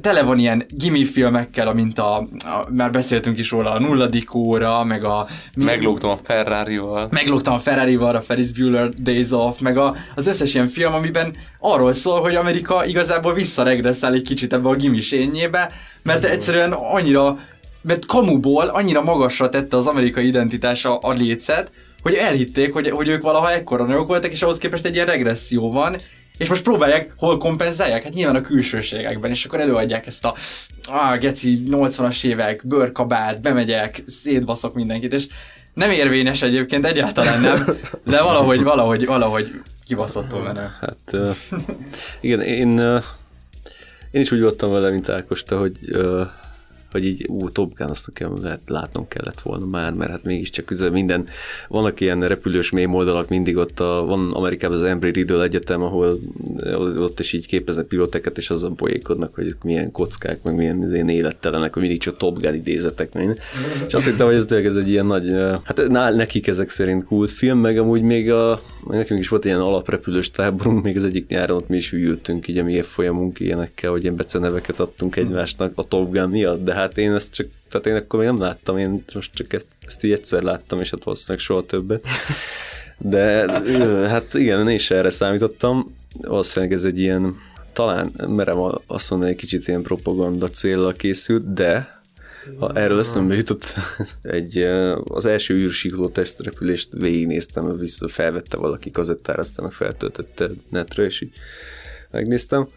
tele van ilyen gimmi filmekkel, amint a, a, már beszéltünk is róla, a nulladik óra, meg a... Meglógtam a Ferrari-val. Meglógtam a Ferrari-val, a Ferris Bueller Days Off, meg a, az összes ilyen film, amiben arról szól, hogy Amerika igazából visszaregresszál egy kicsit ebbe a gimisényébe, mert egyszerűen annyira, mert kamuból annyira magasra tette az amerikai identitása a lécet, hogy elhitték, hogy, hogy ők valaha ekkora nagyok voltak, és ahhoz képest egy ilyen regresszió van, és most próbálják, hol kompenzálják? Hát nyilván a külsőségekben, és akkor előadják ezt a ah, geci 80-as évek, bőrkabát, bemegyek, szétbaszok mindenkit, és nem érvényes egyébként, egyáltalán nem, de valahogy, valahogy, valahogy kibaszottul menő. Hát uh, igen, én, uh, én is úgy voltam vele, mint Ákosta, hogy uh, hogy így, ú, Top Gun azt nekem lehet, látnom kellett volna már, mert hát mégiscsak ez minden, vannak ilyen repülős mém oldalak, mindig ott a, van Amerikában az Embry Riddle Egyetem, ahol ott is így képeznek piloteket, és azon poékodnak, hogy milyen kockák, meg milyen ilyen élettelenek, hogy mindig csak Top Gun idézetek, meg. és azt hittem, hogy ez tényleg ez egy ilyen nagy, hát nekik ezek szerint kult film, meg amúgy még a, nekünk is volt ilyen alaprepülős táborunk, még az egyik nyáron ott mi is hűltünk így a mi folyamunk ilyenekkel, hogy ilyen beceneveket adtunk egymásnak a Top Gun miatt, de hát én ezt csak, tehát én akkor még nem láttam, én most csak ezt, ezt így egyszer láttam, és hát valószínűleg soha többet. De hát igen, én is erre számítottam. Valószínűleg ez egy ilyen, talán merem azt mondani, egy kicsit ilyen propaganda célra készült, de ha erről eszembe jutott, [laughs] egy, az első űrsikló tesztrepülést végignéztem, vissza felvette valaki kazettára, aztán feltöltötte netre, és így megnéztem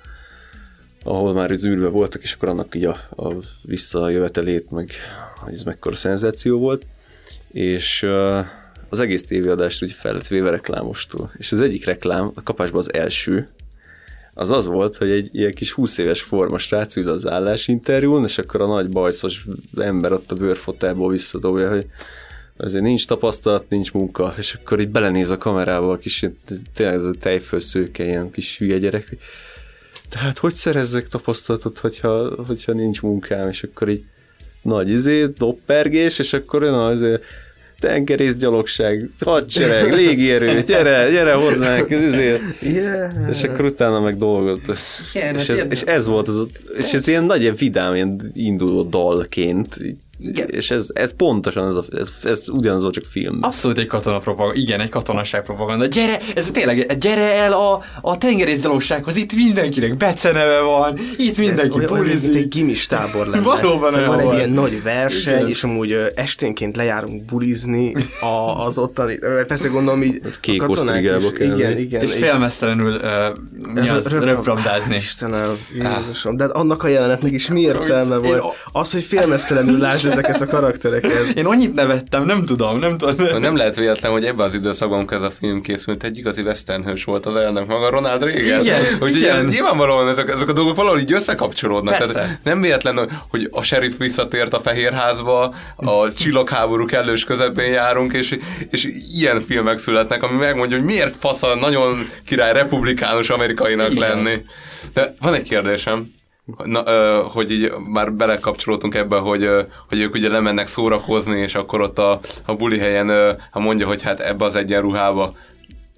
ahol már az űrbe voltak, és akkor annak így a, a visszajövetelét, meg hogy ez mekkora szenzáció volt, és uh, az egész tévéadást úgy fel lett véve reklámostól. És az egyik reklám, a kapásban az első, az az volt, hogy egy ilyen kis 20 éves forma srác ül az állásinterjún, és akkor a nagy bajszos ember ott a bőrfotelból visszadobja, hogy azért nincs tapasztalat, nincs munka, és akkor így belenéz a kamerába a kis, tényleg ez a tejfölszőke, ilyen kis hülye gyerek, hogy tehát hogy szerezzek tapasztalatot, hogyha, hogyha nincs munkám, és akkor így nagy izé, doppergés, és akkor jön azért tengerészgyalogság, hadsereg, [laughs] légierő, gyere, gyere hozzánk, izé. yeah. és akkor utána meg dolgot. Yeah, és, ez, és ez volt az, és ez ilyen nagy ilyen vidám, ilyen induló dalként, igen. És ez, ez pontosan, ez, a, ez, ez ugyanaz volt, csak film. Abszolút egy katona propaganda, igen, egy katonaság propaganda. Gyere, ez tényleg, gyere el a, a tengerészgyalogsághoz, itt mindenkinek beceneve van, itt mindenki ez bulizik. Olyan, egy gimis tábor lenne. Valóban szóval van egy ilyen nagy verseny, igen. és amúgy esténként lejárunk bulizni a, az ottani, persze gondolom így Kék a katonák is, igen, igen. És félmeztelenül uh, mi az, röprabdázni. Istenem, Jézusom, de annak a jelenetnek is mi értelme volt? Az, hogy félmeztelenül lásd ezeket a karaktereket. Én annyit nevettem, nem tudom, nem tudom. Nem lehet véletlen, hogy ebben az időszakban, amikor ez a film készült, egy igazi western hős volt az elnök maga, Ronald Reagan. Igen, Úgyhogy igen. Ez, nyilvánvalóan ezek, ezek a dolgok valahogy így összekapcsolódnak. Tehát nem véletlen, hogy a sheriff visszatért a Fehérházba, a csillagháború kellős közepén járunk, és, és ilyen filmek születnek, ami megmondja, hogy miért fasz a nagyon király republikánus amerikainak igen. lenni. De van egy kérdésem. Na, hogy így már belekapcsolódtunk ebbe, hogy, hogy ők ugye lemennek szórakozni, és akkor ott a, a buli helyen ha mondja, hogy hát ebbe az egyenruhába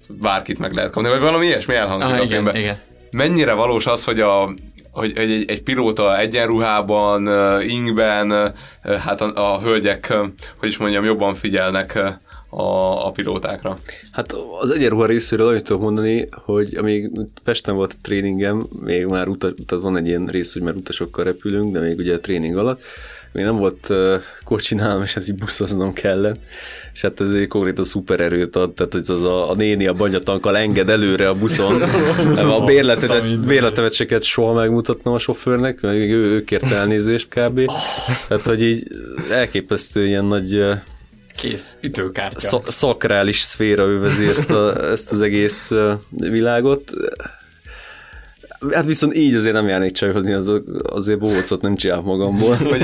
bárkit meg lehet kapni, vagy valami ilyesmi elhangzik ah, a igen, filmben. Igen. Mennyire valós az, hogy a hogy egy, egy pilóta egyenruhában, ingben, hát a, a hölgyek, hogy is mondjam, jobban figyelnek a, a pilótákra. Hát az egyenruha részéről annyit tudok mondani, hogy amíg Pesten volt a tréningem, még már uta, tehát van egy ilyen rész, hogy már utasokkal repülünk, de még ugye a tréning alatt, még nem volt uh, kocsinálom, és ez így buszoznom kellett, és hát ezért konkrétan szupererőt ad, tehát ez az a, a néni a banyatankkal enged előre a buszon, [laughs] a bérletet, bérletemet se kellett soha megmutatnom a sofőrnek, meg ő, ő kért elnézést kb. Tehát, hogy így elképesztő ilyen nagy Kész, ütőkártya. Sz- szakrális szféra övezi ezt, a, [laughs] ezt az egész világot. Hát viszont így azért nem járnék csajhozni, az, azért bócot nem csinálok magamból. [laughs] Vagy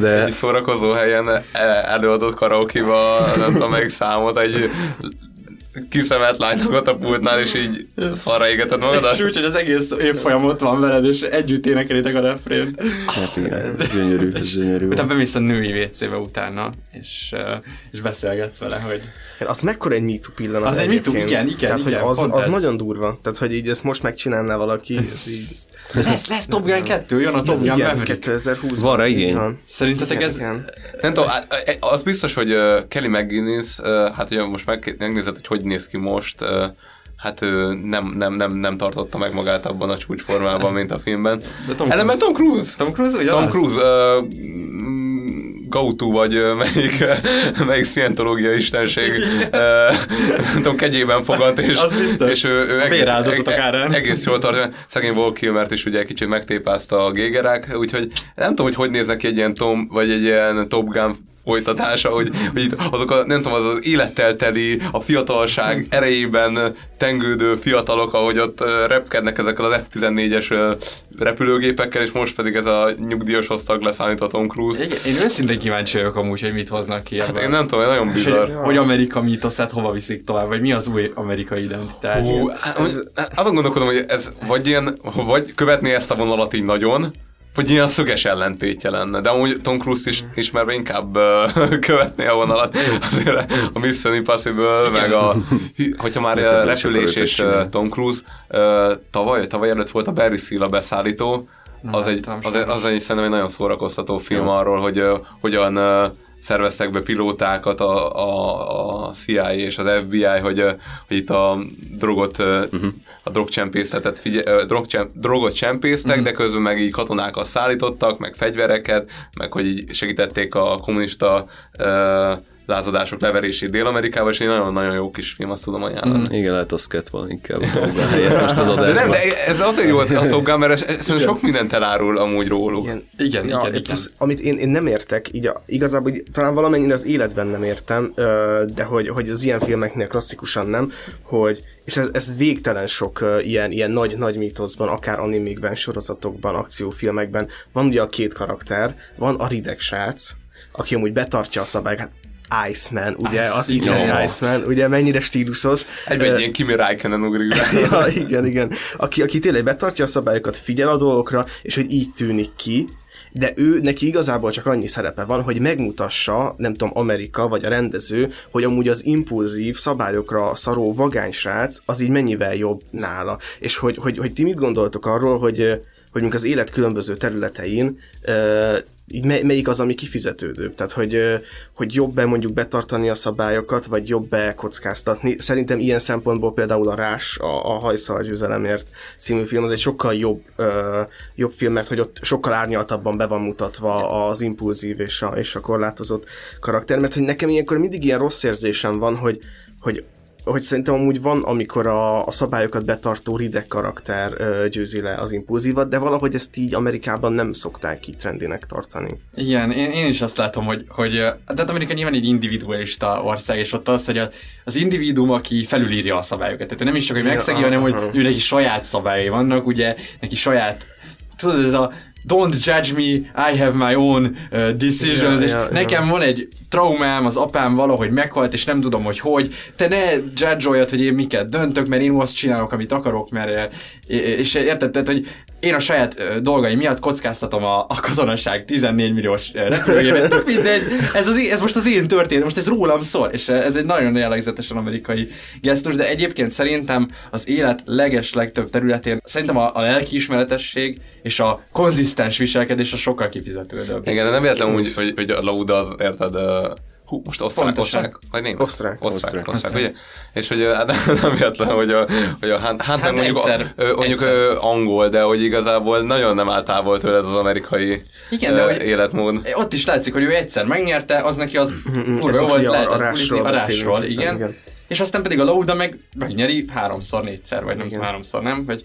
De- egy szórakozó helyen e- előadott karaokiba, nem tudom melyik számot, egy kiszemelt lánynak a pultnál, és így szarra égeted magadat. És úgy, hogy az egész évfolyam ott van veled, és együtt énekelitek a refrént. Hát igen, gyönyörű, ez gyönyörű. Utána bemész a női WC-be utána, és, uh, és beszélgetsz vele, hogy Az mekkora egy MeToo pillanat Az egy MeToo, igen, igen, Tehát, igen, hogy az, az ez. nagyon durva. Tehát, hogy így ezt most megcsinálná valaki, [laughs] ez így... lesz, lesz Top Gun 2, jön a Top Gun igen, Maverick. 2020 Van rá igény? Szerintetek ez... Igen. Nem tudom, az biztos, hogy Kelly McGuinness, uh, hát ugye most meg, megnézed, hogy hogy néz ki most, hát ő nem, nem, nem, nem tartotta meg magát abban a csúcsformában, mint a filmben. De Tom Ellenben Tom Cruise. Tom Cruise? Tom Cruise, uh, Gautu vagy melyik, melyik szientológia istenség, nem tudom, kegyében fogant, és, és ő, ő egész, véráldozatok árán. egész jól tartja. Szegény Val Kilmert is ugye kicsit megtépázta a gégerák, úgyhogy nem tudom, hogy hogy néz neki egy ilyen Tom, vagy egy ilyen Top Gun folytatása, hogy, hogy itt azok a, nem tudom, az, az élettel teli, a fiatalság erejében tengődő fiatalok, ahogy ott repkednek ezekkel az F-14-es ö, repülőgépekkel, és most pedig ez a nyugdíjas osztag leszállítva Tom Cruise. Igen, Én őszintén kíváncsi vagyok amúgy, hogy mit hoznak ki Hát ebből. én nem tudom, nagyon És bizarr. hogy, hogy Amerika mítoszát hova viszik tovább, vagy mi az új amerikai identitás. Hú, hát, hogy- azon gondolkodom, hogy ez vagy ilyen, vagy követni ezt a vonalat így nagyon, vagy ilyen szöges ellentétje lenne. De amúgy Tom Cruise is ismerve inkább uh, [laughs] követné a vonalat. Azért a Mission Impossible, meg a, [laughs] hogyha már is repülés és Tom Cruise, uh, tavaly, tavaly előtt volt a Barry Seal a beszállító, az egy, az, egy, az egy szerintem egy nagyon szórakoztató film arról, hogy uh, hogyan uh, szerveztek be pilótákat a, a, a CIA és az FBI, hogy, uh, hogy itt a drogot, uh-huh. a drogcsempészetet figye, drogcsem, drogot csempésztek, uh-huh. de közben meg így katonákat szállítottak, meg fegyvereket, meg hogy így segítették a kommunista uh, lázadások leverését Dél-Amerikában, és egy nagyon-nagyon jó kis film, azt tudom ajánlani. Mm, igen, lehet az kett van inkább a Top Gun helyett most az De nem, adásban. de ez azért jó a Top Gun, mert ez, ez szerintem sok mindent elárul amúgy róluk. Igen, Igen, ja, igen, igen. Plusz, amit én, én nem értek, így a, igazából így, talán valamennyire az életben nem értem, ö, de hogy, hogy az ilyen filmeknél klasszikusan nem, hogy és ez, ez végtelen sok ö, ilyen, ilyen nagy, nagy mítoszban, akár animékben, sorozatokban, akciófilmekben van ugye a két karakter, van a rideg srác, aki amúgy betartja a szabályokat, Iceman, ugye, Ice- az igen, Iceman, ugye mennyire stílusos. Egyben egy ilyen Kimi Räikkönen ugrik be. [laughs] ja, igen, igen. Aki, aki tényleg betartja a szabályokat, figyel a dolgokra, és hogy így tűnik ki, de ő, neki igazából csak annyi szerepe van, hogy megmutassa, nem tudom, Amerika vagy a rendező, hogy amúgy az impulzív, szabályokra szaró vagány srác, az így mennyivel jobb nála. És hogy, hogy, hogy ti mit gondoltok arról, hogy, hogy mondjuk az élet különböző területein így mely, melyik az, ami kifizetődőbb? Tehát, hogy, hogy jobb-e mondjuk betartani a szabályokat, vagy jobb-e kockáztatni? Szerintem ilyen szempontból például a Rás, a, a Hajszal győzelemért című film, az egy sokkal jobb, ö, jobb film, mert hogy ott sokkal árnyaltabban be van mutatva az impulzív és a, és a korlátozott karakter, mert hogy nekem ilyenkor mindig ilyen rossz érzésem van, hogy, hogy hogy szerintem amúgy van, amikor a, a szabályokat betartó rideg karakter ö, győzi le az impulzívat, de valahogy ezt így Amerikában nem szokták így trendének tartani. Igen, én, én is azt látom, hogy, hogy ö, tehát Amerika nyilván egy individualista ország, és ott az, hogy a, az individuum, aki felülírja a szabályokat. Tehát nem is csak, hogy megszegi, Ja, hanem hogy ő neki saját szabályai vannak, ugye, neki saját, tudod, ez a don't judge me, I have my own uh, decisions, Ja, és ja, nekem van egy traumám, az apám valahogy meghalt, és nem tudom, hogy hogy, te ne judge hogy én miket döntök, mert én azt csinálok, amit akarok, mert eh, és érted, tehát, hogy én a saját dolgaim miatt kockáztatom a, a katonaság 14 milliós ö, repülőgépet, tök mindegy, ez, az, ez most az én történet, most ez rólam szól, és ez egy nagyon jellegzetesen amerikai gesztus, de egyébként szerintem az élet leges legtöbb területén szerintem a, a lelkiismeretesség és a konzisztens viselkedés a sokkal kifizetődőbb. Igen, nem véletlen úgy, hogy, hogy a Lauda az, érted, hú, most osztrák, osztrák, vagy német? Osztrák. Osztrák, Osztrák. osztrák, ugye? És hogy hát nem véletlen, hogy a, hogy a hát, hát, Hát mondjuk, egyszer, ö, mondjuk egyszer. angol, de hogy igazából nagyon nem áll távol tőle ez az amerikai Igen, de hogy- életmód. Ott is látszik, hogy ő egyszer megnyerte, az neki az Ez kurva jó most volt, a- lehetett a Rásról bulizni, a beszélünk. rásról, igen. Igen. És aztán pedig a Lauda meg megnyeri háromszor, négyszer, vagy nem Igen. háromszor, nem? Vagy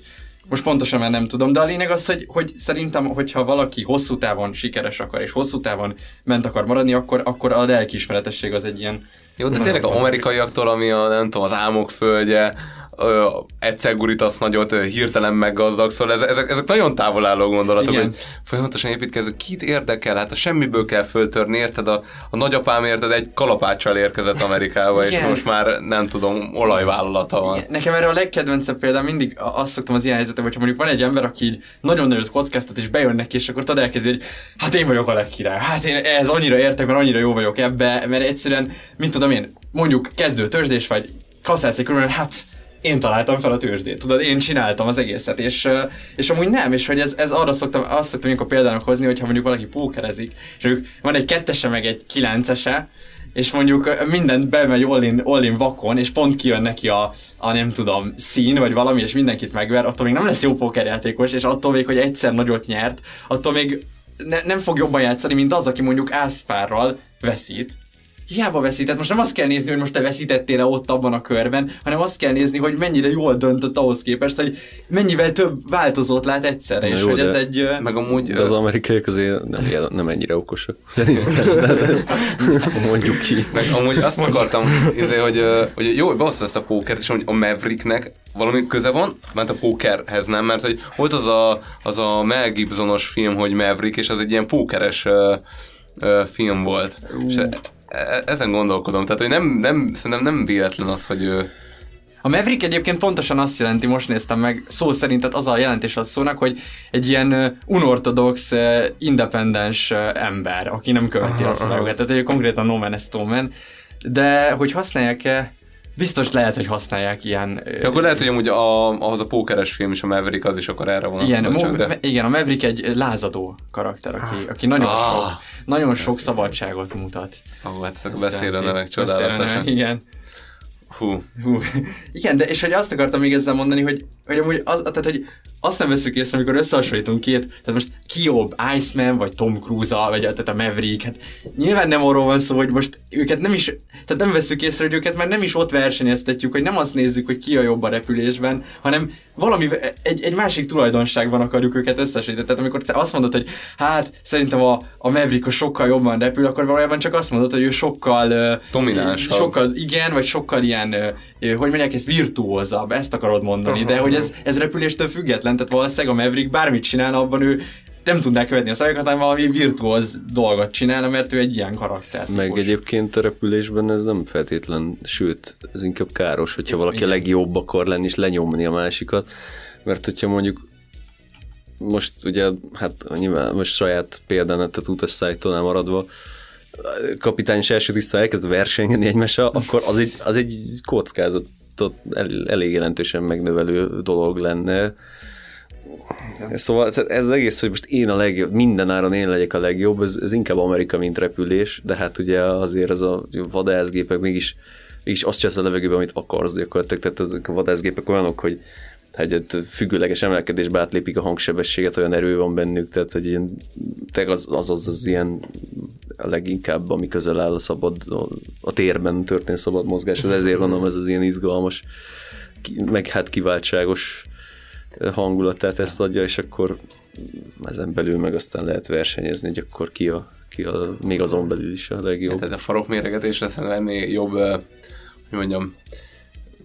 most pontosan már nem tudom, de a lényeg az, hogy, hogy szerintem, hogyha valaki hosszú távon sikeres akar, és hosszú távon ment akar maradni, akkor, akkor a lelkiismeretesség az egy ilyen Jó, de tényleg az amerikaiaktól, ami a, nem tudom, az álmok földje, ö, egyszer gurítasz nagyot, ö, hirtelen meggazdag, szóval ezek, ezek, ezek nagyon távol álló gondolatok, Igen. hogy folyamatosan építkező, kit érdekel, hát a semmiből kell föltörni, érted? A, a nagyapám érted egy kalapáccsal érkezett Amerikába, és Igen. most már nem tudom, olajvállalata van. Igen, Nekem erre a legkedvencebb példa mindig azt szoktam az ilyen helyzetekben, hogyha mondjuk van egy ember, aki így nagyon nagyot kockáztat, és bejön neki, és akkor tudod elkezdi, hogy hát én vagyok a legkirály, hát én ez annyira értek, mert annyira jó vagyok ebbe, mert egyszerűen, mint tudom én, mondjuk kezdő tőzsdés vagy, kasszálsz egy körülbelül, hát én találtam fel a tőzsdét, tudod, én csináltam az egészet, és, és amúgy nem, és hogy ez, ez arra szoktam, azt szoktam ilyenkor példának hozni, hogyha mondjuk valaki pókerezik, és mondjuk van egy kettese meg egy kilencese, és mondjuk mindent bemegy all-in, all-in vakon, és pont kijön neki a, a nem tudom, szín, vagy valami, és mindenkit megver, attól még nem lesz jó pókerjátékos, és attól még, hogy egyszer nagyot nyert, attól még ne, nem fog jobban játszani, mint az, aki mondjuk ászpárral veszít. Hiába veszített, most nem azt kell nézni, hogy most te veszítettél-e ott abban a körben, hanem azt kell nézni, hogy mennyire jól döntött ahhoz képest, hogy mennyivel több változót lát egyszerre, Na és jó, hogy ez egy... Meg amúgy... De az amerikaiak azért nem, nem ennyire okosak, szerintem. [laughs] De, mondjuk ki. Meg amúgy azt akartam, izé, hogy, hogy jó, beosztod ezt a pókert, és hogy a Mavericknek valami köze van, mert a pókerhez nem, mert hogy volt az a, az a Mel Gibsonos film, hogy Maverick, és az egy ilyen pókeres film volt. És e, e, ezen gondolkodom, tehát hogy nem, nem, szerintem nem véletlen az, hogy ő, A Maverick egyébként pontosan azt jelenti, most néztem meg, szó szerint, tehát az a jelentés az szónak, hogy egy ilyen unortodox, independens ember, aki nem követi Aha, a szabályokat, tehát hogy konkrétan no man man. De hogy használják-e, biztos lehet, hogy használják ilyen... Ja, akkor lehet, hogy amúgy a, ahhoz a pókeres film is, a Maverick az is akkor erre csak, mo- de... igen, a Maverick egy lázadó karakter, aki, aki nagyon, Ah. sok, nagyon sok szabadságot mutat. Ó, hát ezek a beszélő nevek nevek, Igen. Hú. Hú. Igen, de és hogy azt akartam még ezzel mondani, hogy, hogy amúgy az, tehát, hogy azt nem veszük észre, amikor összehasonlítunk két, tehát most ki jobb, Iceman, vagy Tom cruise vagy tehát a Maverick, hát nyilván nem arról van szó, hogy most őket nem is, tehát nem veszük észre, hogy őket már nem is ott versenyeztetjük, hogy nem azt nézzük, hogy ki a jobb a repülésben, hanem valami, egy, egy másik tulajdonságban akarjuk őket összesíteni. Tehát amikor te azt mondod, hogy hát szerintem a, a Maverick a sokkal jobban repül, akkor valójában csak azt mondod, hogy ő sokkal Dominánsabb. Sokkal, igen, vagy sokkal ilyen, hogy mondják, ez virtuózabb, ezt akarod mondani, de hogy ez, ez repüléstől független, tehát valószínűleg a Maverick bármit csinálna, abban ő nem tudná követni a szabályokat, hanem valami virtuóz dolgot csinálna, mert ő egy ilyen karakter. Meg egyébként a repülésben ez nem feltétlen, sőt, ez inkább káros, hogyha valaki a igen. legjobb akar lenni, és lenyomni a másikat. Mert hogyha mondjuk most ugye, hát nyilván most saját példán, tehát utas szájtónál maradva, kapitány és első tiszta elkezd versenyeni egymással, akkor az egy, az egy kockázatot el, elég jelentősen megnövelő dolog lenne. Szóval ez az egész, hogy most én a legjobb, minden áron én legyek a legjobb, ez, ez inkább Amerika, mint repülés, de hát ugye azért az a vadászgépek mégis, mégis azt csinálsz a levegőben, amit akarsz gyakorlatilag, tehát ezek a vadászgépek olyanok, hogy ott függőleges emelkedésbe átlépik a hangsebességet, olyan erő van bennük, tehát hogy ilyen, tényleg az, az, az, az ilyen a leginkább, ami közel áll a szabad, a, térben történő szabad mozgás, az ezért gondolom ez az ilyen izgalmas, meg hát kiváltságos hangulatát ezt adja, és akkor ezen belül meg aztán lehet versenyezni, hogy akkor ki a, ki a még azon belül is a legjobb. Tehát a farokméregetésre szerintem ennél jobb, ö, hogy mondjam,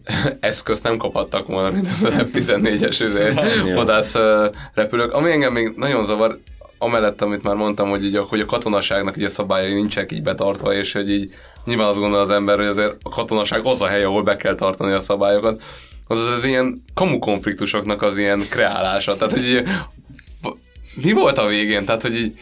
[laughs] eszközt nem kaphattak volna, mint az a F-14-es [laughs] izé, vadász ö, repülők. Ami engem még nagyon zavar, amellett, amit már mondtam, hogy, így, hogy a katonaságnak így a szabályai nincsenek így betartva, és hogy így nyilván azt gondol az ember, hogy azért a katonaság az a hely, ahol be kell tartani a szabályokat, az az, az ilyen kamu konfliktusoknak az ilyen kreálása. Tehát, hogy így, mi volt a végén? Tehát, hogy így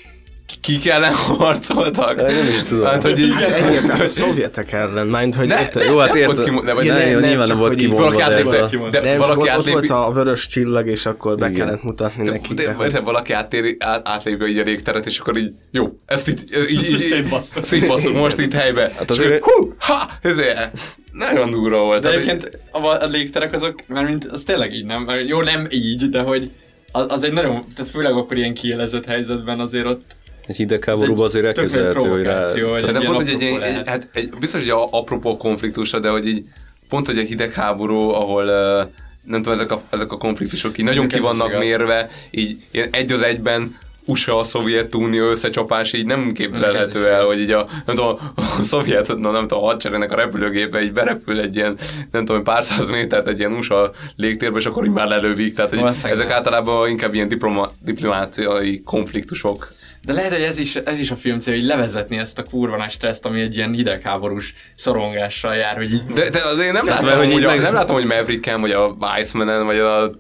kik ellen harcoltak? Nem is tudom. Hát, hogy így, Egyébként a szovjetek ellen, mind, hogy Ne, érted? ne, Jó, hát nem érted. volt kimond- de nem, nem, nem, nyilván nem volt kimondva, valaki de átlép- de nem, valaki átlépi- volt a vörös csillag, és akkor be Igen. kellett mutatni De, nekik. de, De, de valaki átéri, át, átlépje így a légteret, és akkor így, jó, ezt itt, így, így, Szétbasszuk. szétbasszuk most itt helybe. Hát azért- hú, ha, ezért, nagyon durva volt. De egyébként a, a légterek azok, mert mint az tényleg így nem, mert jó nem így, de hogy az, az egy nagyon, tehát főleg akkor ilyen kielezett helyzetben azért ott Egy hidegháborúban azért elképzelhető, hogy rá... Szerintem egy pont, hogy egy, egy, lehet. hát egy, biztos, hogy a apropó konfliktusra, de hogy így pont, hogy a hidegháború, ahol uh, nem tudom, ezek a, ezek a konfliktusok így nagyon ki vannak mérve, így ilyen egy az egyben USA, a Szovjetunió összecsapás így nem képzelhető el, hogy így a, nem tudom, a szovjet, na nem tudom, a hadseregnek a repülőgépe így berepül egy ilyen, nem tudom, pár száz métert egy ilyen USA légtérbe, és akkor így már lelövik. Tehát hogy ezek általában inkább ilyen diploma, diplomáciai konfliktusok. De lehet, hogy ez is, ez is a film célja, hogy levezetni ezt a kurva nagy stresszt, ami egy ilyen hidegháborús szorongással jár, hogy így... De, de azért nem látom, hogy így meg- nem látom, hogy Mavericken, vagy a Icemanen, vagy a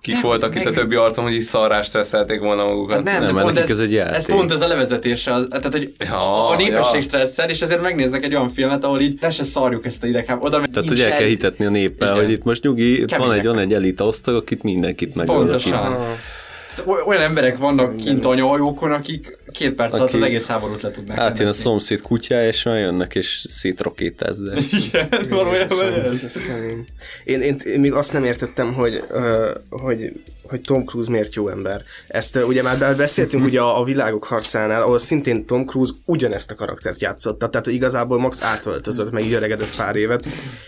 kik Nem, voltak itt a meg- többi arcon, hogy így szarrás stresszelték volna magukat. Hát nem, Nem, de pont ez, ez egy játék. ez pont ez a levezetése, az, tehát hogy Ja, a népesség ja. stresszel, és ezért megnéznek egy olyan filmet, ahol így le se szarjuk ezt a idegháborút. Oda Tehát, hogy el kell hitetni a néppel, Igen. hogy itt most nyugi, itt van egy, van egy elita osztag, akit mindenkit megöl. Pontosan. Oly- Olyan emberek vannak kint anyahajókon, akik két perc alatt Aki- az egész háborút le tudnak Átjön a rendezni. szomszéd kutyája, és már jönnek, és szétrakétázzák. [laughs] Igen, valójában ez. Ez. Én, én, én még azt nem értettem, hogy, uh, hogy, hogy Tom Cruise miért jó ember. Ezt uh, ugye már be- beszéltünk ugye a, a világok harcánál, ahol szintén Tom Cruise ugyanezt a karaktert játszotta, tehát igazából Max átöltözött, meg így öregedett pár évet,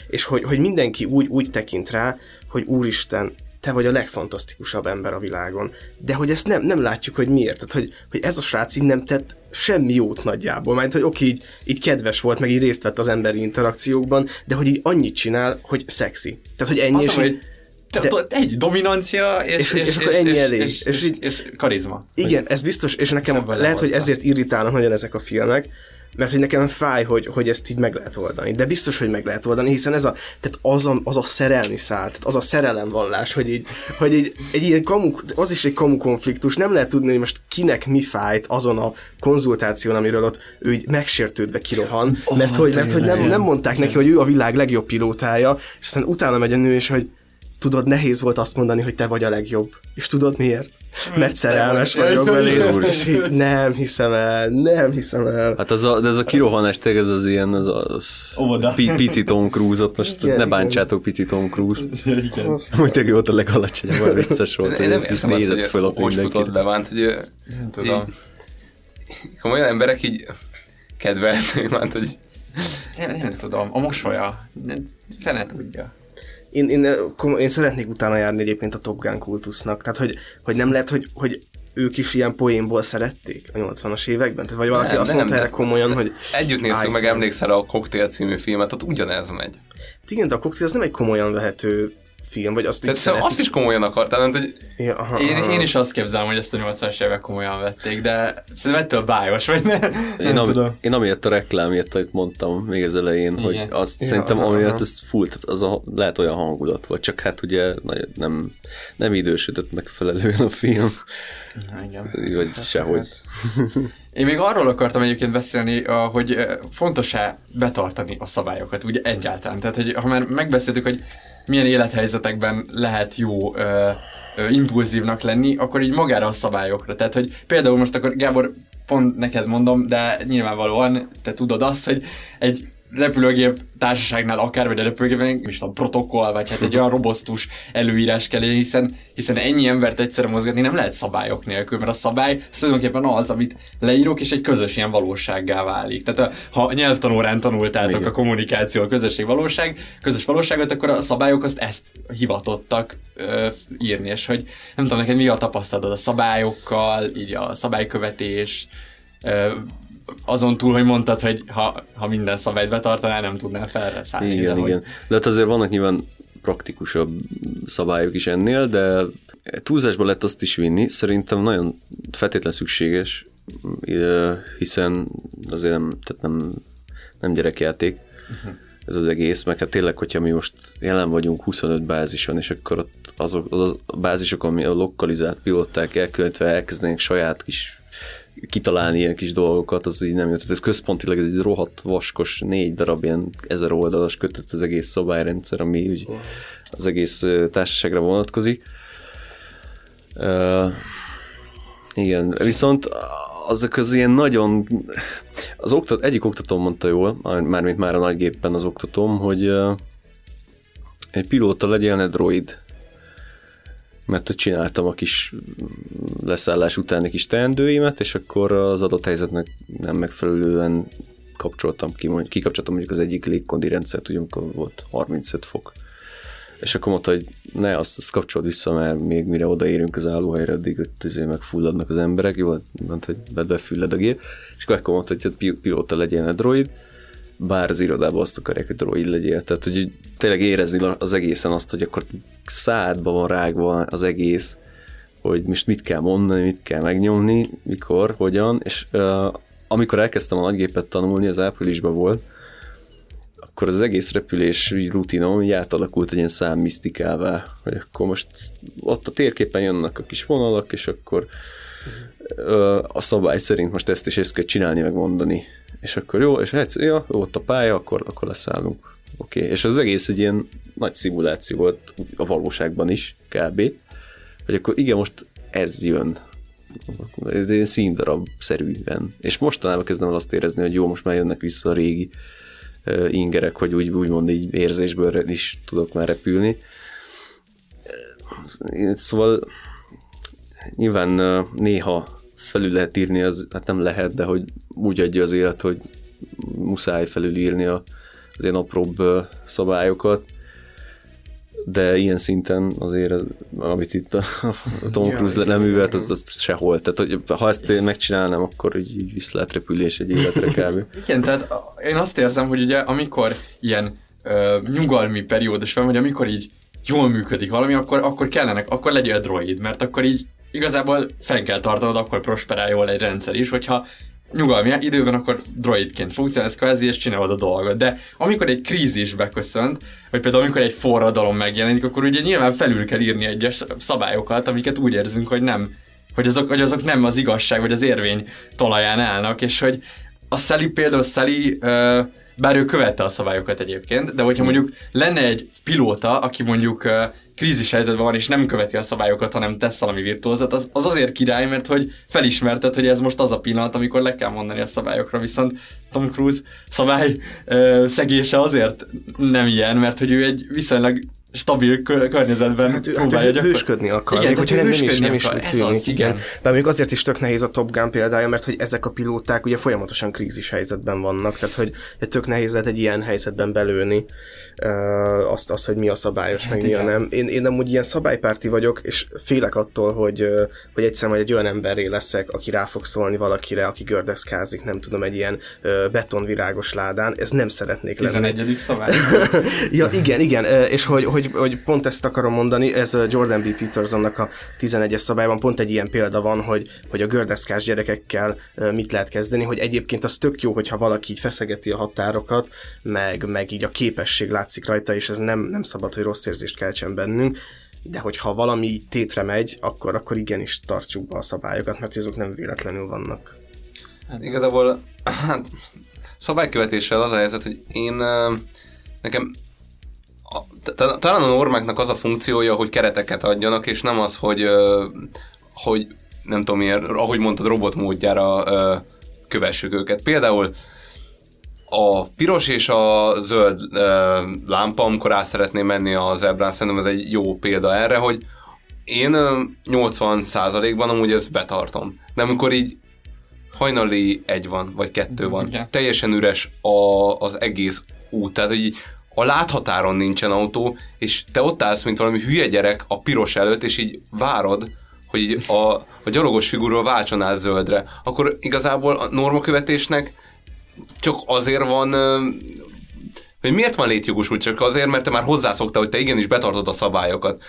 és hogy, hogy mindenki úgy, úgy tekint rá, hogy úristen, te vagy a legfantasztikusabb ember a világon. De hogy ezt nem, nem látjuk, hogy miért. Tehát, hogy, hogy ez a srác így nem tett semmi jót nagyjából. Mert hogy oké, így, így kedves volt, meg így részt vett az emberi interakciókban, de hogy így annyit csinál, hogy szexi. Tehát, hogy ennyi, Az, és hogy így, te- de- te- egy dominancia, és, És- és akkor ennyi elég. És, És és, így- és, karizma. igen, ez biztos, és nekem lehet, hogy ezért irritálnak nagyon ezek a filmek, mert hogy nekem fáj, hogy, hogy ezt így meg lehet oldani. De biztos, hogy meg lehet oldani, hiszen ez a, tehát az a, az a szerelmi szál, tehát az a szerelemvallás, hogy így, hogy így egy ilyen kamu, az is egy kamu konfliktus, nem lehet tudni, hogy most kinek mi fájt azon a konzultáción, amiről ott ő így megsértődve kirohan, Oh, mert hogy, mert hogy nem, nem mondták neki, hogy ő a világ legjobb pilótája, és aztán utána megy a nő, és hogy tudod, nehéz volt azt mondani, hogy te vagy a legjobb. És tudod miért? Mert szerelmes vagy. vagyok beléd. És így, nem hiszem el, nem hiszem el. Hát az a, de ez a kirohanás tényleg ez az ilyen, az a Oda. pi, pici Tom Cruise-ot, most Igen, ne igen. bántsátok pici Tom Cruise. Igen. Úgy tényleg volt a legalacsonyabb, olyan vicces volt, Én nem hogy értem nézett azt, föl hogy ott hogy futott mindenki. be, Vánt, hogy ő- Nem tudom. így- komolyan emberek így kedvelték, Vánt, hogy Nem, nem tudom. A mosolya. Fene tudja. Én, én, én szeretnék utána járni egyébként a Top Gun kultusznak. Tehát, hogy, hogy nem lehet, hogy, hogy ők is ilyen poénból szerették a 80-as években? Tehát, vagy valaki Nem, azt nem, mondta erre komolyan, hogy együtt néztük meg, emlékszel a Cocktail című filmet, ott ugyanez megy. Hát igen, de a koktél az nem egy komolyan vehető film, vagy azt Tehát szóval azt is komolyan akartál, mert hogy Ja, aha, Én, aha. én is azt képzelem, hogy ezt a 80-as évek komolyan vették, de szerintem ettől bájos, vagy ne, nem Én, ami, tudom. én amiatt a reklámért, amit mondtam még az elején, Igen. hogy azt Ja, szerintem aha, amiatt ez full, tehát az a, lehet olyan hangulat volt, csak hát ugye nagyon nem, nem idősödött megfelelően a film, Igen. vagy sehogy. Én még arról akartam egyébként beszélni, hogy eh, fontos-e betartani a szabályokat, ugye egyáltalán. Tehát, hogy ha már megbeszéltük, hogy milyen élethelyzetekben lehet jó ö, ö, impulzívnak lenni, akkor így magára a szabályokra. Tehát, hogy például most akkor Gábor, pont neked mondom, de nyilvánvalóan te tudod azt, hogy egy repülőgép társaságnál akár, vagy a repülőgépen, nem is tudom, protokoll, vagy hát egy olyan robosztus előírás kell, hiszen, hiszen ennyi embert egyszerre mozgatni nem lehet szabályok nélkül, mert a szabály tulajdonképpen az, amit leírok, és egy közös ilyen valósággá válik. Tehát a, ha nyelvtanórán tanultátok Igen. a kommunikáció, a közösség valóság, közös valóságot, akkor a szabályok azt ezt hivatottak ö, írni, és hogy nem tudom, neked mi a tapasztalatod a szabályokkal, így a szabálykövetés, ö, azon túl, hogy mondtad, hogy ha, ha minden szabályt betartanál, nem tudnál felszállni. Igen, de hogy- igen. De hát azért vannak nyilván praktikusabb szabályok is ennél, de túlzásba lehet azt is vinni. Szerintem nagyon feltétlen szükséges, hiszen azért nem, tehát nem, nem gyerekjáték ez az egész, meg hát tényleg, hogyha mi most jelen vagyunk 25 bázison, és akkor ott azok az a bázisok, ami a lokalizált pilóták elkülönítve elkezdenek saját kis kitalálni ilyen kis dolgokat, az így nem jött. Ez központilag ez egy rohadt vaskos, négy darab ilyen ezer oldalas kötet az egész szabályrendszer, ami úgy az egész társaságra vonatkozik. Uh, igen, viszont azok az ilyen nagyon... Az oktat, egyik oktatóm mondta jól, már- mármint már a nagygépen az oktatóm, hogy uh, egy pilóta legyen egy droid, mert csináltam a kis leszállás utáni kis teendőimet, és akkor az adott helyzetnek nem megfelelően kapcsoltam ki, mondjuk, kikapcsoltam mondjuk az egyik légkondi rendszert, ugye amikor volt 35 fok. És akkor mondta, hogy ne, azt, azt kapcsolod vissza, mert még mire odaérünk az állóhelyre, addig ott azért megfulladnak az emberek, jó, mondta, hogy befülled a gép, és akkor mondta, hogy hát pilóta legyen a droid, bár az irodában azt akarják, hogy droid legyél. Tehát, hogy tényleg érezni az egészen azt, hogy akkor szádba van rágva az egész, hogy most mit kell mondani, mit kell megnyomni, mikor, hogyan, és uh, amikor elkezdtem a nagygépet tanulni, az áprilisban volt, akkor az egész repülés rutinom így átalakult egy ilyen számmisztikává, hogy akkor most ott a térképen jönnek a kis vonalak, és akkor a szabály szerint most ezt is ezt kell csinálni, meg mondani. És akkor jó, és hát, ja, jó, ott a pálya, akkor, akkor leszállunk. Oké, okay. és az egész egy ilyen nagy szimuláció volt a valóságban is, kb. Hogy akkor igen, most ez jön. Ez egy színdarab szerűen. És mostanában kezdem el azt érezni, hogy jó, most már jönnek vissza a régi ingerek, hogy úgy, úgymond így érzésből is tudok már repülni. Szóval nyilván néha felül lehet írni, az hát nem lehet, de hogy úgy adja az élet, hogy muszáj felülírni a, az ilyen apróbb szabályokat, de ilyen szinten azért, amit itt a, a Tom Cruise nem művelt, az, az sehol. Tehát, hogy ha ezt én megcsinálnám, akkor így, így vissza lehet repülés egy életre kb. [laughs] Igen, tehát én azt érzem, hogy ugye amikor ilyen ö, nyugalmi periódus van, vagy amikor így jól működik valami, akkor, akkor kellenek, akkor legyél droid, mert akkor így igazából fenn kell tartanod, akkor prosperál jól egy rendszer is, hogyha nyugalmi időben, akkor droidként funkcionálsz kvázi, és csinálod a dolgot. De amikor egy krízis beköszönt, vagy például amikor egy forradalom megjelenik, akkor ugye nyilván felül kell írni egyes szabályokat, amiket úgy érzünk, hogy nem, hogy azok, hogy azok nem az igazság, vagy az érvény talaján állnak, és hogy a Sally például Sally, bár ő követte a szabályokat egyébként, de hogyha mondjuk lenne egy pilóta, aki mondjuk krízis helyzetben van, és nem követi a szabályokat, hanem tesz valami virtuózat, az, az azért király, mert hogy felismerted, hogy ez most az a pillanat, amikor le kell mondani a szabályokra, viszont Tom Cruise szabály ö, szegése azért nem ilyen, mert hogy ő egy viszonylag stabil környezetben hát, próbálja hát, hősködni akar. Igen, hogyha nem, nem is, nem is tűnik, az, igen. igen. De még azért is tök nehéz a Top Gun példája, mert hogy ezek a pilóták ugye folyamatosan krízis helyzetben vannak, tehát hogy tök nehéz lehet egy ilyen helyzetben belőni uh, azt, azt, hogy mi a szabályos, hát meg igen. mi a nem. Én, én nem úgy ilyen szabálypárti vagyok, és félek attól, hogy, hogy egyszer majd egy olyan emberré leszek, aki rá fog szólni valakire, aki gördeszkázik, nem tudom, egy ilyen uh, betonvirágos ládán. Ez nem szeretnék 11. lenni. 11. szabály. [laughs] ja, igen, igen, és hogy, hogy hogy, hogy pont ezt akarom mondani, ez Jordan B. Petersonnak a 11-es szabályban pont egy ilyen példa van, hogy, hogy a gördeszkás gyerekekkel mit lehet kezdeni, hogy egyébként az tök jó, hogyha valaki így feszegeti a határokat, meg, meg így a képesség látszik rajta, és ez nem, nem szabad, hogy rossz érzést keltsen bennünk, de hogyha valami tétre megy, akkor, akkor igenis tartsuk be a szabályokat, mert azok nem véletlenül vannak. Hát igazából [clears throat] hát, szabálykövetéssel az a helyzet, hogy én nekem talán a normáknak az a funkciója, hogy kereteket adjanak, és nem az, hogy, hogy nem tudom miért, ahogy mondtad, robot módjára kövessük őket. Például a piros és a zöld lámpa, amikor át szeretném menni a zebrán, szerintem ez egy jó példa erre, hogy én 80%-ban amúgy ezt betartom. De amikor így hajnali egy van, vagy kettő van, okay. teljesen üres a, az egész út, tehát hogy így a láthatáron nincsen autó, és te ott állsz, mint valami hülye gyerek a piros előtt, és így várod, hogy így a, a gyalogos figurról váltson át zöldre, akkor igazából a normakövetésnek csak azért van hogy miért van létjogosult? Csak azért, mert te már hozzászoktál, hogy te igenis betartod a szabályokat.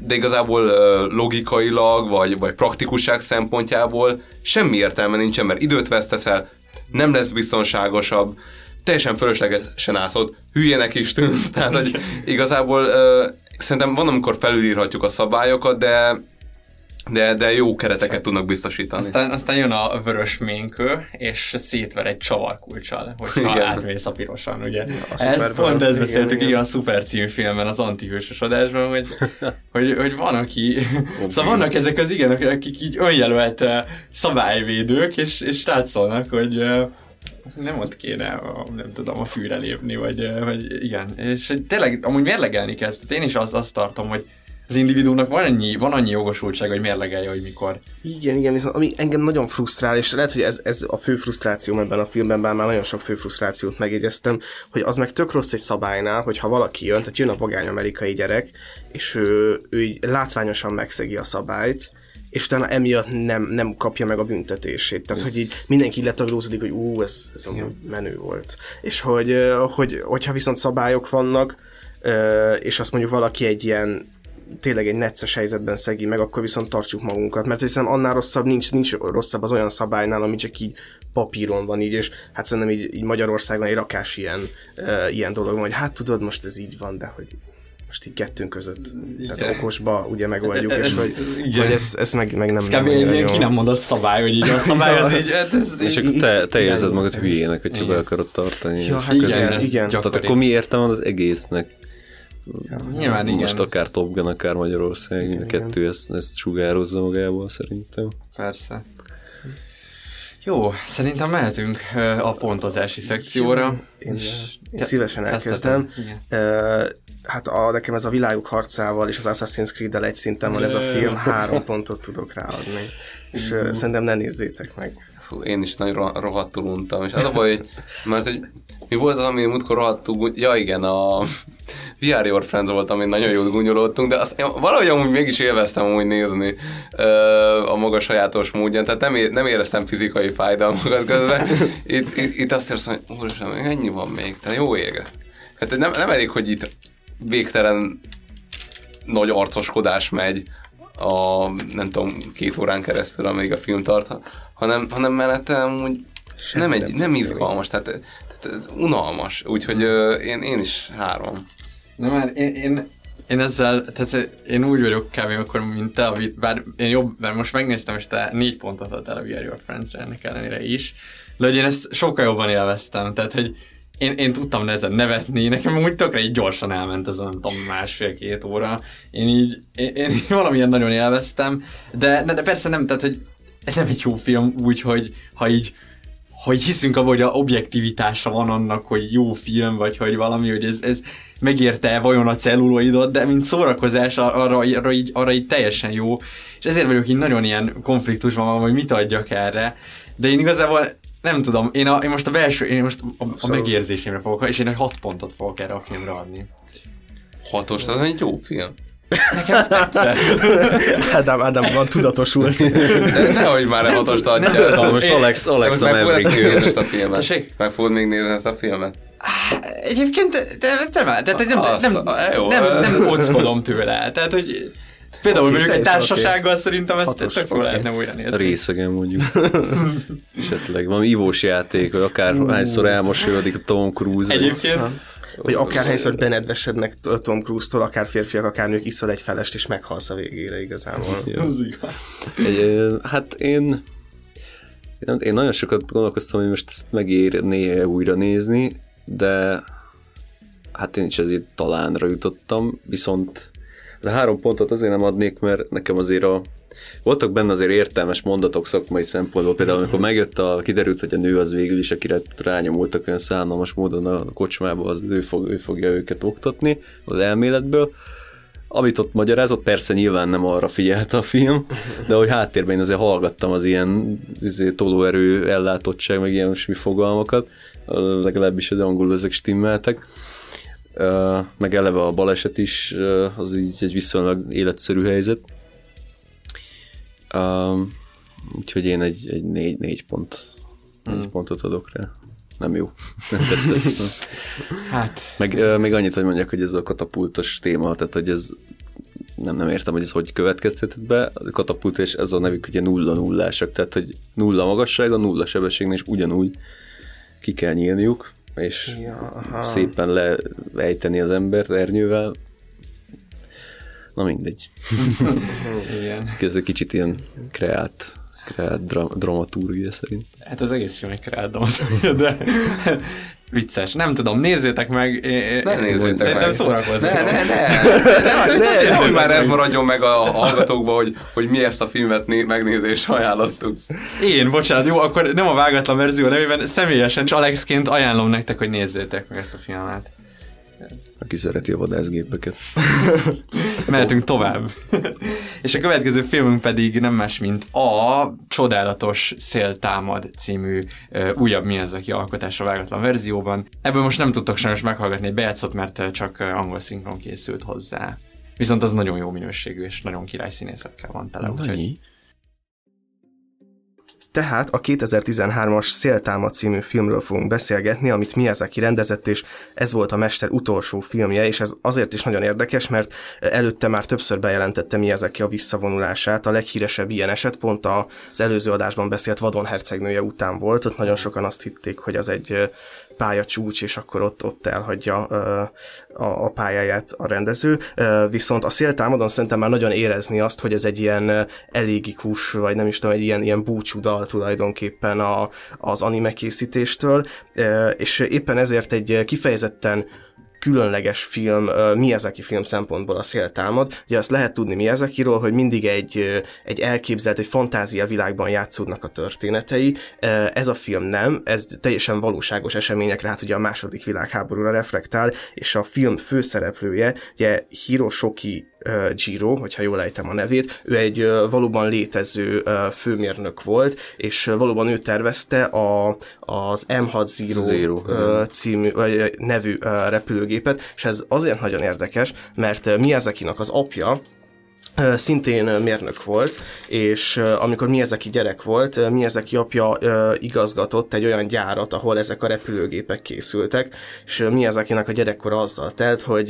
De igazából logikailag, vagy, vagy praktikusság szempontjából semmi értelme nincsen, mert időt veszteszel, nem lesz biztonságosabb, teljesen fölöslegesen állsz ott, hülyének is tűnsz, [laughs] tehát hogy igazából uh, szerintem van, amikor felülírhatjuk a szabályokat, de de, de jó kereteket tudnak biztosítani. Aztán, aztán jön a vörös ménkő, és szétver egy csavarkulcsal, hogyha igen. átmész a pirosan, ugye. A ez pont ezt beszéltük igen, igen. a Szuper című filmben, az antihősös adásban, hogy, [laughs] hogy, hogy van, aki... szóval vannak ezek az igen, akik így önjelölt szabályvédők, és, és rátszólnak, hogy nem ott kéne, nem tudom, a fűre lépni, vagy, vagy igen. És tényleg, amúgy mérlegelni kezd. Tehát én is azt, azt tartom, hogy az individuumnak van annyi, van annyi jogosultság, hogy mérlegelje, hogy mikor. Igen, igen, viszont ami engem nagyon frusztrál, és lehet, hogy ez, ez a fő frusztráció ebben a filmben, bár már nagyon sok fő frusztrációt megjegyeztem, hogy az meg tök rossz egy szabálynál, hogy ha valaki jön, tehát jön a vagány amerikai gyerek, és ő, ő így látványosan megszegi a szabályt, és utána emiatt nem, nem kapja meg a büntetését. Tehát, hogy így mindenki letaglózódik, hogy ú, ez, ez amúgy menő volt. És hogy, hogy, hogyha viszont szabályok vannak, és azt mondjuk valaki egy ilyen tényleg egy necces helyzetben szegi meg, akkor viszont tartsuk magunkat, mert hiszen annál rosszabb nincs, nincs rosszabb az olyan szabálynál, ami csak így papíron van így, és hát szerintem így, így Magyarországon egy rakás ilyen, uh, ilyen dolog van, hogy hát tudod, most ez így van, de hogy most így kettőnk között, tehát okosba ugye megoldjuk, és Ez- hogy, igen. hogy ezt, ezt meg, meg nem, Ez kb. egy ilyen ki nem mondott szabály, hogy így a [laughs] szabály az így, hát ez, És akkor te, te érzed magad hülyének, hogyha be akarod tartani. Ja, És hát akkor igen, ez- igen. Tehát akkor mi értem van az egésznek? Nyilván igen. Most akár Top Gun, akár Magyarország, a kettő ezt, ezt sugározza magából szerintem. Persze. Jó, szerintem mehetünk a pontozási szekcióra. Én, És én szívesen elkezdem. Igen. Hát a, nekem ez a világok harcával és az Assassin's Creed-del egy szinten van ez a film, három pontot tudok ráadni. És uh, szerintem ne nézzétek meg. Fú, én is nagyon ro- rohadtul untam, és az a baj, hogy, mert hogy mi volt az, ami múltkor rohadtul, ja igen, a VR Your Friends volt, amin nagyon jót gúnyolódtunk, de azt én valahogy amúgy mégis élveztem amúgy nézni ö, a maga sajátos módján, tehát nem, é- nem éreztem fizikai fájdalmakat közben. Itt, itt, itt azt érzem, hogy úristen, ennyi van még, tehát jó ég. Hát nem, nem elég, hogy itt végtelen nagy arcoskodás megy a, nem tudom, két órán keresztül, amíg a film tart, hanem, hanem mellette amúgy nem, egy, nem izgalmas, tehát, tehát ez unalmas, úgyhogy ö, én, én is három. Na már én, én, én ezzel, tehát én úgy vagyok kb. akkor, mint te, bár én jobb, mert most megnéztem, és te négy pontot adtál a We Are Your Friends-re ennek ellenére is, de hogy én ezt sokkal jobban élveztem, tehát hogy én, én tudtam ezen nevetni, nekem úgy tökre így gyorsan elment ez nem tudom, másfél-két óra, én így, én, én valamilyen nagyon élveztem, de, de, persze nem, tehát hogy ez nem egy jó film úgy, hogy ha így hogy hiszünk abban, hogy a objektivitása van annak, hogy jó film, vagy hogy valami, hogy ez, ez megérte vajon a celluloidot, de mint szórakozás arra, arra, így, arra így teljesen jó, és ezért vagyok így nagyon ilyen konfliktusban, hogy mit adjak erre, de én igazából nem tudom, én, a, én most a belső, én most a, a megérzésemre fogok, és én egy hat pontot fogok erre a filmre adni. Hatos, az egy jó film. Nekem ez tetszett. Ádám, Ádám van tudatosult. De nehogy már egy hatost adja. Nem Most Alex, Alex a meg ezt Maverick. nézni ezt a filmet? Tessék? Meg fogod még nézni ezt a filmet? Egyébként te, te, te, te, te nem, Azt- nem, jó. nem, nem óckodom tőle, tehát hogy például Oké, mondjuk egy társasággal szerintem ezt Hatos, tök oké. lehetne újra nézni. Részegen mondjuk. [laughs] Esetleg valami ivós játék, vagy akár hányszor elmosolyodik a Tom Cruise. vagy- Egyébként Vagy akár hányszor benedvesednek Tom Cruise-tól, akár férfiak, akár nők, iszol egy felest, és meghalsz a végére igazából. az igaz. Egy, hát én, én, én nagyon sokat gondolkoztam, hogy most ezt megérné újra nézni, de hát én is ezért talánra jutottam, viszont de három pontot azért nem adnék, mert nekem azért a voltak benne azért értelmes mondatok szakmai szempontból, például amikor megjött a, kiderült, hogy a nő az végül is, akire rányomultak olyan szánalmas módon a kocsmába, az ő, fog, ő fogja őket oktatni az elméletből, amit ott magyarázott, persze nyilván nem arra figyelt a film, de hogy háttérben én azért hallgattam az ilyen izé, tolóerő ellátottság, meg ilyen mi fogalmakat, legalábbis az angolul ezek stimmeltek. Meg eleve a baleset is, az így egy viszonylag életszerű helyzet. Úgyhogy én egy, egy négy, négy pont, négy pontot adok rá. Nem jó. [laughs] Nem tetszett. Hát, Meg még annyit, hogy mondjak, hogy ez a katapultos téma, tehát hogy ez nem, nem értem, hogy ez hogy következtetett be. A katapult és ez a nevük ugye nulla nullásak, tehát hogy nulla magassága, nulla sebességnél, és ugyanúgy ki kell nyílniuk, és Ja, aha. szépen lejteni az embert ernyővel. Na mindegy. [laughs] igen. Ez egy kicsit ilyen kreált, kreált dra- dramaturgia szerint. Hát az egész film egy kreáltam, de vicces. Nem tudom, nézzétek meg. Ne nézzétek Szerintem meg. szórakozni. Ne, fog. ne, ne. ne, nehogy [laughs] már ez maradjon meg a hallgatókba, hogy, hogy mi ezt a filmet né- megnézésre ajánlottuk. Én, bocsánat, jó, akkor nem a vágatlan verzió nevében, személyesen és Alexként ajánlom nektek, hogy nézzétek meg ezt a filmet. Aki szereti a vadászgépeket. [laughs] Mehetünk tovább. És a következő filmünk pedig nem más, mint a Csodálatos Széltámad című uh, újabb Miyazaki alkotásra vágatlan verzióban. Ebből most nem tudtok sajnos meghallgatni egy bejátszot, mert csak angol szinkron készült hozzá. Viszont az nagyon jó minőségű, és nagyon király színészekkel van tele, úgyhogy tehát a 2013-as Széltámad című filmről fogunk beszélgetni, amit Miyazaki rendezett, és ez volt a mester utolsó filmje, és ez azért is nagyon érdekes, mert előtte már többször bejelentette Miyazaki a visszavonulását. A leghíresebb ilyen eset pont az előző adásban beszélt Vadon hercegnője után volt. Ott nagyon sokan azt hitték, hogy az egy pályacsúcs, és akkor ott, ott elhagyja a, a pályáját a rendező. Viszont a széltámadon szerintem már nagyon érezni azt, hogy ez egy ilyen elégikus, vagy nem is tudom, egy ilyen, ilyen búcsúdal tulajdonképpen a, az anime készítéstől, és éppen ezért egy kifejezetten különleges film, Miyazaki film szempontból a szél támad. Ugye azt lehet tudni Miyazakiról, hogy mindig egy, egy elképzelt, egy fantázia világban játszódnak a történetei. Ez a film nem, ez teljesen valóságos eseményekre, hát ugye a második világháborúra reflektál, és a film főszereplője, ugye Hirosoki Giro, hogyha jól ejtem a nevét, ő egy valóban létező főmérnök volt, és valóban ő tervezte a, az M60 Zero, című, vagy nevű repülőgépet, és ez azért nagyon érdekes, mert Miyazakinak az apja, szintén mérnök volt, és amikor Miyazaki gyerek volt, Miyazaki apja igazgatott egy olyan gyárat, ahol ezek a repülőgépek készültek, és Miyazakinak a gyerekkora azzal telt, hogy,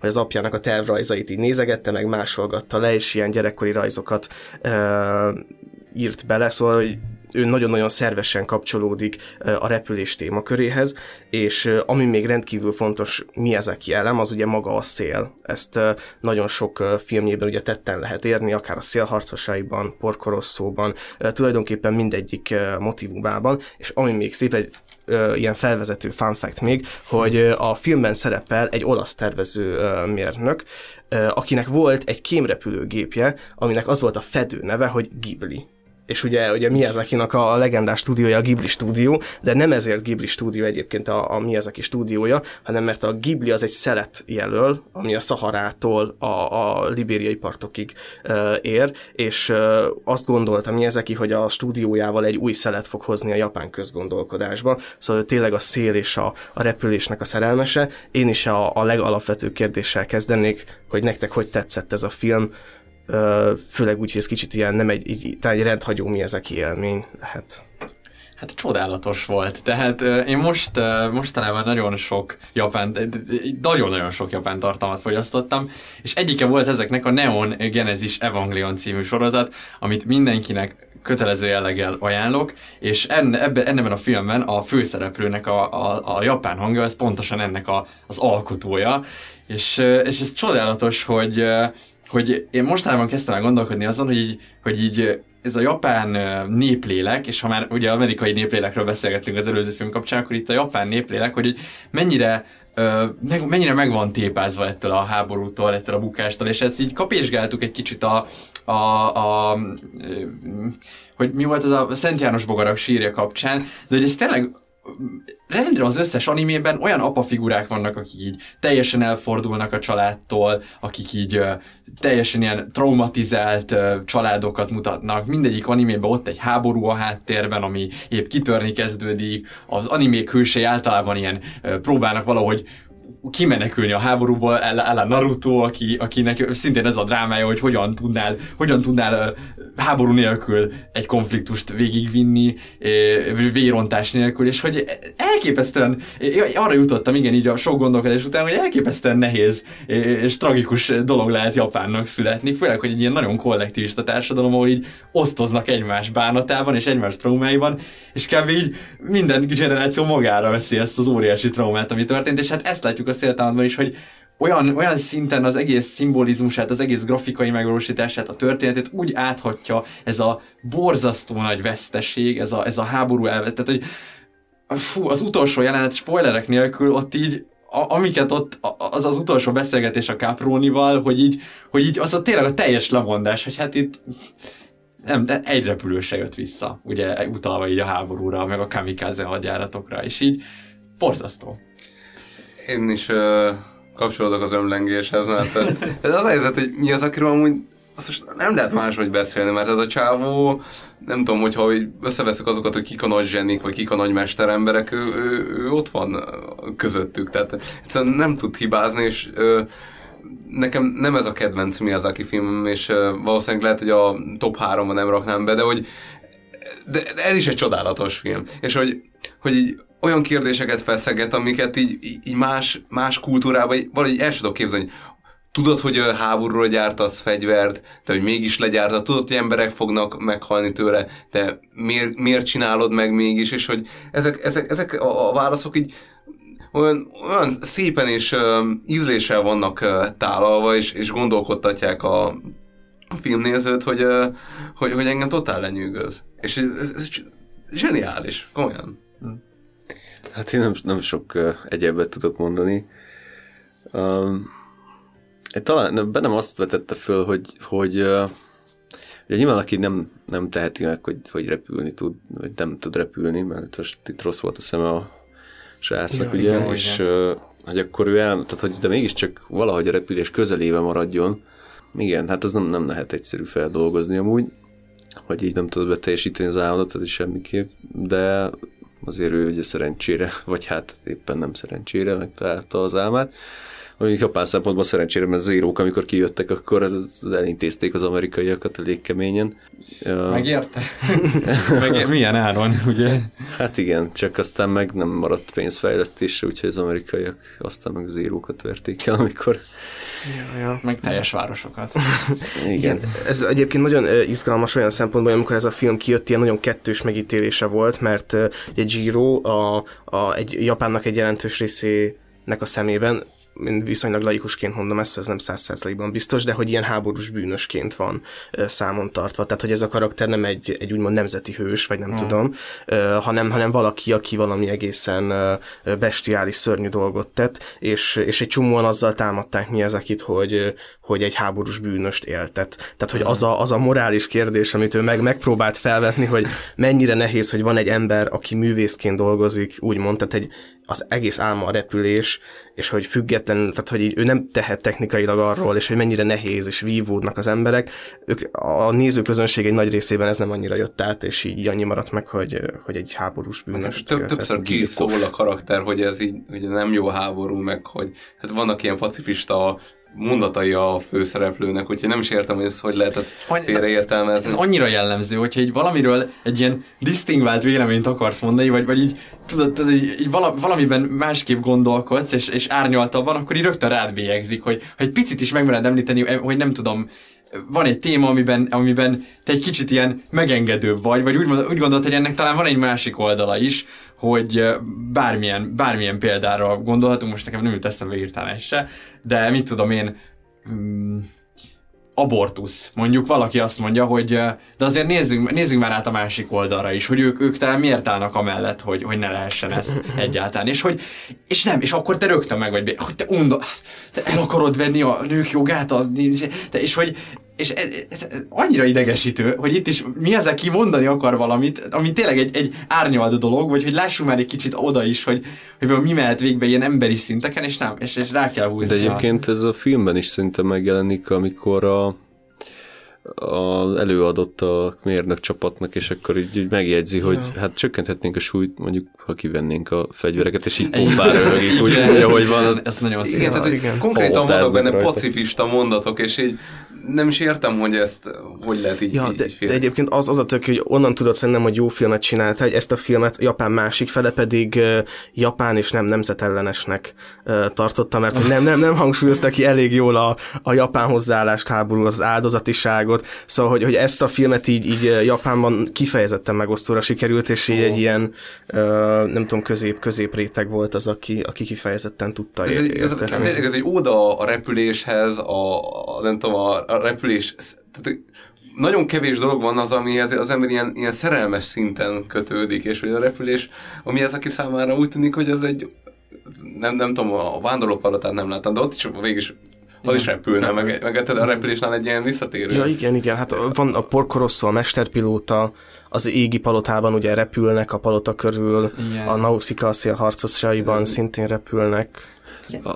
hogy az apjának a tervrajzait így nézegette, meg másolgatta le, és ilyen gyerekkori rajzokat írt bele, szóval hogy ő nagyon-nagyon szervesen kapcsolódik a repülés témaköréhez, és ami még rendkívül fontos Miyazaki elem, az ugye maga a szél. Ezt nagyon sok filmjében ugye tetten lehet érni, akár a szélharcosaiban, Porkorosszóban, tulajdonképpen mindegyik motivumában, és ami még szép, egy ilyen felvezető fun fact még, hogy a filmben szerepel egy olasz tervező mérnök, akinek volt egy kémrepülőgépje, aminek az volt a fedő neve, hogy Ghibli és ugye, ugye Miyazaki-nak a legendás stúdiója a Ghibli stúdió, de nem ezért Ghibli stúdió egyébként a, a Miyazaki stúdiója, hanem mert a Ghibli az egy szelet jelöl, ami a Szaharától a, a libériai partokig uh, ér, és uh, azt gondolta Miyazaki, hogy a stúdiójával egy új szelet fog hozni a japán közgondolkodásba, szóval tényleg a szél és a, a repülésnek a szerelmese. Én is a, a legalapvetőbb kérdéssel kezdenék, hogy nektek hogy tetszett ez a film, főleg úgy, hogy ez kicsit ilyen nem egy, így, talán egy rendhagyó mi ezek élmény lehet. Hát csodálatos volt. Tehát én most mostanában nagyon sok japán, nagyon-nagyon sok japán tartalmat fogyasztottam, és egyike volt ezeknek a Neon Genesis Evangelion című sorozat, amit mindenkinek kötelező jelleggel ajánlok, és enne, ebbe, enneben a filmben a főszereplőnek a, a, a japán hangja, ez pontosan ennek a, az alkotója, és, és ez csodálatos, hogy hogy én mostanában kezdtem el gondolkodni azon, hogy így, hogy így ez a japán néplélek, és ha már ugye amerikai néplélekről beszélgettünk az előző film kapcsán, akkor itt a japán néplélek, hogy mennyire meg, mennyire meg van tépázva ettől a háborútól, ettől a bukástól, és ezt így kapésgáltuk egy kicsit a, a, a, hogy mi volt az a Szent János bogarak sírja kapcsán, de hogy ez tényleg rendre az összes animében olyan apafigurák vannak, akik így teljesen elfordulnak a családtól, akik így teljesen ilyen traumatizált családokat mutatnak. Mindegyik animében ott egy háború a háttérben, ami épp kitörni kezdődik. Az animék hősei általában ilyen uh, próbálnak valahogy kimenekülni a háborúból, el, a Naruto, aki, akinek szintén ez a drámája, hogy hogyan tudnál, hogyan tudnál háború nélkül egy konfliktust végigvinni, vérontás nélkül, és hogy elképesztően, arra jutottam, igen, így a sok gondolkodás után, hogy elképesztően nehéz és tragikus dolog lehet Japánnak születni, főleg, hogy egy ilyen nagyon kollektivista társadalom, ahol így osztoznak egymás bánatában és egymás traumáiban, és kb. így minden generáció magára veszi ezt az óriási traumát, ami történt, és hát ezt látjuk a széltámadban is, hogy olyan, olyan szinten az egész szimbolizmusát, az egész grafikai megvalósítását, a történetét úgy áthatja ez a borzasztó nagy veszteség, ez a, ez a háború elvet. Tehát, hogy fú, az utolsó jelenet spoilerek nélkül ott így a, amiket ott, az az utolsó beszélgetés a Caprónival, hogy így, hogy így az a tényleg a teljes lemondás, hogy hát itt nem, de egy repülő se jött vissza, ugye utalva így a háborúra, meg a kamikaze hadjáratokra, és így borzasztó én is uh, kapcsolódok az ömlengéshez, mert ez az a helyzet, hogy mi az, akiről amúgy azt most nem lehet máshogy beszélni, mert ez a csávó, nem tudom, hogyha összeveszek azokat, hogy kik a nagy zsenik, vagy kik a nagy mesteremberek, ő, ő, ő ott van közöttük, tehát egyszerűen nem tud hibázni, és ö, nekem nem ez a kedvenc Miyazaki filmem, és ö, valószínűleg lehet, hogy a top 3-ban nem raknám be, de hogy de, de ez is egy csodálatos film. És hogy, hogy így olyan kérdéseket feszeget, amiket így, így más, más kultúrában valahogy el sem tudok képzelni, tudod, hogy háborúra gyártasz fegyvert, de hogy mégis legyártad, tudod, hogy emberek fognak meghalni tőle, de miért, miért csinálod meg mégis, és hogy ezek, ezek, ezek a, a válaszok így olyan, olyan szépen és uh, ízléssel vannak uh, tálalva, és, és gondolkodtatják a, a filmnézőt, hogy, hogy, hogy engem totál lenyűgöz. És ez, ez, ez zseniális, komolyan. Hát én nem, nem sok egyebet tudok mondani. Um, talán bennem azt vetette föl, hogy, hogy uh, ugye nyilván aki nem, nem teheti meg, hogy, hogy repülni tud, vagy nem tud repülni, mert most itt rossz volt a szeme a srácnak, ja, ugye, igen, és igen. Hogy akkor ő el, tehát hogy de mégiscsak valahogy a repülés közelébe maradjon. Igen, hát az nem, nem lehet egyszerű feldolgozni amúgy, hogy így nem tudod beteljesíteni az álmodat, ez is semmiképp, de azért ő ugye szerencsére, vagy hát éppen nem szerencsére megtalálta az álmát. Mondjuk japán szempontból szerencsére, mert az írók, amikor kijöttek, akkor az, elintézték az amerikaiakat elég keményen. Megérte? [laughs] Meg, milyen áron, ugye? Hát igen, csak aztán meg nem maradt pénzfejlesztésre, úgyhogy az amerikaiak aztán meg az írókat verték el, amikor Ja, ja. Meg teljes városokat. Igen. Igen. Ez egyébként nagyon izgalmas olyan szempontból, amikor ez a film kijött, ilyen nagyon kettős megítélése volt, mert egy Giro a, a, egy Japánnak egy jelentős részének a szemében én viszonylag laikusként mondom ezt, ez nem százszerzalékban biztos, de hogy ilyen háborús bűnösként van számon tartva. Tehát, hogy ez a karakter nem egy, egy úgymond nemzeti hős, vagy nem hmm. tudom, hanem, hanem valaki, aki valami egészen bestiális, szörnyű dolgot tett, és, és egy csomóan azzal támadták mi ezekit, hogy, hogy egy háborús bűnöst éltet. Tehát, hogy az a, az a morális kérdés, amit ő meg, megpróbált felvetni, hogy mennyire nehéz, hogy van egy ember, aki művészként dolgozik, úgymond, tehát egy, az egész álma a repülés, és hogy független, tehát hogy így ő nem tehet technikailag arról, és hogy mennyire nehéz, és vívódnak az emberek. Ők, a nézőközönség egy nagy részében ez nem annyira jött át, és így annyi maradt meg, hogy, hogy egy háborús bűnös. Több, többször ki szól a karakter, hogy ez így hogy nem jó háború, meg hogy hát vannak ilyen pacifista mondatai a főszereplőnek, úgyhogy nem is értem, hogy ezt hogy lehetett félreértelmezni. Ez annyira jellemző, hogyha egy valamiről egy ilyen disztingvált véleményt akarsz mondani, vagy, vagy így, tudod, tudod így, így valamiben másképp gondolkodsz, és, és árnyaltabban, akkor így rögtön rád bélyegzik, hogy, hogy egy picit is megmered említeni, hogy nem tudom, van egy téma, amiben, amiben te egy kicsit ilyen megengedőbb vagy, vagy úgy, úgy gondolod, hogy ennek talán van egy másik oldala is, hogy bármilyen, bármilyen példára gondolhatunk, most nekem nem jut eszembe hirtelen se, de mit tudom én, mm, abortusz. Mondjuk valaki azt mondja, hogy de azért nézzünk, nézzünk már át a másik oldalra is, hogy ők, ők talán miért állnak amellett, hogy, hogy ne lehessen ezt egyáltalán. És hogy, és nem, és akkor te rögtön meg vagy, hogy te undor, te el akarod venni a nők jogát, a, és hogy és ez, ez, ez annyira idegesítő, hogy itt is mi az, aki mondani akar valamit, ami tényleg egy, egy árnyalt dolog, vagy hogy lássuk már egy kicsit oda is, hogy, hogy mi mehet végbe ilyen emberi szinteken, és nem, és, és rá kell húzni. De egyébként ez a filmben is szerintem megjelenik, amikor a a, előadott a mérnök csapatnak, és akkor így, így megjegyzi, hogy ja. hát csökkenthetnénk a súlyt, mondjuk, ha kivennénk a fegyvereket, és így pompára rögik, úgy, ahogy van. Ez nagyon szép. Igen, tehát, hogy konkrétan vannak benne rajta. pacifista mondatok, és így nem is értem, hogy ezt hogy lehet így, ja, így, de, így de egyébként az, az a tök, hogy onnan tudod szerintem, hogy jó filmet csinálta, hogy ezt a filmet Japán másik fele pedig uh, Japán és nem nemzetellenesnek uh, tartotta, mert hogy nem, nem, nem hangsúlyozta ki elég jól a, a japán hozzáállást háború, az áldozatiságot, szóval, hogy, hogy ezt a filmet így, így Japánban kifejezetten megosztóra sikerült, és így oh. egy ilyen uh, nem tudom, közép, közép réteg volt az, aki, aki kifejezetten tudta ez, egy, ez, ez, egy óda a repüléshez, a, a nem tudom, a, a repülés, tehát nagyon kevés dolog van az, amihez az ember ilyen, ilyen szerelmes szinten kötődik, és hogy a repülés, ami az, aki számára úgy tűnik, hogy ez egy nem, nem tudom, a vándorlópalotát nem láttam, de ott is végig is az is repülne, meg, meg a repülésnál egy ilyen visszatérő. Ja, igen, igen, hát van a Porkoroszó, a mesterpilóta, az égi palotában ugye repülnek a palota körül, igen. a Nausicaa szél harcosaiban szintén repülnek. A,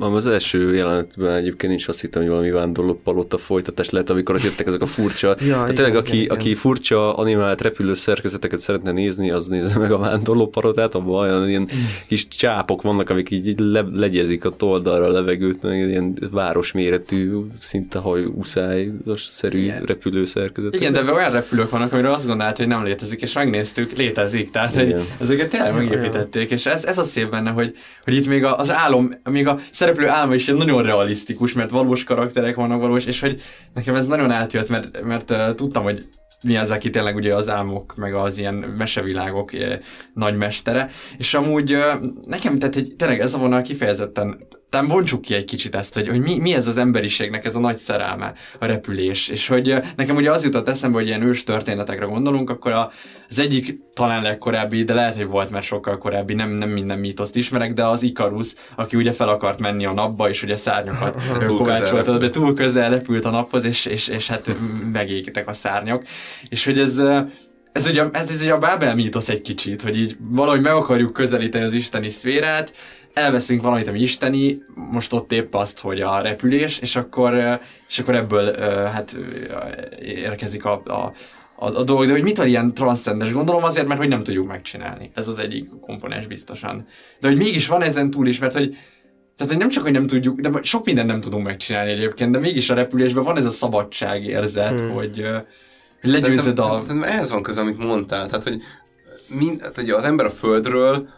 a, az első jelenetben egyébként is azt hittem, hogy valami vándorló palota folytatás lehet, amikor ott jöttek ezek a furcsa. ja, Tehát tényleg, igen, aki, igen. aki furcsa animált repülő szerkezeteket szeretne nézni, az nézze meg a vándorló palotát, abban olyan ilyen kis csápok vannak, amik így le, legyezik a toldalra a levegőt, meg ilyen városméretű, szinte hajószáj-szerű repülő szerkezet. Igen, de olyan repülők vannak, amiről azt gondolt, hogy nem létezik, és megnéztük, létezik. Tehát, igen. hogy ezeket tényleg megépítették, és ez, ez a szép benne, hogy, hogy itt még az álom, még a szereplő álma is nagyon realisztikus, mert valós karakterek vannak valós, és hogy nekem ez nagyon átjött, mert, mert uh, tudtam, hogy mi az, aki tényleg ugye az álmok, meg az ilyen mesevilágok eh, nagy mestere, és amúgy uh, nekem, tehát hogy tényleg ez a vonal kifejezetten talán bontsuk ki egy kicsit ezt, hogy, hogy mi, mi ez az emberiségnek, ez a nagy szerelme, a repülés. És hogy nekem ugye az jutott eszembe, hogy ilyen ős történetekre gondolunk, akkor a, az egyik talán legkorábbi, de lehet, hogy volt már sokkal korábbi, nem, nem minden mítoszt ismerek, de az Ikarus, aki ugye fel akart menni a napba, és ugye szárnyakat [laughs] kovácsolta, de túl közel repült a naphoz, és, és, és hát megégtek a szárnyak. És hogy ez, ez ugye, ez, ez ugye a Bábel mítosz egy kicsit, hogy így valahogy meg akarjuk közelíteni az isteni szférát, elveszünk valamit, ami isteni, most ott épp azt, hogy a repülés, és akkor, és akkor ebből hát érkezik a, a, a, a dolog, de hogy mit van ilyen transzcendes? Gondolom azért, mert hogy nem tudjuk megcsinálni. Ez az egyik komponens biztosan. De hogy mégis van ezen túl is, mert hogy tehát, hogy nem csak, hogy nem tudjuk, de sok mindent nem tudunk megcsinálni egyébként, de mégis a repülésben van ez a szabadságérzet, hmm. hogy, hogy legyőzed a... Szerintem ehhez van köze, amit mondtál. Tehát, hogy, mind, tehát, hogy az ember a Földről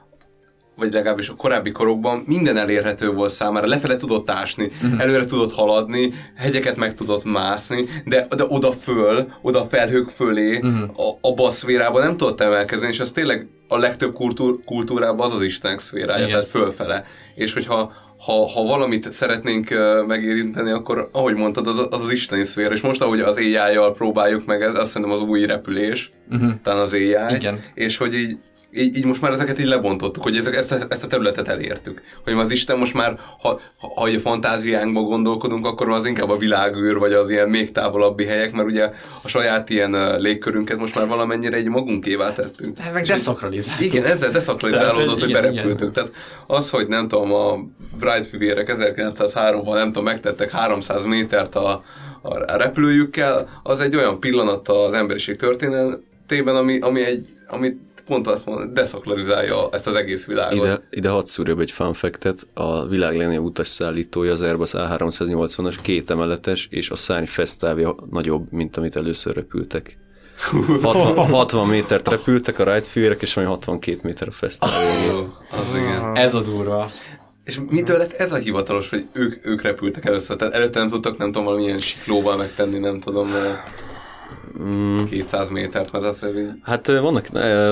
vagy legalábbis a korábbi korokban minden elérhető volt számára, lefele tudott ásni, uh-huh. előre tudott haladni, hegyeket meg tudott mászni, de, de oda föl, oda felhők fölé, uh-huh. a, a baszférában nem tudott emelkezni, és az tényleg a legtöbb kultúr, kultúrában az az Isten szférája, Igen. tehát fölfele. És hogyha ha, ha valamit szeretnénk megérinteni, akkor ahogy mondtad, az az, az isteni szféra. És most, ahogy az ai próbáljuk meg, ez azt szerintem az új repülés, uh-huh. talán az AI, Igen. és hogy így így, így most már ezeket így lebontottuk, hogy ezek, ezt, a, ezt a területet elértük. Hogy az Isten most már, ha, ha a fantáziánkba gondolkodunk, akkor az inkább a világűr, vagy az ilyen még távolabbi helyek, mert ugye a saját ilyen légkörünket most már valamennyire egy magunkévá tettünk. Tehát meg deszakralizáltuk. Igen, ezzel deszakralizálódott, hogy berepültünk. Tehát az, hogy nem tudom, a Wright fivérek 1903-ban nem tudom, megtettek 300 métert a, a repülőjükkel, az egy olyan pillanat az emberiség történetében, ami, ami egy, amit pont azt mondom, deszaklarizálja ezt az egész világot. Ide, ide hadd szúrjab egy fact a világ legnagyobb utas szállítója, az Airbus A380-as, két emeletes, és a szárny fesztávja nagyobb, mint amit először repültek. 60, 60 [laughs] métert repültek a Wright és majd 62 méter a fesztávja. Oh, az igen. Ez a durva. És mitől lett ez a hivatalos, hogy ők, ők repültek először? Tehát előtte nem tudtak, nem tudom, valamilyen siklóval megtenni, nem tudom. 200 métert, mert azt így... Hát vannak,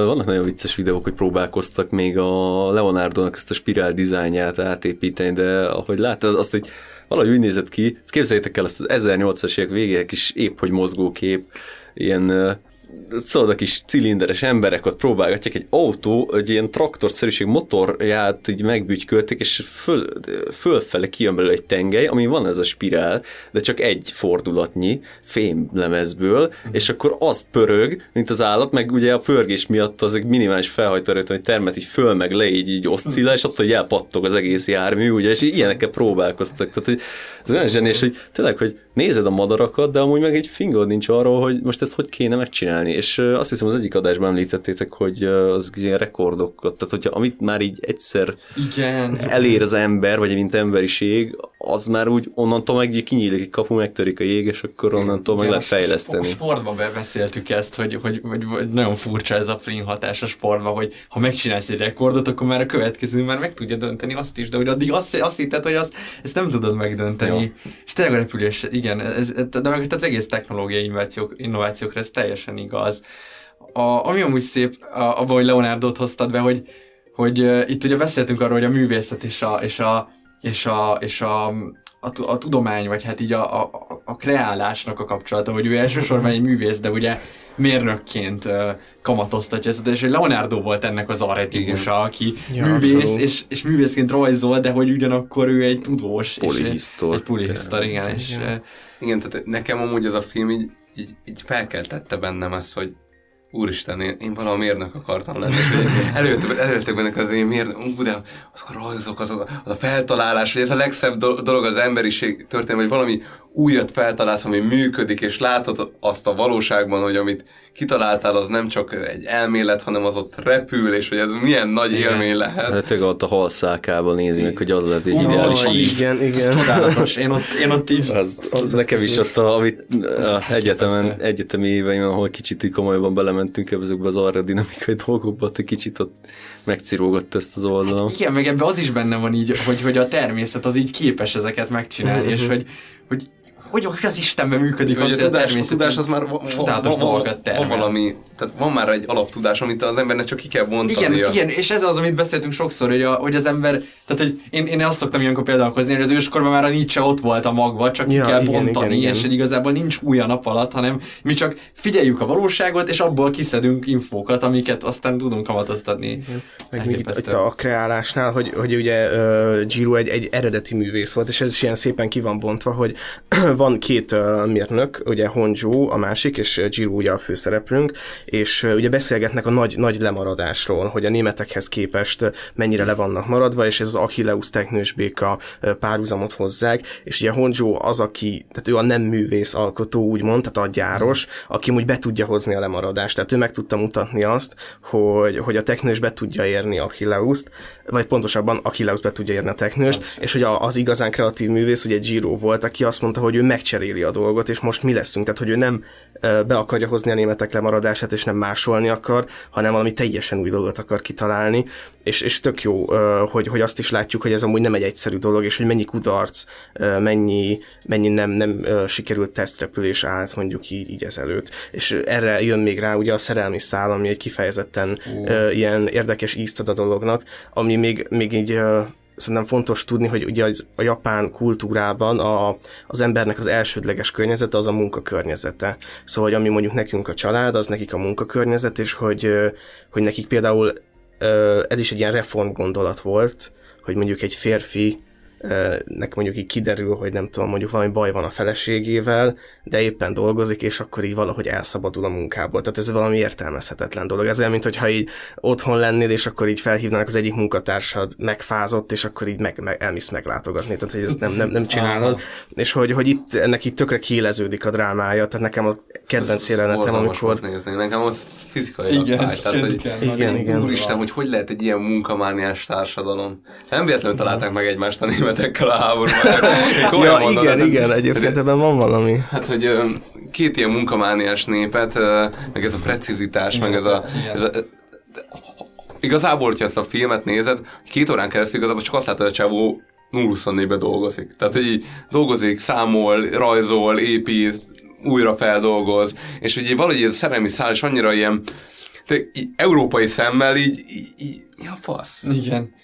vannak nagyon vicces videók, hogy próbálkoztak még a Leonardo-nak ezt a spirál dizájnját átépíteni, de ahogy látod, azt, hogy valahogy úgy nézett ki, képzeljétek el azt az 1800-as évek végéig kis épp, hogy mozgókép, ilyen szóval a kis cilinderes emberek ott próbálgatják egy autó, egy ilyen traktorszerűség motorját így megbügykölték, és föl, fölfele kijön belőle egy tengely, ami van ez a spirál, de csak egy fordulatnyi fémlemezből, és akkor azt pörög, mint az állat, meg ugye a pörgés miatt az egy minimális felhajtó hogy termet így föl meg le, így, így oszcillál, és attól, hogy elpattog az egész jármű, ugye, és ilyenekkel próbálkoztak. Tehát, hogy ez olyan zsenés, hogy tényleg, hogy nézed a madarakat, de amúgy meg egy fingod nincs arról, hogy most ezt hogy kéne megcsinálni. És azt hiszem az egyik adásban említettétek, hogy az ilyen rekordokat, tehát hogyha amit már így egyszer Igen. elér az ember, vagy mint emberiség, az már úgy onnantól meg kinyílik egy kapu, megtörik a jég, és akkor onnantól meg lehet fejleszteni. A sportban beszéltük ezt, hogy, hogy, hogy, hogy nagyon furcsa ez a fling hatás a sportban, hogy ha megcsinálsz egy rekordot, akkor már a következő már meg tudja dönteni azt is, de hogy addig azt, azt hitted, hogy azt, ezt nem tudod megdönteni. Jó. És tényleg a repülés, igen, ez, de meg az egész technológiai innovációk, innovációkra ez teljesen igaz. A, ami amúgy szép, abban, hogy Leonardo-t hoztad be, hogy, hogy uh, itt ugye beszéltünk arról, hogy a művészet és a, és a, és a, és a, a, a tudomány, vagy hát így a, a, a kreálásnak a kapcsolata, hogy ő elsősorban egy művész, de ugye mérnökként uh, kamatoztatja ezt, és Leonardo volt ennek az aretipusa, aki ja, művész, és, és művészként rajzol, de hogy ugyanakkor ő egy tudós. Polihisztor. És, egy polihisztor, igen. És, igen. igen, tehát nekem amúgy ez a film így, így, így felkeltette bennem ezt, hogy úristen, én, én valami mérnök akartam lenni. Előjöttek, előjöttek benne az én mérnök, ú, de azok a rajzok, azok, az a feltalálás, hogy ez a legszebb dolog az emberiség történet, hogy valami újat feltalálsz, ami működik, és látod azt a valóságban, hogy amit kitaláltál, az nem csak egy elmélet, hanem az ott repül, és hogy ez milyen nagy igen. élmény lehet. Hát tényleg ott a halszálkában nézi meg, hogy az lett egy ideális Igen, igen. Csodálatos. Én ott, én ott így... Az, az nekem is ott, a, amit a egyetemen, egyetemi éveim, ahol kicsit így komolyban belementünk ezekbe az arra dinamikai dolgokba, ott egy kicsit ott megcirógott ezt az oldalon. Hát igen, meg ebben az is benne van így, hogy, hogy a természet az így képes ezeket megcsinálni, uh-huh. és hogy, hogy hogy az Istenben működik az, a tudás, a tudás az már csodálatos dolgokat termel. Van valami, tehát van már egy alaptudás, amit az embernek csak ki kell bontani. Igen, igen, és ez az, amit beszéltünk sokszor, hogy, a, hogy az ember, tehát hogy én, én azt szoktam ilyenkor példálkozni, hogy az őskorban már a Nietzsche ott volt a magva, csak ja, ki kell igen, bontani, igen, igen. és hogy igazából nincs új a nap alatt, hanem mi csak figyeljük a valóságot, és abból kiszedünk infókat, amiket aztán tudunk kamatoztatni. Meg még itt, itt, a kreálásnál, hogy, hogy ugye uh, Giro egy, egy eredeti művész volt, és ez is ilyen szépen ki van bontva, hogy van két uh, mérnök, ugye Honjo a másik, és Giro ugye a főszereplőnk, és uh, ugye beszélgetnek a nagy, nagy lemaradásról, hogy a németekhez képest mennyire le vannak maradva, és ez az Achilleus teknős béka uh, párhuzamot hozzák, és ugye Honjo az, aki, tehát ő a nem művész alkotó, úgymond, tehát a gyáros, aki úgy be tudja hozni a lemaradást, tehát ő meg tudta mutatni azt, hogy, hogy a teknős be tudja érni Achilleuszt, vagy pontosabban Achilleus be tudja érni a teknőst, és hogy az igazán kreatív művész ugye Giro volt, aki azt mondta, hogy ő megcseréli a dolgot, és most mi leszünk, tehát hogy ő nem be akarja hozni a németek lemaradását, és nem másolni akar, hanem valami teljesen új dolgot akar kitalálni, és, és tök jó, hogy, hogy azt is látjuk, hogy ez amúgy nem egy egyszerű dolog, és hogy mennyi kudarc, mennyi, mennyi nem, nem sikerült tesztrepülés állt mondjuk így, így ezelőtt. És erre jön még rá ugye a szerelmi szál, ami egy kifejezetten uh. ilyen érdekes ízt ad a dolognak, ami még, még így szerintem fontos tudni, hogy ugye az, a japán kultúrában a, az embernek az elsődleges környezete az a munkakörnyezete. Szóval, hogy ami mondjuk nekünk a család, az nekik a munkakörnyezet, és hogy, hogy nekik például ez is egy ilyen reform gondolat volt, hogy mondjuk egy férfi nek mondjuk így kiderül, hogy nem tudom, mondjuk valami baj van a feleségével, de éppen dolgozik, és akkor így valahogy elszabadul a munkából. Tehát ez valami értelmezhetetlen dolog. Ez olyan, mint hogyha így otthon lennél, és akkor így felhívnának az egyik munkatársad megfázott, és akkor így meg, meg elmész meglátogatni. Tehát, hogy ezt nem, nem, nem csinálod. Aha. És hogy, hogy itt ennek így tökre kiéleződik a drámája. Tehát nekem a kedvenc jelenetem, amikor... nézni. Nekem az fizikai igen, fáj. Tehát, hogy igen, igen. Úristen, hogy hogy lehet egy ilyen munkamániás társadalom. Nem véletlenül találták meg egymást a németekkel a háborúban. [laughs] ja, mondom, igen, hát, igen, egyébként ebben van valami. Hát, hogy két ilyen munkamániás népet, meg ez a precizitás, meg ez a, ez a igazából, hogyha ezt a filmet nézed, két órán keresztül igazából csak azt látod, hogy a csávó 0-24-ben dolgozik. Tehát, hogy így dolgozik, számol, rajzol, épít, újra feldolgoz, és hogy valahogy ez a szerelmi szál is annyira ilyen európai szemmel így, így, így mi a fasz? Igen.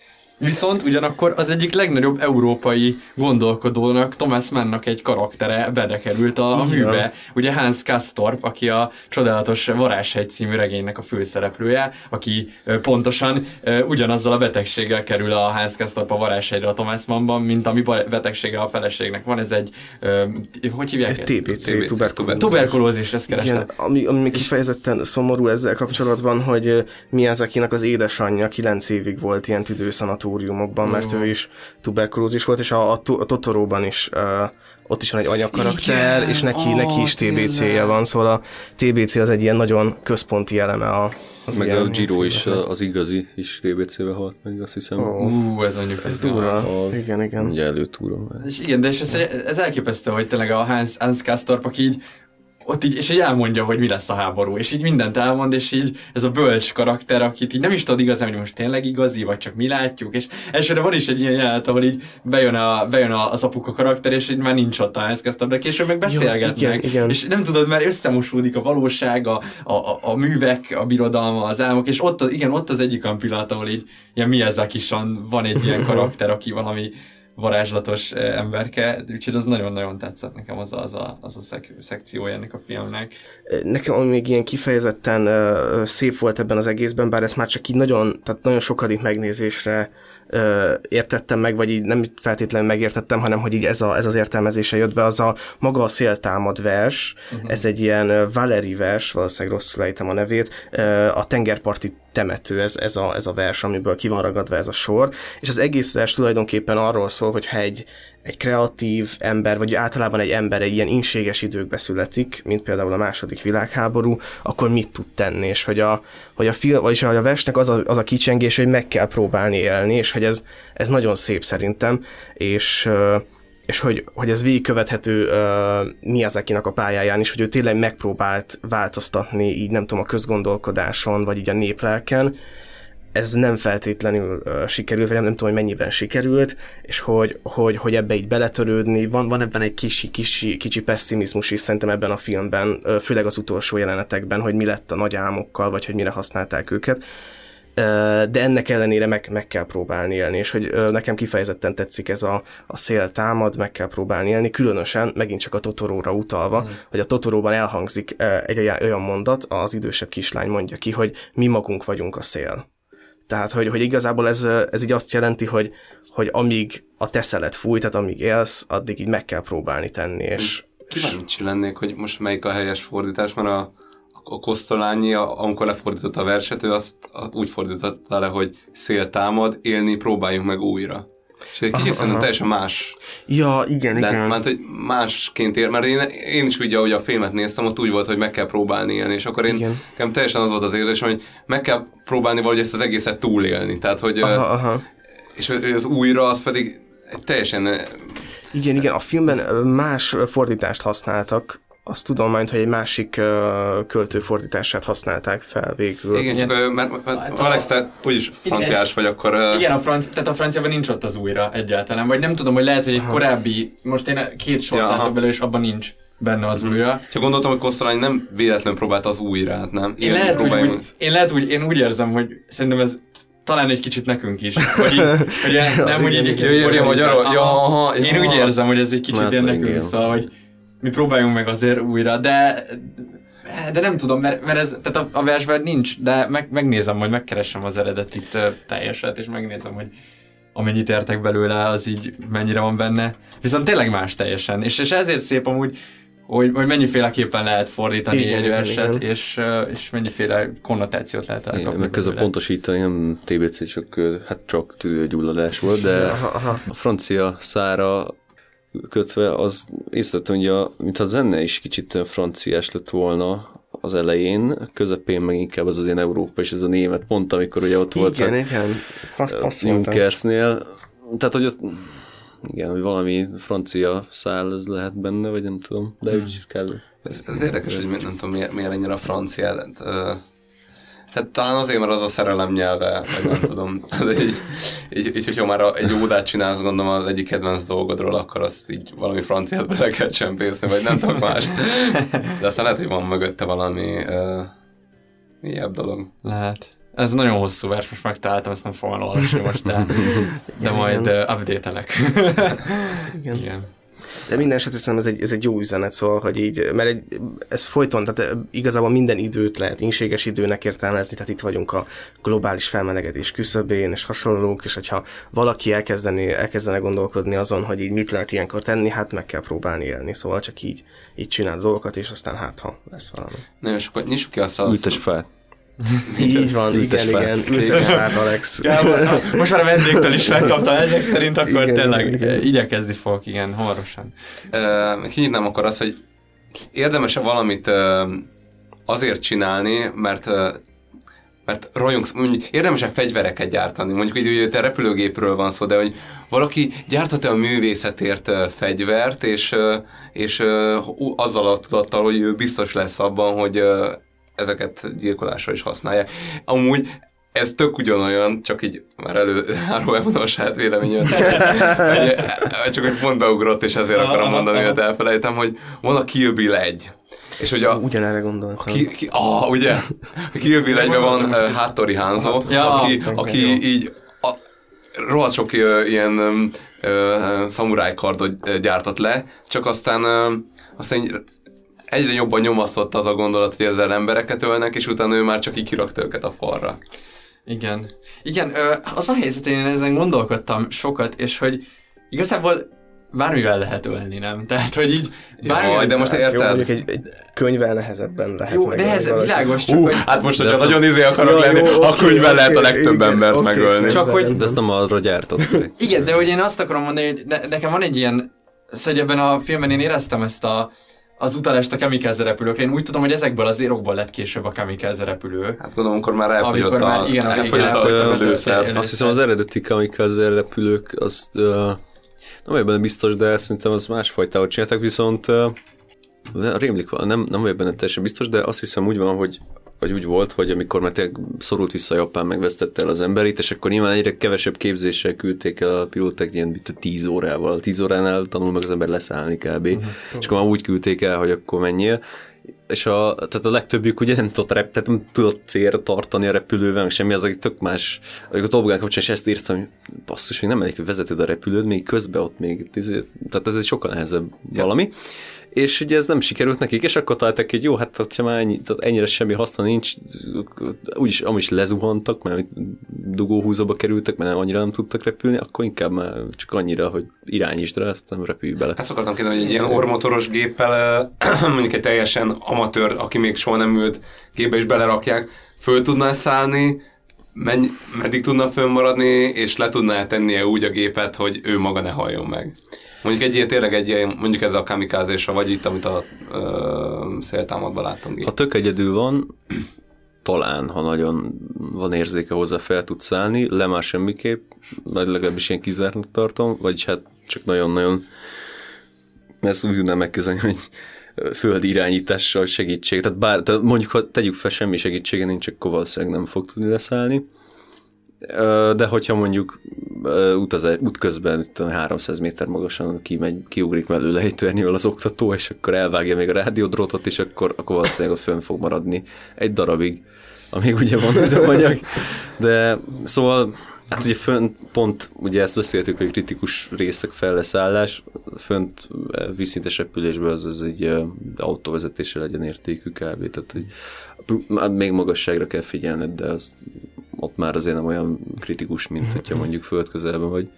Viszont ugyanakkor az egyik legnagyobb európai gondolkodónak, Thomas Mannnak egy karaktere bedekerült a, a műbe. Ugye Hans Kastorp, aki a csodálatos Varázshegy című regénynek a főszereplője, aki pontosan ugyanazzal a betegséggel kerül a Hans Kastorp a Varázshegyre a Thomas Mannban, mint ami betegsége a feleségnek van. Ez egy, hogy hívják egy TBC, TBC tuberkulózis. Tuberkulózis, ezt kerestem. Igen, ami, ami kifejezetten szomorú ezzel kapcsolatban, hogy mi az, akinek az édesanyja 9 évig volt ilyen tüdőszanatúr laboratóriumokban, mert ő is tuberkulózis volt, és a, a, a Totoróban is uh, ott is van egy anyakarakter, Igen, és neki, oh, neki is TBC-je van, szóval a TBC az egy ilyen nagyon központi eleme a az meg a Giro is, az igazi is TBC-be halt meg, azt hiszem. Oh. Uh, ez mondjuk ez durva. A, igen, igen. Ugye előtúra. És igen, de és ez, ez elképesztő, hogy tényleg a Hans, Hans Kastorp, aki így ott így, és így elmondja, hogy mi lesz a háború, és így mindent elmond, és így ez a bölcs karakter, akit így nem is tudod igazán, hogy most tényleg igazi, vagy csak mi látjuk, és elsőre van is egy ilyen jelenet, ahol így bejön, a, bejön az apuka karakter, és így már nincs ott a kezdtem, de később meg beszélgetnek, Jó, igen, igen. és nem tudod, mert összemosódik a valóság, a, a, a, a művek, a birodalma, az álmok, és ott, igen, ott az egyik olyan pillanat, ahol így ilyen mi ezek is van egy ilyen [laughs] karakter, aki valami varázslatos emberke, úgyhogy az nagyon-nagyon tetszett nekem az a, az a, az a szek- szekciója ennek a filmnek. Nekem ami még ilyen kifejezetten uh, szép volt ebben az egészben, bár ezt már csak így nagyon, tehát nagyon sokadik megnézésre uh, értettem meg, vagy így nem feltétlenül megértettem, hanem hogy így ez, a, ez az értelmezése jött be, az a maga a széltámad vers, uh-huh. ez egy ilyen Valeri vers, valószínűleg rosszul ejtem a nevét, uh, a tengerparti temető, ez, ez, a, ez a vers, amiből ki van ragadva ez a sor, és az egész vers tulajdonképpen arról szól, hogy ha egy, egy kreatív ember, vagy általában egy ember egy ilyen inséges időkbe születik, mint például a második világháború, akkor mit tud tenni, és hogy a, hogy a, film, vagyis a versnek az a, az a kicsengés, hogy meg kell próbálni élni, és hogy ez, ez nagyon szép szerintem, és és hogy, hogy ez végigkövethető uh, mi az akinek a pályáján is, hogy ő tényleg megpróbált változtatni így nem tudom a közgondolkodáson, vagy így a néplelken, ez nem feltétlenül uh, sikerült, vagy nem, nem tudom, hogy mennyiben sikerült, és hogy, hogy, hogy ebbe így beletörődni, van, van ebben egy kicsi, kicsi, kicsi pessimizmus is szerintem ebben a filmben, uh, főleg az utolsó jelenetekben, hogy mi lett a nagy álmokkal, vagy hogy mire használták őket de ennek ellenére meg, meg kell próbálni élni, és hogy nekem kifejezetten tetszik ez a, a szél támad, meg kell próbálni élni, különösen megint csak a Totoróra utalva, mm. hogy a Totoróban elhangzik egy olyan mondat, az idősebb kislány mondja ki, hogy mi magunk vagyunk a szél. Tehát, hogy, hogy igazából ez, ez így azt jelenti, hogy, hogy amíg a teszelet fúj, tehát amíg élsz, addig így meg kell próbálni tenni, és... Kíváncsi lennék, hogy most melyik a helyes fordítás, mert a a Kosztolányi, amikor lefordította a verset, ő azt úgy fordította le, hogy szél támad, élni próbáljunk meg újra. És egy kicsit szerintem teljesen más. Ja, igen, de, igen. Mert hogy másként ér, mert én, én is ugye, ahogy a filmet néztem, ott úgy volt, hogy meg kell próbálni élni, és akkor én nekem teljesen az volt az érzésem, hogy meg kell próbálni valahogy ezt az egészet túlélni. Tehát, hogy aha, aha. és az újra az pedig teljesen igen, igen, a filmben más fordítást használtak, azt tudom majd, hogy egy másik uh, költő fordítását használták fel végül. Igen, csak uh, mert, mert Alex, te úgyis franciás vagy, akkor... Uh... Igen, a franci, tehát a franciában nincs ott az újra egyáltalán, vagy nem tudom, hogy lehet, hogy egy korábbi, most én két sort ja, látok belőle, és abban nincs benne az mhm. újra. Csak gondoltam, hogy Kosztolány nem véletlen próbált az újrát, nem? Én lehet, hogy úgy, én lehet úgy, én úgy érzem, hogy szerintem ez talán egy kicsit nekünk is. [laughs] Hogy, így, hogy nem, hogy így egy kicsit... Jöjjön magyarul. Ja, aha, én úgy érzem, hogy ez egy kicsit ilyen nekünk, szóval, hogy mi próbáljunk meg azért újra, de de nem tudom, mert, mert ez, tehát a, a versben nincs, de meg, megnézem, hogy megkeresem az eredetit teljeset, és megnézem, hogy amennyit értek belőle, az így mennyire van benne. Viszont tényleg más teljesen, és, és ezért szép amúgy, hogy, hogy mennyiféleképpen lehet fordítani igen, egy verset, és, és mennyiféle konnotációt lehet elkapni. meg közben pontosítani, nem TBC, csak, hát csak tüdőgyulladás volt, de a francia szára kötve, az észrevettem, hogy a, mintha a zene is kicsit franciás lett volna az elején, közepén meg inkább az az ilyen Európa és ez a német, pont amikor ugye ott volt igen, igen. Junkersnél. Tehát, hogy ott, igen, hogy valami francia szál ez lehet benne, vagy nem tudom, de hmm. úgy kell. Ez, ez érdekes, hogy nem tudom, miért, miért ennyire a francia Hát talán azért, mert az a szerelem nyelve, vagy nem tudom. [laughs] De így, így, így, hogyha már egy ódát csinálsz, gondolom az egyik kedvenc dolgodról, akkor azt így valami franciát bele kell csempészni, vagy nem tudok más. De aztán lehet, hogy van mögötte valami uh, mélyebb dolog. Lehet. Ez nagyon hosszú vers, most megtaláltam, ezt nem fogom olvasni most, de, de majd uh, update-elek. Igen. Igen. De minden esetre szerintem ez egy, ez egy jó üzenet, szóval, hogy így, mert egy, ez folyton, tehát igazából minden időt lehet inséges időnek értelmezni, tehát itt vagyunk a globális felmelegedés küszöbén, és hasonlók, és hogyha valaki elkezdeni, elkezdene gondolkodni azon, hogy így mit lehet ilyenkor tenni, hát meg kell próbálni élni, szóval csak így, így csinál dolgokat, és aztán hát, ha lesz valami. Na, és akkor nyissuk ki azt a... Ültes fel. Így van, igen, fel. igen. Ültes fel, Alex. [laughs] Ja, most már a vendégtől is megkaptam ezek szerint, akkor igen, tényleg igen. igyekezni fogok, igen, hamarosan. Uh, kinyitnám akkor azt, hogy érdemes-e valamit uh, azért csinálni, mert uh, mert rajongsz, mondjuk érdemes-e fegyvereket gyártani? Mondjuk így, hogy te repülőgépről van szó, de hogy valaki gyárthat-e a művészetért fegyvert, és, és azzal a tudattal, hogy ő biztos lesz abban, hogy ezeket gyilkolásra is használják. Amúgy ez tök ugyanolyan, csak így már előáról [laughs] elmondom a saját véleményemet. [laughs] csak hogy pont beugrott, és ezért akarom mondani, hogy elfelejtem, hogy van a Kill Bill 1. És hogy a, Ugyanerre gondoltam. Ki, ki, ah, ugye? A Kill Bill 1 van uh, Hattori Hanzo, ja, aki, aki így a, rohadt sok uh, ilyen um, ö, szamuráj kardot gyártott le, csak aztán, aztán egyre jobban nyomasztott az a gondolat, hogy ezzel embereket ölnek, és utána ő már csak így kirakta őket a falra. Igen. Igen, az a helyzet, én ezen gondolkodtam sokat, és hogy igazából bármivel lehet ölni, nem? [laughs] Tehát, hogy így bármivel... Jaj, de most érted? Jó, mondjuk egy, egy könyvvel nehezebben lehet Jó, nehezebb, világos, csak uh, hogy... Hát most, hogyha nagyon izé akarok lenni, jó, a könyvvel lehet a legtöbb igen, embert okay, megölni. Csak hogy... De ezt nem arra gyártották. Igen, de hogy én azt akarom mondani, hogy ne, nekem van egy ilyen... Szóval ebben a filmben én éreztem ezt a az utalást a kamikaze repülőkre. Én úgy tudom, hogy ezekből az érokból lett később a kamikaze repülő. Hát gondolom, amikor már elfogyott a, már, igen, elfogyott a, a, Azt hiszem az eredeti kamikaze repülők, azt uh, nem vagyok benne biztos, de szerintem az másfajta csináltak, viszont uh, rémlik van, nem, nem vagyok benne teljesen biztos, de azt hiszem úgy van, hogy vagy úgy volt, hogy amikor már tényleg szorult vissza Japán, megvesztette el az emberét, és akkor nyilván egyre kevesebb képzéssel küldték el a pilóták ilyen mint 10 órával. 10 óránál tanul meg az ember leszállni kb. Uh-huh. És akkor már úgy küldték el, hogy akkor menjél és a, tehát a legtöbbjük ugye nem tudott, rep, tehát nem tudott célra tartani a repülővel, meg semmi, az, aki tök más. Amikor a Top Gun kapcsán is ezt írtam, hogy basszus, még nem elég, hogy vezeted a repülőt, még közben ott még, tehát ez egy sokkal nehezebb ja. valami és ugye ez nem sikerült nekik, és akkor találtak, hogy jó, hát hogyha már ennyi, tehát ennyire semmi haszna nincs, úgyis amúgy lezuhantak, mert dugóhúzóba kerültek, mert nem annyira nem tudtak repülni, akkor inkább már csak annyira, hogy irányítsd rá, aztán repülj bele. Ezt akartam kérdezni, hogy egy ilyen ormotoros géppel, [clears throat] mondjuk egy teljesen amatőr, aki még soha nem ült gépbe is belerakják, föl tudná szállni, menny, meddig tudna fönnmaradni, és le tudná tennie úgy a gépet, hogy ő maga ne halljon meg. Mondjuk egy ilyen, tényleg egy ilyen, mondjuk ez a kamikázésra, vagy itt, amit a ö, széltámadban láttunk. Ha tök egyedül van, talán, ha nagyon van érzéke hozzá, fel tud szállni, le már semmiképp, vagy legalábbis ilyen kizártnak tartom, vagyis hát csak nagyon-nagyon ezt úgy tudnám megkezdeni, hogy földi irányítással segítség. Tehát, bár, tehát mondjuk, ha tegyük fel semmi segítsége nincs, akkor valószínűleg nem fog tudni leszállni de hogyha mondjuk utazás, út közben tudom, 300 méter magasan kimegy, kiugrik mellőle egy törnyővel az oktató, és akkor elvágja még a rádiódrótot, és akkor, akkor valószínűleg ott fönn fog maradni egy darabig, amíg ugye van üzemanyag. De szóval Hát ugye fönt pont, ugye ezt beszéltük, hogy kritikus részek felleszállás, fönt vízszintes repülésben az, az egy autóvezetése legyen értékű kb. Tehát, hogy még magasságra kell figyelned, de az ott már azért nem olyan kritikus, mint hogyha mondjuk földközelben vagy.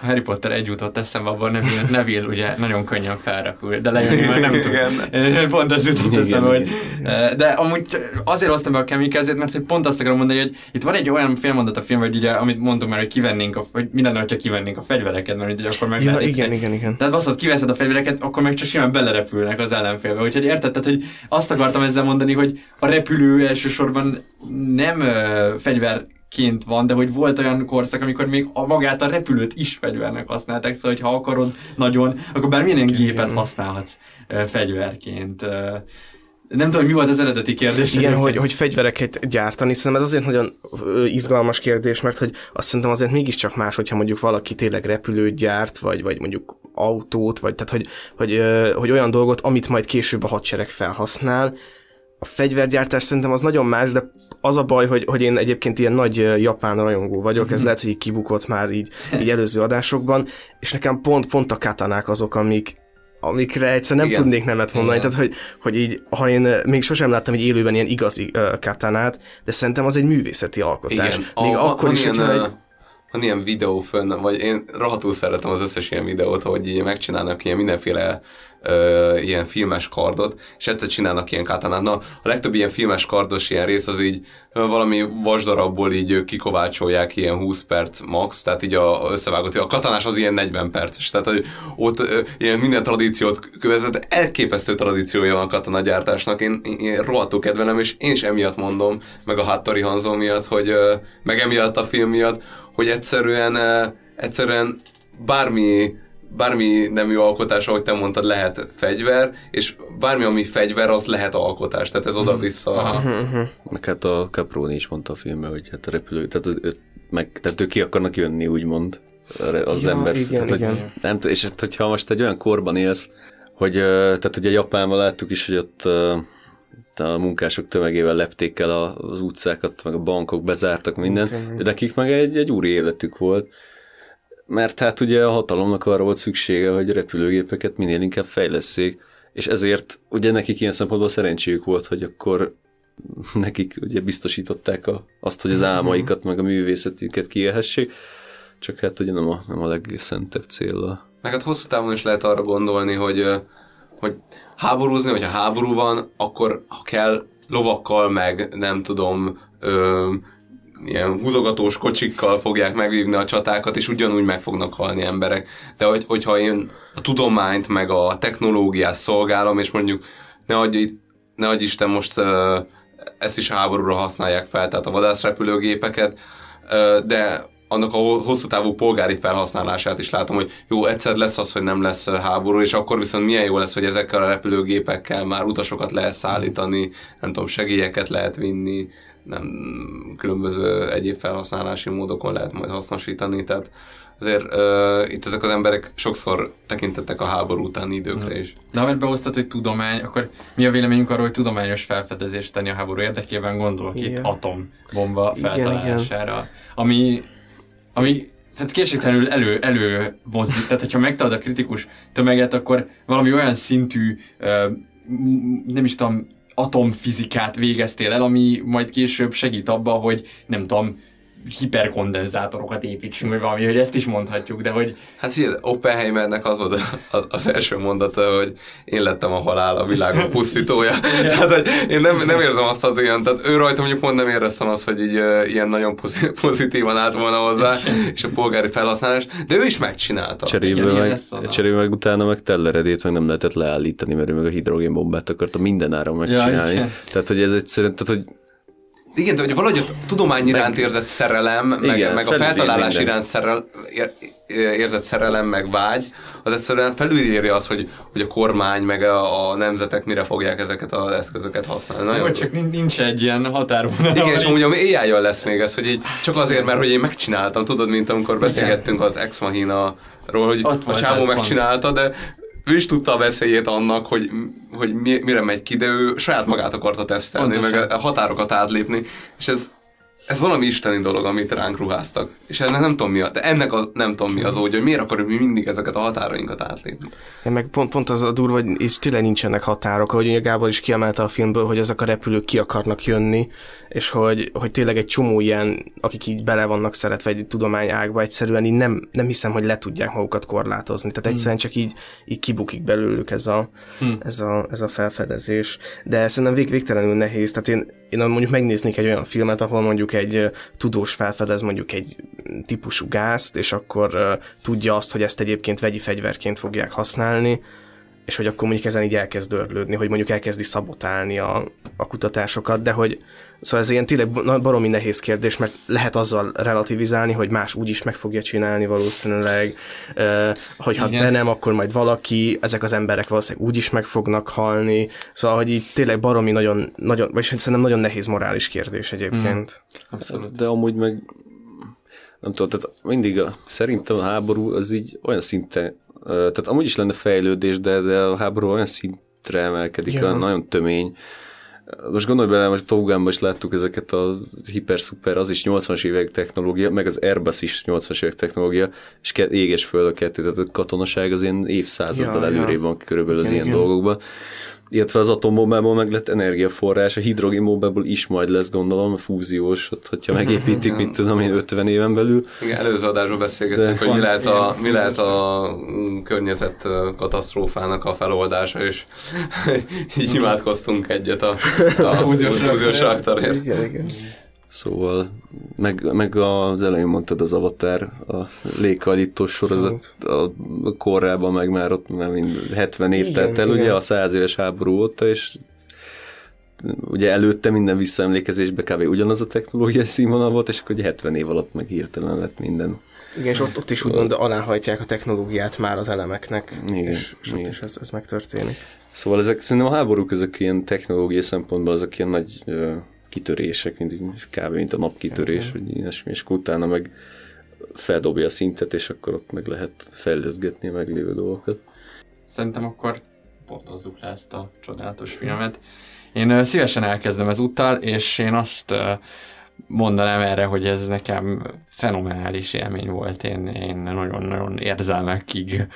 A Harry Potter egy jutott eszembe, abban Neville, Neville ugye nagyon könnyen felrepül, de lejönni már nem tud. [laughs] Pont az jutott eszembe, hogy... De amúgy azért hoztam be a kemikezét, mert hogy pont azt akarom mondani, hogy itt van egy olyan félmondat a film, hogy ugye, amit mondtunk már, hogy kivennénk, a, hogy minden hogyha kivennénk a fegyvereket, mert ugye akkor meg ja, igen, igen, igen. Tehát azt, kiveszed a fegyvereket, akkor meg csak simán belerepülnek az ellenfélbe. Úgyhogy érted, tehát, hogy azt akartam ezzel mondani, hogy a repülő elsősorban nem uh, fegyver ként van, de hogy volt olyan korszak, amikor még a magát a repülőt is fegyvernek használták, szóval hogy ha akarod nagyon, akkor bármilyen ilyen gépet használhatsz fegyverként. Nem tudom, mi volt az eredeti kérdés. Igen, hogy, hogy fegyvereket gyártani, szerintem ez azért nagyon izgalmas kérdés, mert hogy azt szerintem azért mégiscsak más, hogyha mondjuk valaki tényleg repülőt gyárt, vagy, vagy mondjuk autót, vagy tehát hogy, hogy, hogy olyan dolgot, amit majd később a hadsereg felhasznál, fegyvergyártás szerintem az nagyon más, de az a baj, hogy, hogy én egyébként ilyen nagy japán rajongó vagyok, ez mhm. lehet, hogy így kibukott már így, így előző adásokban, és nekem pont, pont a katanák azok, amik, amikre egyszer nem Igen. tudnék nemet mondani. Igen. Tehát, hogy, hogy így, ha én még sosem láttam egy élőben ilyen igazi uh, katanát, de szerintem az egy művészeti alkotás. Igen. Még a, akkor is, ilyen, hogyha egy... Van ilyen videó fönn, vagy én rohadtul szeretem az összes ilyen videót, hogy így megcsinálnak ilyen mindenféle ilyen filmes kardot, és egyszer csinálnak ilyen katanát. Na, a legtöbb ilyen filmes kardos ilyen rész az így valami vasdarabból így kikovácsolják ilyen 20 perc max, tehát így a, a összevágott. A katanás az ilyen 40 perces, tehát hogy ott ö, ilyen minden tradíciót kövezett, elképesztő tradíciója van a katanagyártásnak, én, én, én rohadtul kedvelem, és én is emiatt mondom, meg a Hattori Hanzo miatt, hogy ö, meg emiatt a film miatt, hogy egyszerűen, ö, egyszerűen bármi bármi nemű alkotás, ahogy te mondtad, lehet fegyver, és bármi, ami fegyver, az lehet alkotás, tehát ez oda-vissza. Meg hát a Caproni is mondta a filmben, hogy hát a repülő, tehát, ő, meg, tehát ők ki akarnak jönni, úgymond az ja, ember. Igen, tehát, igen. Hogy, nem, és hát, hogyha most egy olyan korban élsz, hogy tehát ugye Japánban láttuk is, hogy ott a munkások tömegével lepték el az utcákat, meg a bankok bezártak, mindent, de nekik meg egy, egy úri életük volt, mert hát ugye a hatalomnak arra volt szüksége, hogy repülőgépeket minél inkább fejleszék, és ezért ugye nekik ilyen szempontból szerencséjük volt, hogy akkor nekik ugye biztosították a, azt, hogy az Mhm. álmaikat, meg a művészetüket kiélhessék, csak hát ugye nem a, nem a legszentebb célra. Meg hát hosszú távon is lehet arra gondolni, hogy, hogy háborúzni, hogyha háború van, akkor ha kell lovakkal, meg nem tudom, ö, ilyen húzogatós kocsikkal fogják megvívni a csatákat, és ugyanúgy meg fognak halni emberek. De hogy, hogyha én a tudományt, meg a technológiát szolgálom, és mondjuk ne adj, ne adj Isten most ezt is háborúra használják fel, tehát a vadászrepülőgépeket, de annak a hosszú távú polgári felhasználását is látom, hogy jó, egyszer lesz az, hogy nem lesz háború, és akkor viszont milyen jó lesz, hogy ezekkel a repülőgépekkel már utasokat lehet szállítani, nem tudom, segélyeket lehet vinni, nem különböző egyéb felhasználási módokon lehet majd hasznosítani, tehát azért uh, itt ezek az emberek sokszor tekintettek a háború utáni időkre is. De ha beosztod, hogy tudomány, akkor mi a véleményünk arról, hogy tudományos felfedezést tenni a háború érdekében? Gondolok Igen. itt atombomba Igen, feltalálására, ami, ami tehát készségtelenül elő, elő mozdít. Tehát, hogyha megtalad a kritikus tömeget, akkor valami olyan szintű, nem is tudom, atomfizikát végeztél el, ami majd később segít abba, hogy nem tudom, hiperkondenzátorokat építsünk, vagy valami, hogy ezt is mondhatjuk, de hogy Hát figyelj, Oppenheimernek az volt az, az első mondata, hogy én lettem a halál, a világok pusztítója. tehát, hogy én nem, nem érzem azt az ilyen, tehát ő rajta mondjuk pont nem éreztem azt, hogy így ilyen nagyon pozi- pozitívan állt volna hozzá, és a polgári felhasználás, de ő is megcsinálta. Cserébe ilyen meg, cserébe meg utána meg telleredét meg nem lehetett leállítani, mert ő meg a hidrogénbombát akarta minden áron megcsinálni. igen. tehát, hogy ez egyszerűen, tehát, hogy Igen, de hogy valahogy a tudomány iránt érzett szerelem, meg, Igen, meg a feltalálás minden. iránt szerel, ér, érzett szerelem, meg vágy, az egyszerűen felülírja az, hogy, hogy a kormány, meg a, a nemzetek mire fogják ezeket az eszközöket használni. Nagyon csak nin- nincs egy ilyen határvonal. Igen, és amúgy ami ai lesz még ez, hogy így csak azért, mert hogy én megcsináltam, tudod, mint amikor beszélgettünk az Ex Machina-ról, hogy Ott a csávó megcsinálta, de ő is tudta a veszélyét annak, hogy, hogy mi, mire megy ki, de ő saját magát akarta tesztelni, Pontosan. meg a határokat átlépni, és ez, ez valami isteni dolog, amit ránk ruháztak. És ennek nem tudom mi a, de ennek a, nem tudom mi az úgy, hogy miért akarjuk mi mindig ezeket a határainkat átlépni. Ja, meg pont, pont az a durva, hogy és tényleg nincsenek határok, ahogy Gábor is kiemelte a filmből, hogy ezek a repülők ki akarnak jönni, és hogy, hogy tényleg egy csomó ilyen, akik így bele vannak szeretve egy tudományágba, egyszerűen így nem, nem hiszem, hogy le tudják magukat korlátozni. Tehát egyszerűen csak így, így kibukik belőlük ez a, Hmm. ez a, ez a felfedezés. De szerintem vég, végtelenül nehéz. Tehát én, én mondjuk megnéznék egy olyan filmet, ahol mondjuk egy tudós felfedez mondjuk egy típusú gázt, és akkor tudja azt, hogy ezt egyébként vegyi fegyverként fogják használni, és hogy akkor mondjuk ezen így elkezd örlődni, hogy mondjuk elkezdi szabotálni a, a kutatásokat, de hogy szóval ez ilyen tényleg baromi nehéz kérdés, mert lehet azzal relativizálni, hogy más úgy is meg fogja csinálni valószínűleg, hogy ha te nem, akkor majd valaki, ezek az emberek valószínűleg úgy is meg fognak halni, szóval, hogy így tényleg baromi nagyon, nagyon vagy szerintem nagyon nehéz morális kérdés egyébként. Abszolút. De amúgy meg nem tudom, tehát mindig a, szerintem a háború az így olyan szinten, tehát amúgy is lenne fejlődés, de, de a háború olyan szintre emelkedik, Ja. olyan nagyon tömény. Most gondolj bele, hogy Top Gunban is láttuk ezeket a hiper-szuper, az is 80-as évek technológia, meg az Airbus is 80-as évek technológia, és éges föl a kettő, tehát a katonaság az ilyen évszázaddal Ja, előrébb van körülbelül az Igen, ilyen igen. dolgokban illetve az atombombából meg lett energiaforrás, a hidrogénbombából is majd lesz gondolom, a fúziós, ott, hogyha megépítik, [laughs] mit tudom én, 50 éven belül. Igen, előző adásban beszélgettünk, hogy mi lehet, a, mi lehet a környezet katasztrófának a feloldása, és [laughs] így imádkoztunk egyet a, a [laughs] Fúziós fúziós reaktorért. Igen, igen. Szóval, meg, meg az elején mondtad az Avatar, a léghajlítós sorozat a korrában, meg már ott már mind 70 év telt el, igen. ugye a száz éves háború óta, és ugye előtte minden visszaemlékezésben kb. ugyanaz a technológiai színvonal volt, és akkor ugye 70 év alatt meg hirtelen lett minden. Igen, és ott, ott is úgymond aláhajtják a technológiát már az elemeknek, Igen, és, és ott igen. is ez, ez megtörténik. Szóval ezek szerintem a háborúk ezek ilyen technológiai szempontból azok ilyen nagy kitörések, mint, kb. mint a napkitörés, vagy ilyesmi, és utána meg feldobja a szintet, és akkor ott meg lehet fejleszgetni a meglévő dolgokat. Szerintem akkor pontozzuk le ezt a csodálatos filmet. Én szívesen elkezdem ezúttal, és én azt mondanám erre, hogy ez nekem fenomenális élmény volt. Én, én nagyon-nagyon érzelmekig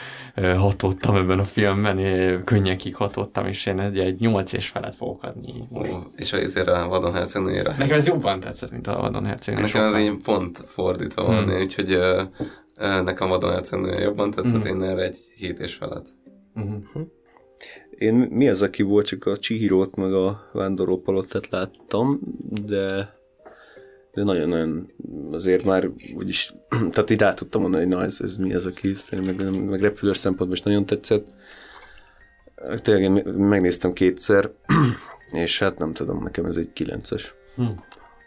hatottam ebben a filmben, én könnyekig hatottam, és én egy, egy 8 és felet fogok adni. Ó, és azért a Vadon hercegnőjére. Nekem ez jobban tetszett, mint a Vadon hercegnő. Nekem ez így pont fordítva hmm. van, úgyhogy uh, nekem a Vadon hercegnője jobban tetszett, hmm. én erre egy 7 és felet. Hmm. Én mi az, aki volt, csak a Chihirót meg a Vándoró Palottát láttam, de de nagyon-nagyon azért már úgyis, [clears throat] tehát így rá tudtam mondani, hogy na ez, ez mi ez a kis, meg, meg repülős szempontból is nagyon tetszett. Tényleg én megnéztem kétszer, [clears throat] és hát nem tudom, nekem ez egy kilences. Hm.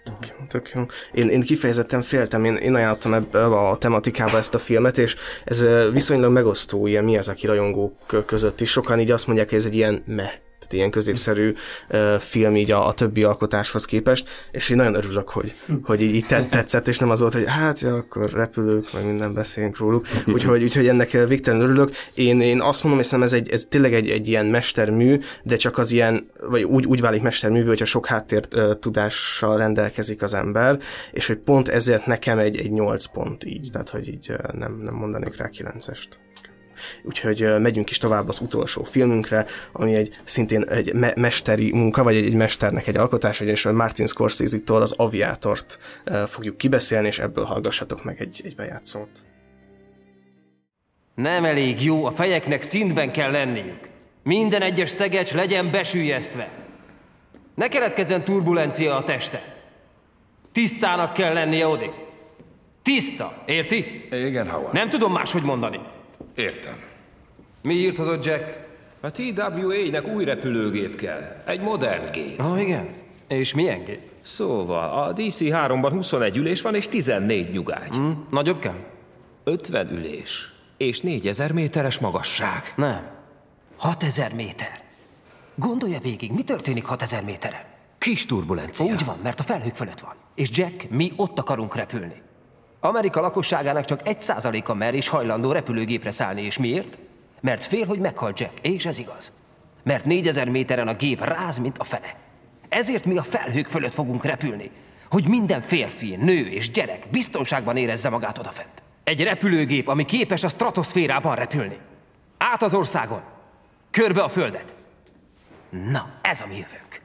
Tök jó, tök jó. Én, én kifejezetten féltem, én, én ajánlottam ebbe a tematikába ezt a filmet, és ez viszonylag megosztó ilyen mi az, aki rajongók között is. Sokan így azt mondják, hogy ez egy ilyen meh tehát ilyen középszerű uh, film így a, a többi alkotáshoz képest, és én nagyon örülök, hogy, hogy így, így tetszett, és nem az volt, hogy hát ja, akkor repülők, meg minden beszélünk róluk, úgyhogy, úgyhogy ennek végtelenül örülök. Én, én azt mondom, hogy ez, egy, ez tényleg egy, egy ilyen mestermű, de csak az ilyen, vagy úgy, úgy válik mestermű, hogyha sok háttér uh, tudással rendelkezik az ember, és hogy pont ezért nekem egy, egy 8 pont így, tehát hogy így uh, nem, nem mondanék rá 9-est. Úgyhogy megyünk is tovább az utolsó filmünkre, ami egy szintén egy me- mesteri munka, vagy egy, egy mesternek egy alkotás, ugyanis Martin Scorsese-tól az Aviátort fogjuk kibeszélni, és ebből hallgassatok meg egy, egy bejátszót. Nem elég jó, a fejeknek szintben kell lenniük. Minden egyes szegecs legyen besülyeztve. Ne keletkezzen turbulencia a teste. Tisztának kell lennie Odi. Tiszta, érti? Igen, Howard. Nem tudom máshogy mondani. Értem. Mi írtozott Jack? A TWA-nek új repülőgép kell. Egy modern gép. Ah, igen. És milyen gép? Szóval, a DC-3-ban 21 ülés van és 14 nyugágy. Mm, nagyobb kell? 50 ülés. És 4000 méteres magasság. Nem. 6000 méter. Gondolja végig, mi történik 6000 méteren? Kis turbulencia. Úgy van, mert a felhők fölött van. És Jack, mi ott akarunk repülni. Amerika lakosságának csak egy százaléka mer és hajlandó repülőgépre szállni, és miért? Mert fél, hogy meghal Jack, és ez igaz. Mert négyezer méteren a gép ráz, mint a fele. Ezért mi a felhők fölött fogunk repülni, hogy minden férfi, nő és gyerek biztonságban érezze magát odafent. Egy repülőgép, ami képes a stratoszférában repülni. Át az országon, körbe a földet. Na, ez a mi jövőnk.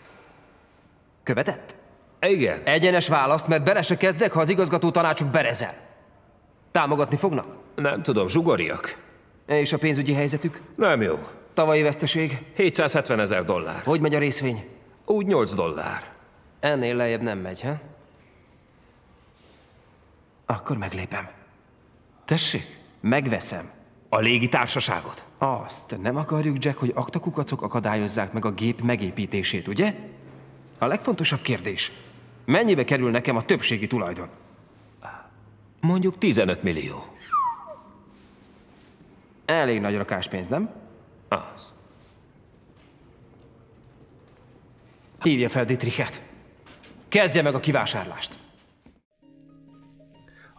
Követett? Igen. Egyenes válasz, mert bele se kezdek, ha az igazgató tanácsuk berezel. Támogatni fognak? Nem tudom, zsugoriak. És a pénzügyi helyzetük? Nem jó. Tavalyi veszteség? 770 ezer dollár. Hogy megy a részvény? Úgy 8 dollár. Ennél lejjebb nem megy, ha? Akkor meglépem. Tessék, megveszem. A légitársaságot? Azt nem akarjuk, Jack, hogy aktakukacok akadályozzák meg a gép megépítését, ugye? A legfontosabb kérdés. Mennyibe kerül nekem a többségi tulajdon? Mondjuk 15 millió. Elég nagy rakáspénz, nem? Az. Hívja fel Dietrichet. Kezdje meg a kivásárlást.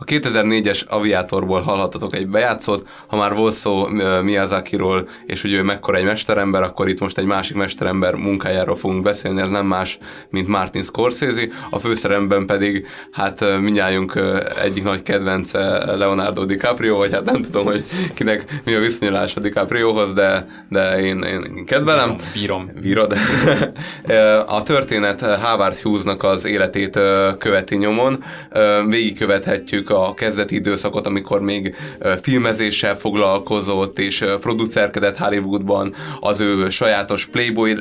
A 2004-es aviátorból hallhatatok egy bejátszót, ha már volt szó Miyazaki-ról, és hogy ő mekkora egy mesterember, akkor itt most egy másik mesterember munkájáról fogunk beszélni, ez nem más, mint Martin Scorsese, a főszeremben pedig, hát mindjárt egyik nagy kedvence Leonardo DiCaprio, vagy hát nem tudom, hogy kinek mi a viszonyulás a DiCapriohoz, de, de én, én kedvelem. Bírom. Bírod. [laughs] a történet Howard Hughesnak az életét követi nyomon, végigkövethetjük a kezdeti időszakot, amikor még filmezéssel foglalkozott, és producerkedett Hollywoodban az ő sajátos Playboy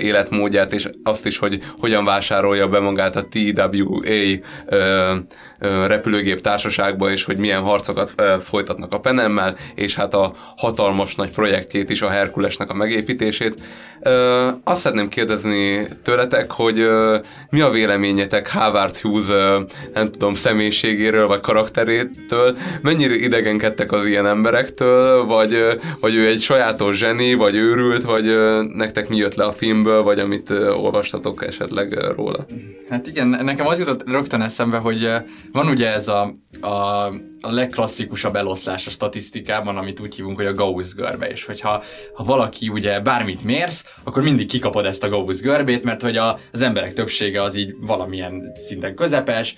életmódját, és azt is, hogy hogyan vásárolja be magát a TWA repülőgép társaságba, és hogy milyen harcokat folytatnak a Penemmel, és hát a hatalmas nagy projektjét is, a Herkulesnek a megépítését. Azt szeretném kérdezni tőletek, hogy mi a véleményetek Howard Hughes, nem tudom, személyiségéről, vagy karakterétől mennyire idegenkedtek az ilyen emberektől, vagy, vagy ő egy sajátos zseni, vagy őrült, vagy nektek mi jött le a filmből, vagy amit olvastatok esetleg róla? Hát igen, nekem az jutott rögtön eszembe, hogy van ugye ez a, a, a legklasszikusabb eloszlás a statisztikában, amit úgy hívunk, hogy a Gauss görbe, és hogyha ha valaki ugye bármit mérsz, akkor mindig kikapod ezt a Gauss görbét, mert hogy a, az emberek többsége az így valamilyen szinten közepes,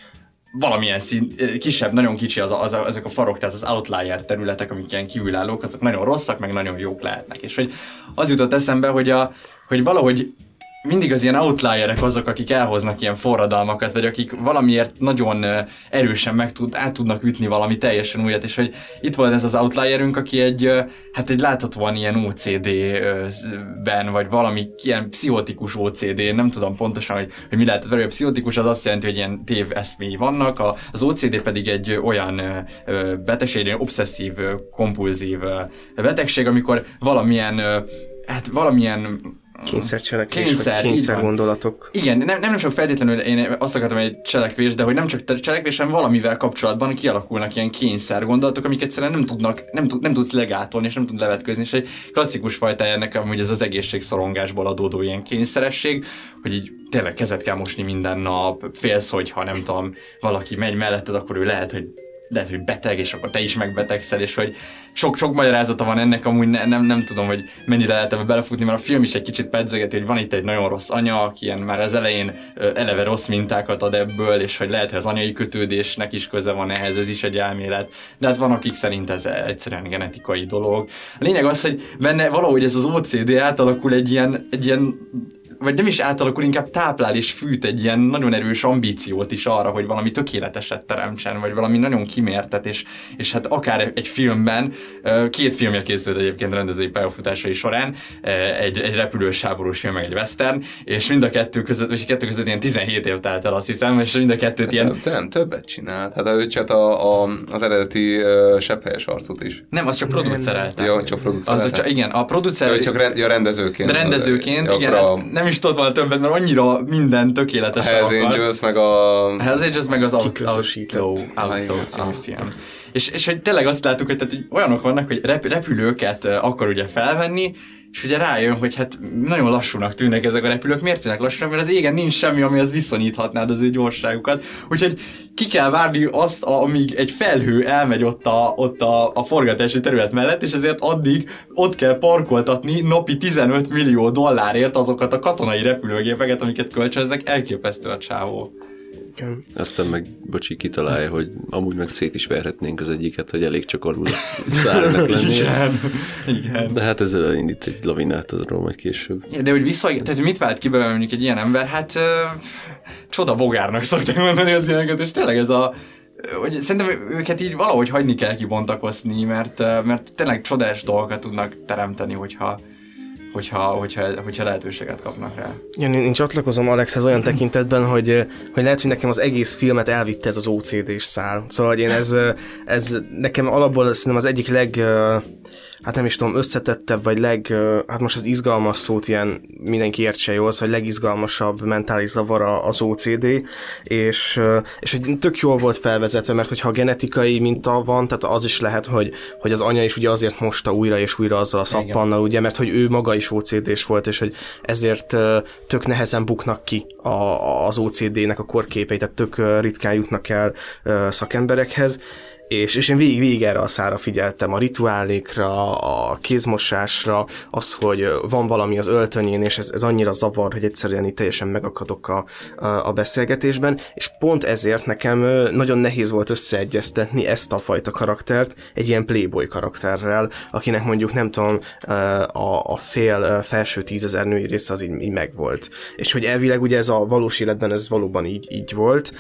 valamilyen szint, kisebb, nagyon kicsi az az a, ezek a farok, tehát az outlier területek, amik ilyen kívülállók, azok nagyon rosszak, meg nagyon jók lehetnek. És hogy az jutott eszembe, hogy, a, hogy valahogy mindig az ilyen outlierek azok, akik elhoznak ilyen forradalmakat, vagy akik valamiért nagyon erősen meg tud, át tudnak ütni valami teljesen újat, és hogy itt van ez az outlierünk, aki egy, hát egy láthatóan ilyen OCD-ben, vagy valami ilyen pszichotikus OCD, nem tudom pontosan, hogy, hogy mi lehet, a pszichotikus az azt jelenti, hogy ilyen tév eszmény vannak, az OCD pedig egy olyan betegség, egy obszesszív, kompulzív betegség, amikor valamilyen hát valamilyen Kényszercselekvés, Kényszer, kényszer gondolatok. Igen, nem, nem csak feltétlenül én azt akartam egy cselekvés, de hogy nem csak cselekvés, hanem valamivel kapcsolatban kialakulnak ilyen kényszer gondolatok, amik egyszerűen nem tudnak, nem, tud, nem tudsz legátolni, és nem tud levetközni, és egy klasszikus fajta ennek amúgy ez az egészségszorongásból adódó ilyen kényszeresség, hogy így tényleg kezet kell mosni minden nap, félsz, hogy ha nem tudom, valaki megy melletted, akkor ő lehet, hogy lehet, hogy beteg, és akkor te is megbetegszel, és hogy sok-sok magyarázata van ennek, amúgy ne, nem, nem tudom, hogy mennyire lehet ebbe belefutni, mert a film is egy kicsit pedzegeti, hogy van itt egy nagyon rossz anya, aki ilyen már az elején eleve rossz mintákat ad ebből, és hogy lehet, hogy az anyai kötődésnek is köze van ehhez, ez is egy elmélet, de hát van, akik szerint ez egyszerűen genetikai dolog. A lényeg az, hogy benne valahogy ez az OCD átalakul egy ilyen, egy ilyen vagy nem is átalakul, inkább táplál és fűt egy ilyen nagyon erős ambíciót is arra, hogy valami tökéleteset teremtsen, vagy valami nagyon kimértet, és, és hát akár egy filmben, két filmje készült egyébként rendezői pályafutásai során, egy, egy repülős háborús film, meg egy western, és mind a kettő között, vagy kettő között ilyen 17 év telt el, azt hiszem, és mind a kettőt hát ilyen... Nem, többet csinált. Hát ő csak a, a, az eredeti uh, sepphelyes arcot is. Nem, az csak producerelte. Jó, csak. Az csak, igen, a producer... Ő csak rend, ja, rendezőként. De rendezőként, igen, hát nem is is tudod volna többet, mert annyira minden tökéletes. A Hells Angels, meg a... A Hells Angels, meg az Outlaw, Outlaw című film. És, és hogy tényleg azt láttuk, hogy tehát, olyanok vannak, hogy rep, repülőket akar ugye felvenni, és ugye rájön, hogy hát nagyon lassúnak tűnnek ezek a repülők. Miért tűnnek lassúnak? Mert az égen nincs semmi, ami az viszonyíthatnád az ő gyorságukat. Úgyhogy ki kell várni azt, amíg egy felhő elmegy ott a, ott a, a forgatási terület mellett, és ezért addig ott kell parkoltatni napi 15 millió dollárért azokat a katonai repülőgépeket, amiket kölcsönöznek, elképesztő a csávó. Igen. Aztán meg Bocsi kitalálja, hogy amúgy meg szét is verhetnénk az egyiket, hogy elég csak alul szárnak lenni. igen, igen. De hát ezzel elindít egy lavinát arról majd később. De hogy vissza, tehát mit vált ki belőle mondjuk egy ilyen ember, hát uh, csoda bogárnak szokták mondani az ilyeneket, és tényleg ez a hogy szerintem őket így valahogy hagyni kell kibontakozni, mert, mert tényleg csodás dolgokat tudnak teremteni, hogyha, hogyha, hogyha, hogyha lehetőséget kapnak rá. Ja, én, én csatlakozom Alexhez olyan tekintetben, hogy, hogy lehet, hogy nekem az egész filmet elvitte ez az OCD-s szál. Szóval hogy én ez, ez nekem alapból szerintem az egyik leg hát nem is tudom, összetettebb, vagy leg, hát most az izgalmas szót ilyen mindenki értse jól, az, hogy legizgalmasabb mentális zavara az OCD, és, és hogy tök jól volt felvezetve, mert hogyha genetikai minta van, tehát az is lehet, hogy, hogy az anya is ugye azért mosta újra és újra azzal a szappannal, ugye, mert hogy ő maga is OCD-s volt, és hogy ezért tök nehezen buknak ki a, az OCD-nek a korképei, tehát tök ritkán jutnak el szakemberekhez, és, és én végig, végig erre a szára figyeltem, a rituálékra, a kézmosásra, az, hogy van valami az öltönyén, és ez, ez annyira zavar, hogy egyszerűen itt teljesen megakadok a, a, beszélgetésben, és pont ezért nekem nagyon nehéz volt összeegyeztetni ezt a fajta karaktert egy ilyen playboy karakterrel, akinek mondjuk nem tudom, a, a fél felső tízezer női része az így, így megvolt. És hogy elvileg ugye ez a valós életben ez valóban így, így volt,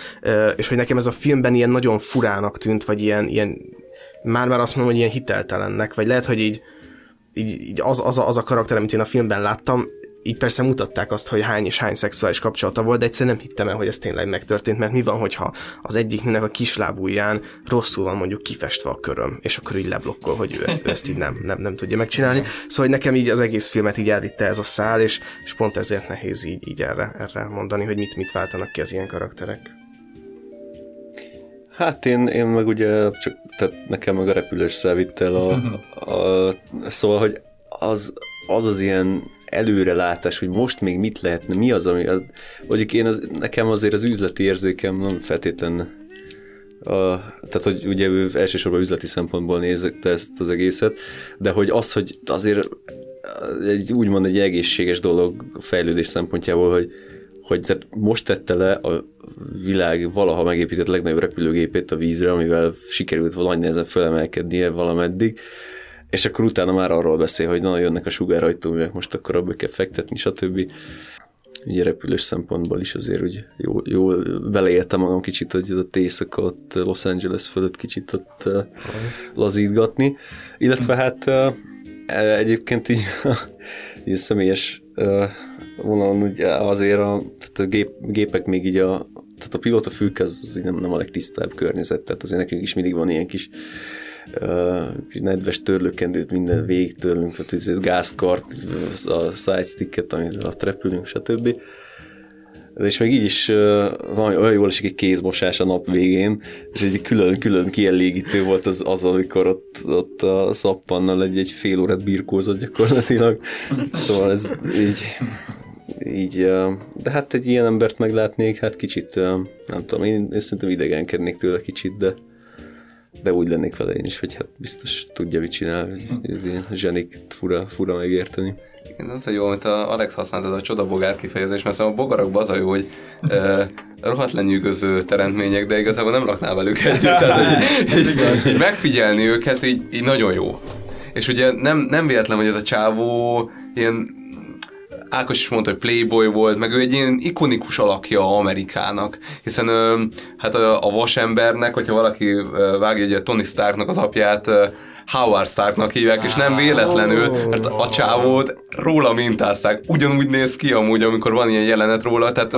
és hogy nekem ez a filmben ilyen nagyon furának tűnt, vagy ilyen, ilyen már-már azt mondom, hogy ilyen hiteltelennek, vagy lehet, hogy így, így, így az, az, a, az a karakter, amit én a filmben láttam, így persze mutatták azt, hogy hány és hány szexuális kapcsolata volt, de egyszerűen nem hittem el, hogy ez tényleg megtörtént, mert mi van, hogyha az egyik nőnek a kislábúján rosszul van mondjuk kifestve a köröm, és akkor így leblokkol, hogy ő ezt, ezt így nem, nem, nem tudja megcsinálni. Szóval hogy nekem így az egész filmet így elvitte ez a szál, és, és pont ezért nehéz így, így erre, erre mondani, hogy mit, mit váltanak ki az ilyen karakterek. Hát én, én meg ugye csak, tehát nekem meg a repülős szelvitt el a, a, szóval, hogy az, az az ilyen előrelátás, hogy most még mit lehetne, mi az, ami, mondjuk én az, nekem azért az üzleti érzékem nem feltétlen a, tehát, hogy ugye ő elsősorban üzleti szempontból nézette ezt az egészet, de hogy az, hogy azért egy, úgymond egy egészséges dolog fejlődés szempontjából, hogy, hogy tehát most tette le a világ valaha megépített legnagyobb repülőgépét a vízre, amivel sikerült valahogy nehezen fölemelkednie valameddig, és akkor utána már arról beszél, hogy na, jönnek a sugárajtóművek, most akkor abba kell fektetni, stb. Ugye repülős szempontból is azért úgy jó, jó beleéltem magam kicsit, hogy a éjszaka ott Los Angeles fölött kicsit ott lazítgatni, illetve hát uh, egyébként így, [laughs] így személyes vonalon ugye azért a, tehát a gép, gépek még így a, tehát a pilóta fülke az, az nem, nem a legtisztább környezet, tehát azért nekünk is mindig van ilyen kis uh, nedves törlőkendőt minden végig tőlünk, tehát gázkart, a sidesticket, amit a repülünk, stb. És még így is van, olyan jól esik egy kézmosás a nap végén, és egy külön-külön kielégítő volt az, az amikor ott, ott a szappannal egy, egy fél órát birkózott gyakorlatilag. Szóval ez így, így, de hát egy ilyen embert meglátnék, hát kicsit, nem tudom, én, én szerintem idegenkednék tőle kicsit, de de úgy lennék vele én is, hogy hát biztos tudja, mit csinál, ez ilyen zsenik fura, fura megérteni. Igen, az a jó, amit a Alex használt, ez a csodabogár kifejezés, mert a bogarakban az a jó, hogy e, rohadt lenyűgöző teremtmények, de igazából nem raknál velük együtt. [laughs] Tehát, hogy, így, így megfigyelni őket így, így nagyon jó. És ugye nem, nem véletlen, hogy ez a csávó ilyen Ákos is mondta, hogy playboy volt, meg ő egy ilyen ikonikus alakja Amerikának, hiszen hát a, a vasembernek, hogyha valaki vágja egy Tony Starknak az apját, Howard Starknak hívják, és nem véletlenül, mert a csávót róla mintázták. Ugyanúgy néz ki amúgy, amikor van ilyen jelenet róla, tehát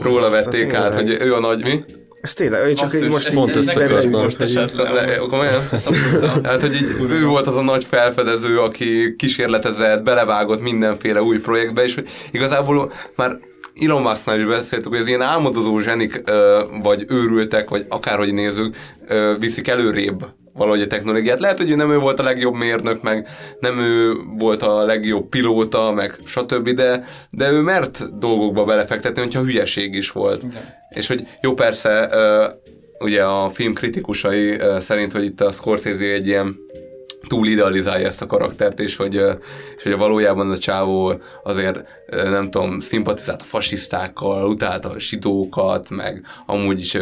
róla vették át, hogy ő a nagy mi? Ez tényleg, csak így most mondta ezt a Komolyan? [laughs] Hát, hogy így, ő volt az a nagy felfedező, aki kísérletezett, belevágott mindenféle új projektbe, és hogy igazából már Elon Musknál is beszéltük, hogy az ilyen álmodozó zsenik, vagy őrültek, vagy akárhogy nézzük, viszik előrébb valahogy a technológiát. Lehet, hogy ő nem ő volt a legjobb mérnök, meg nem ő volt a legjobb pilóta, meg stb., de, de ő mert dolgokba belefektetni, hogyha hülyeség is volt. Igen. És hogy jó, persze, ugye a film kritikusai szerint, hogy itt a Scorsese egy ilyen túl idealizálja ezt a karaktert, és hogy, és hogy valójában a csávó azért nem tudom, szimpatizált a fasisztákkal, utálta a sidókat, meg amúgy is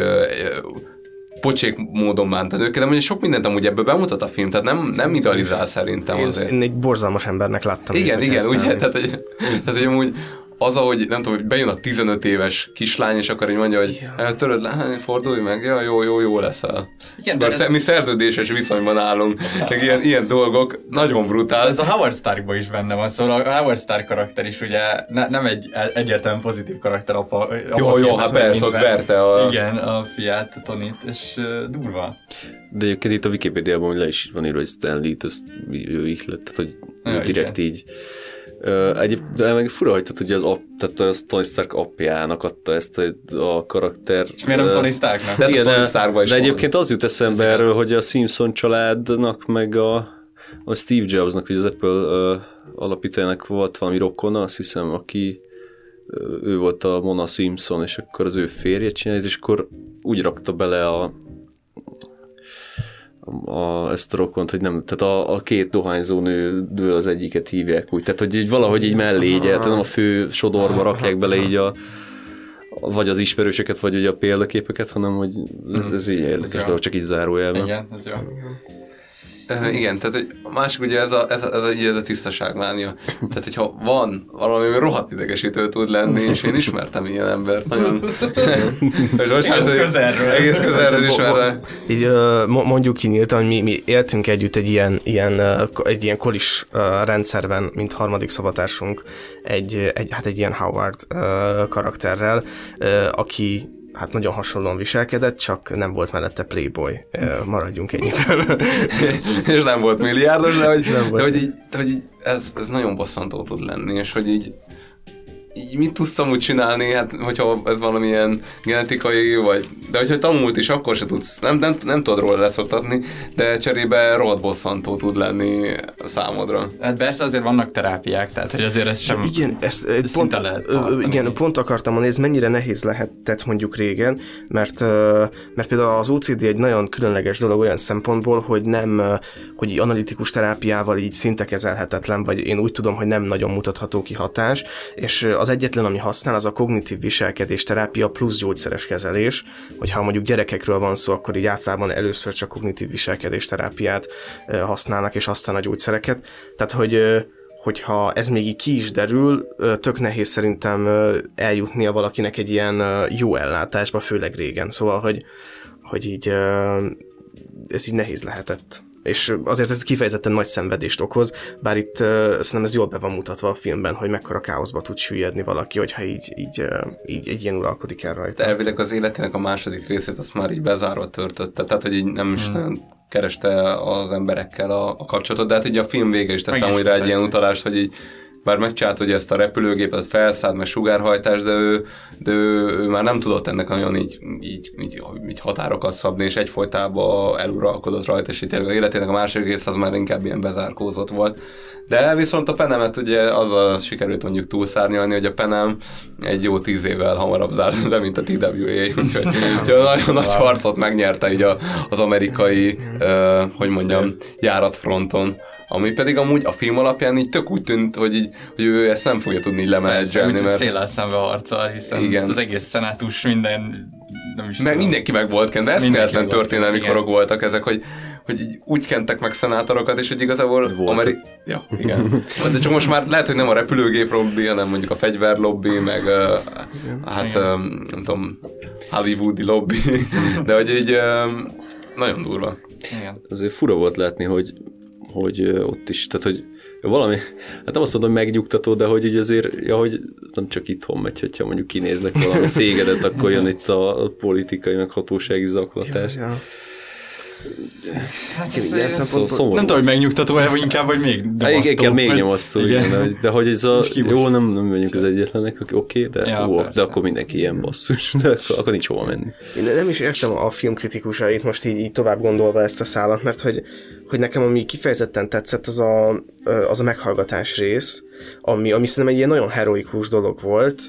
pocsék módon bánta őket, de mondjuk sok mindent amúgy ebből bemutat a film, tehát nem, nem idealizál szerintem én, azért. Én egy borzalmas embernek láttam. Igen, igen, ugye, tehát, hogy, tehát, hogy amúgy az, ahogy nem tudom, hogy bejön a 15 éves kislány, és akkor így mondja, hogy ja. töröd le, fordulj meg, ja, jó, jó, jó leszel. Igen, de ez... mi szerződéses viszonyban állunk, meg ilyen, ilyen dolgok, nagyon brutál. Ez a Howard Starkban is benne van, szóval a Howard Stark karakter is ugye ne, nem egy egyértelműen pozitív karakter apa. apa jó, jó, hát persze, ott verte a... Igen, a fiát, Tonit, és uh, durva. De egyébként itt a Wikipédiában le is van írva, hogy Stanley-t, ezt ő ihlet, tehát hogy ja, direkt igen. így Egyéb, de meg fura, hogy tehát, ugye az app, tehát az Tony Stark apjának adta ezt a, a karakter. És miért nem Tony Starknak? De, igen, Tony Starkba is de egyébként az jut eszembe erről, hogy a Simpson családnak, meg a, a Steve Jobsnak, hogy az Apple uh, alapítójának volt valami rokona, azt hiszem, aki ő volt a Mona Simpson, és akkor az ő férje csinált, és akkor úgy rakta bele a a, ezt a rokkont, hogy nem, tehát a, a két dohányzó nőből az egyiket hívják úgy, tehát hogy így valahogy így mellé így, tehát nem a fő sodorba rakják bele így a, vagy az ismerősöket, vagy ugye a példaképeket, hanem hogy ez, ez így érdekes dolog, csak így zárójelben. Igen, ez jó. Uh, igen, tehát hogy a másik ugye ez a, ez a, ez a, ez a tisztaságmánia. Tehát, hogyha van valami, ami rohadt idegesítő tud lenni, és én ismertem ilyen embert, nagyon... [laughs] és most egész közelről. Egész közelről ismertem. Így uh, mondjuk kinyíltan, hogy mi, mi éltünk együtt egy ilyen, ilyen, uh, egy ilyen kolis rendszerben, mint harmadik szobatársunk, egy, egy, hát egy ilyen Howard karakterrel, aki hát nagyon hasonlóan viselkedett, csak nem volt mellette playboy. Maradjunk ennyiben. [laughs] és nem volt milliárdos, de hogy, nem volt. De hogy, így, de hogy így ez, ez nagyon bosszantó tud lenni, és hogy így így mit tudsz amúgy csinálni, hát hogyha ez valamilyen genetikai, vagy, de hogyha tanult is, akkor se tudsz, nem, nem, nem tudod róla leszoktatni, de cserébe rohadt bosszantó tud lenni számodra. Hát persze azért vannak terápiák, tehát hogy azért ez sem igen, ezt, ezt pont, lehet tartani. igen, pont akartam mondani, ez mennyire nehéz lehetett mondjuk régen, mert, mert például az OCD egy nagyon különleges dolog olyan szempontból, hogy nem, hogy analitikus terápiával így szinte kezelhetetlen, vagy én úgy tudom, hogy nem nagyon mutatható ki hatás, és az egyetlen, ami használ, az a kognitív viselkedés terápia plusz gyógyszeres kezelés, hogyha mondjuk gyerekekről van szó, akkor így általában először csak kognitív viselkedés terápiát használnak, és aztán a gyógyszereket. Tehát, hogy hogyha ez még így ki is derül, tök nehéz szerintem eljutnia valakinek egy ilyen jó ellátásba, főleg régen. Szóval, hogy, hogy így ez így nehéz lehetett. És azért ez kifejezetten nagy szenvedést okoz, bár itt uh, szerintem ez jól be van mutatva a filmben, hogy mekkora káoszba tud süllyedni valaki, hogyha így, így, uh, így egy ilyen uralkodik el rajta. De elvileg az életének a második részét azt már így bezárva töltötte, tehát hogy így nem is nagyon kereste az emberekkel a, a kapcsolatot, de hát így a film vége is tesz amúgy rá egy ilyen utalást, hogy így bár megcsinált, hogy ezt a repülőgépet felszállt, meg sugárhajtás, de ő, de ő, ő már nem tudott ennek nagyon így, így, így, így határokat szabni, és egyfolytában eluralkodott rajta, és tényleg az életének a második rész az már inkább ilyen bezárkózott volt. De viszont a Penemet ugye azzal sikerült mondjuk túlszárnyalni, hogy a Penem egy jó tíz évvel hamarabb zárt le, mint a TWA, úgyhogy, [laughs] a nagyon nagy harcot megnyerte így a, az amerikai, uh, hogy mondjam, járatfronton. Ami pedig amúgy a film alapján így tök úgy tűnt, hogy, így, hogy ő ezt nem fogja tudni Úgy, lemenedzselni, mert széllel szembe harcol, hiszen Igen. az egész szenátus minden nem is meg tudom. mindenki meg volt kenve, Mindenki eszméletlen történelmi kenve, korok voltak ezek, hogy, hogy így úgy kentek meg szenátorokat, és hogy igazából Volt. Ameri... Ja, igen. [laughs] De csak most már lehet, hogy nem a repülőgép lobby, hanem mondjuk a fegyver lobby, meg uh, hát Igen. um, nem tudom, hollywoodi lobby, de hogy így um, nagyon durva. Igen. azért fura volt látni, hogy, hogy ott is, tehát hogy valami, hát nem azt mondom megnyugtató, de hogy így azért, ja, hogy nem csak itthon megy, hogyha mondjuk kinéznek valami [laughs] cégedet, akkor jön itt a politikai, meg hatósági zaklatás. Ja. Hát Igen, ez, ez, szempontból- szó- nem tudom, hogy megnyugtató, vagy inkább, vagy még Hát igen, nyomasztó, igen, még nyomasztó, igen, de, hogy- de hogy ez a, jó, nem, nem vagyunk az egyetlenek, oké, okay, de, Ja, persze. de akkor mindenki ilyen basszus, de akkor, akkor nincs hova menni. Én nem is értem a filmkritikusait most így, így tovább gondolva ezt a szállat, mert hogy, hogy nekem ami kifejezetten tetszett, az a, az a meghallgatás rész, ami, ami szerintem egy ilyen nagyon heroikus dolog volt,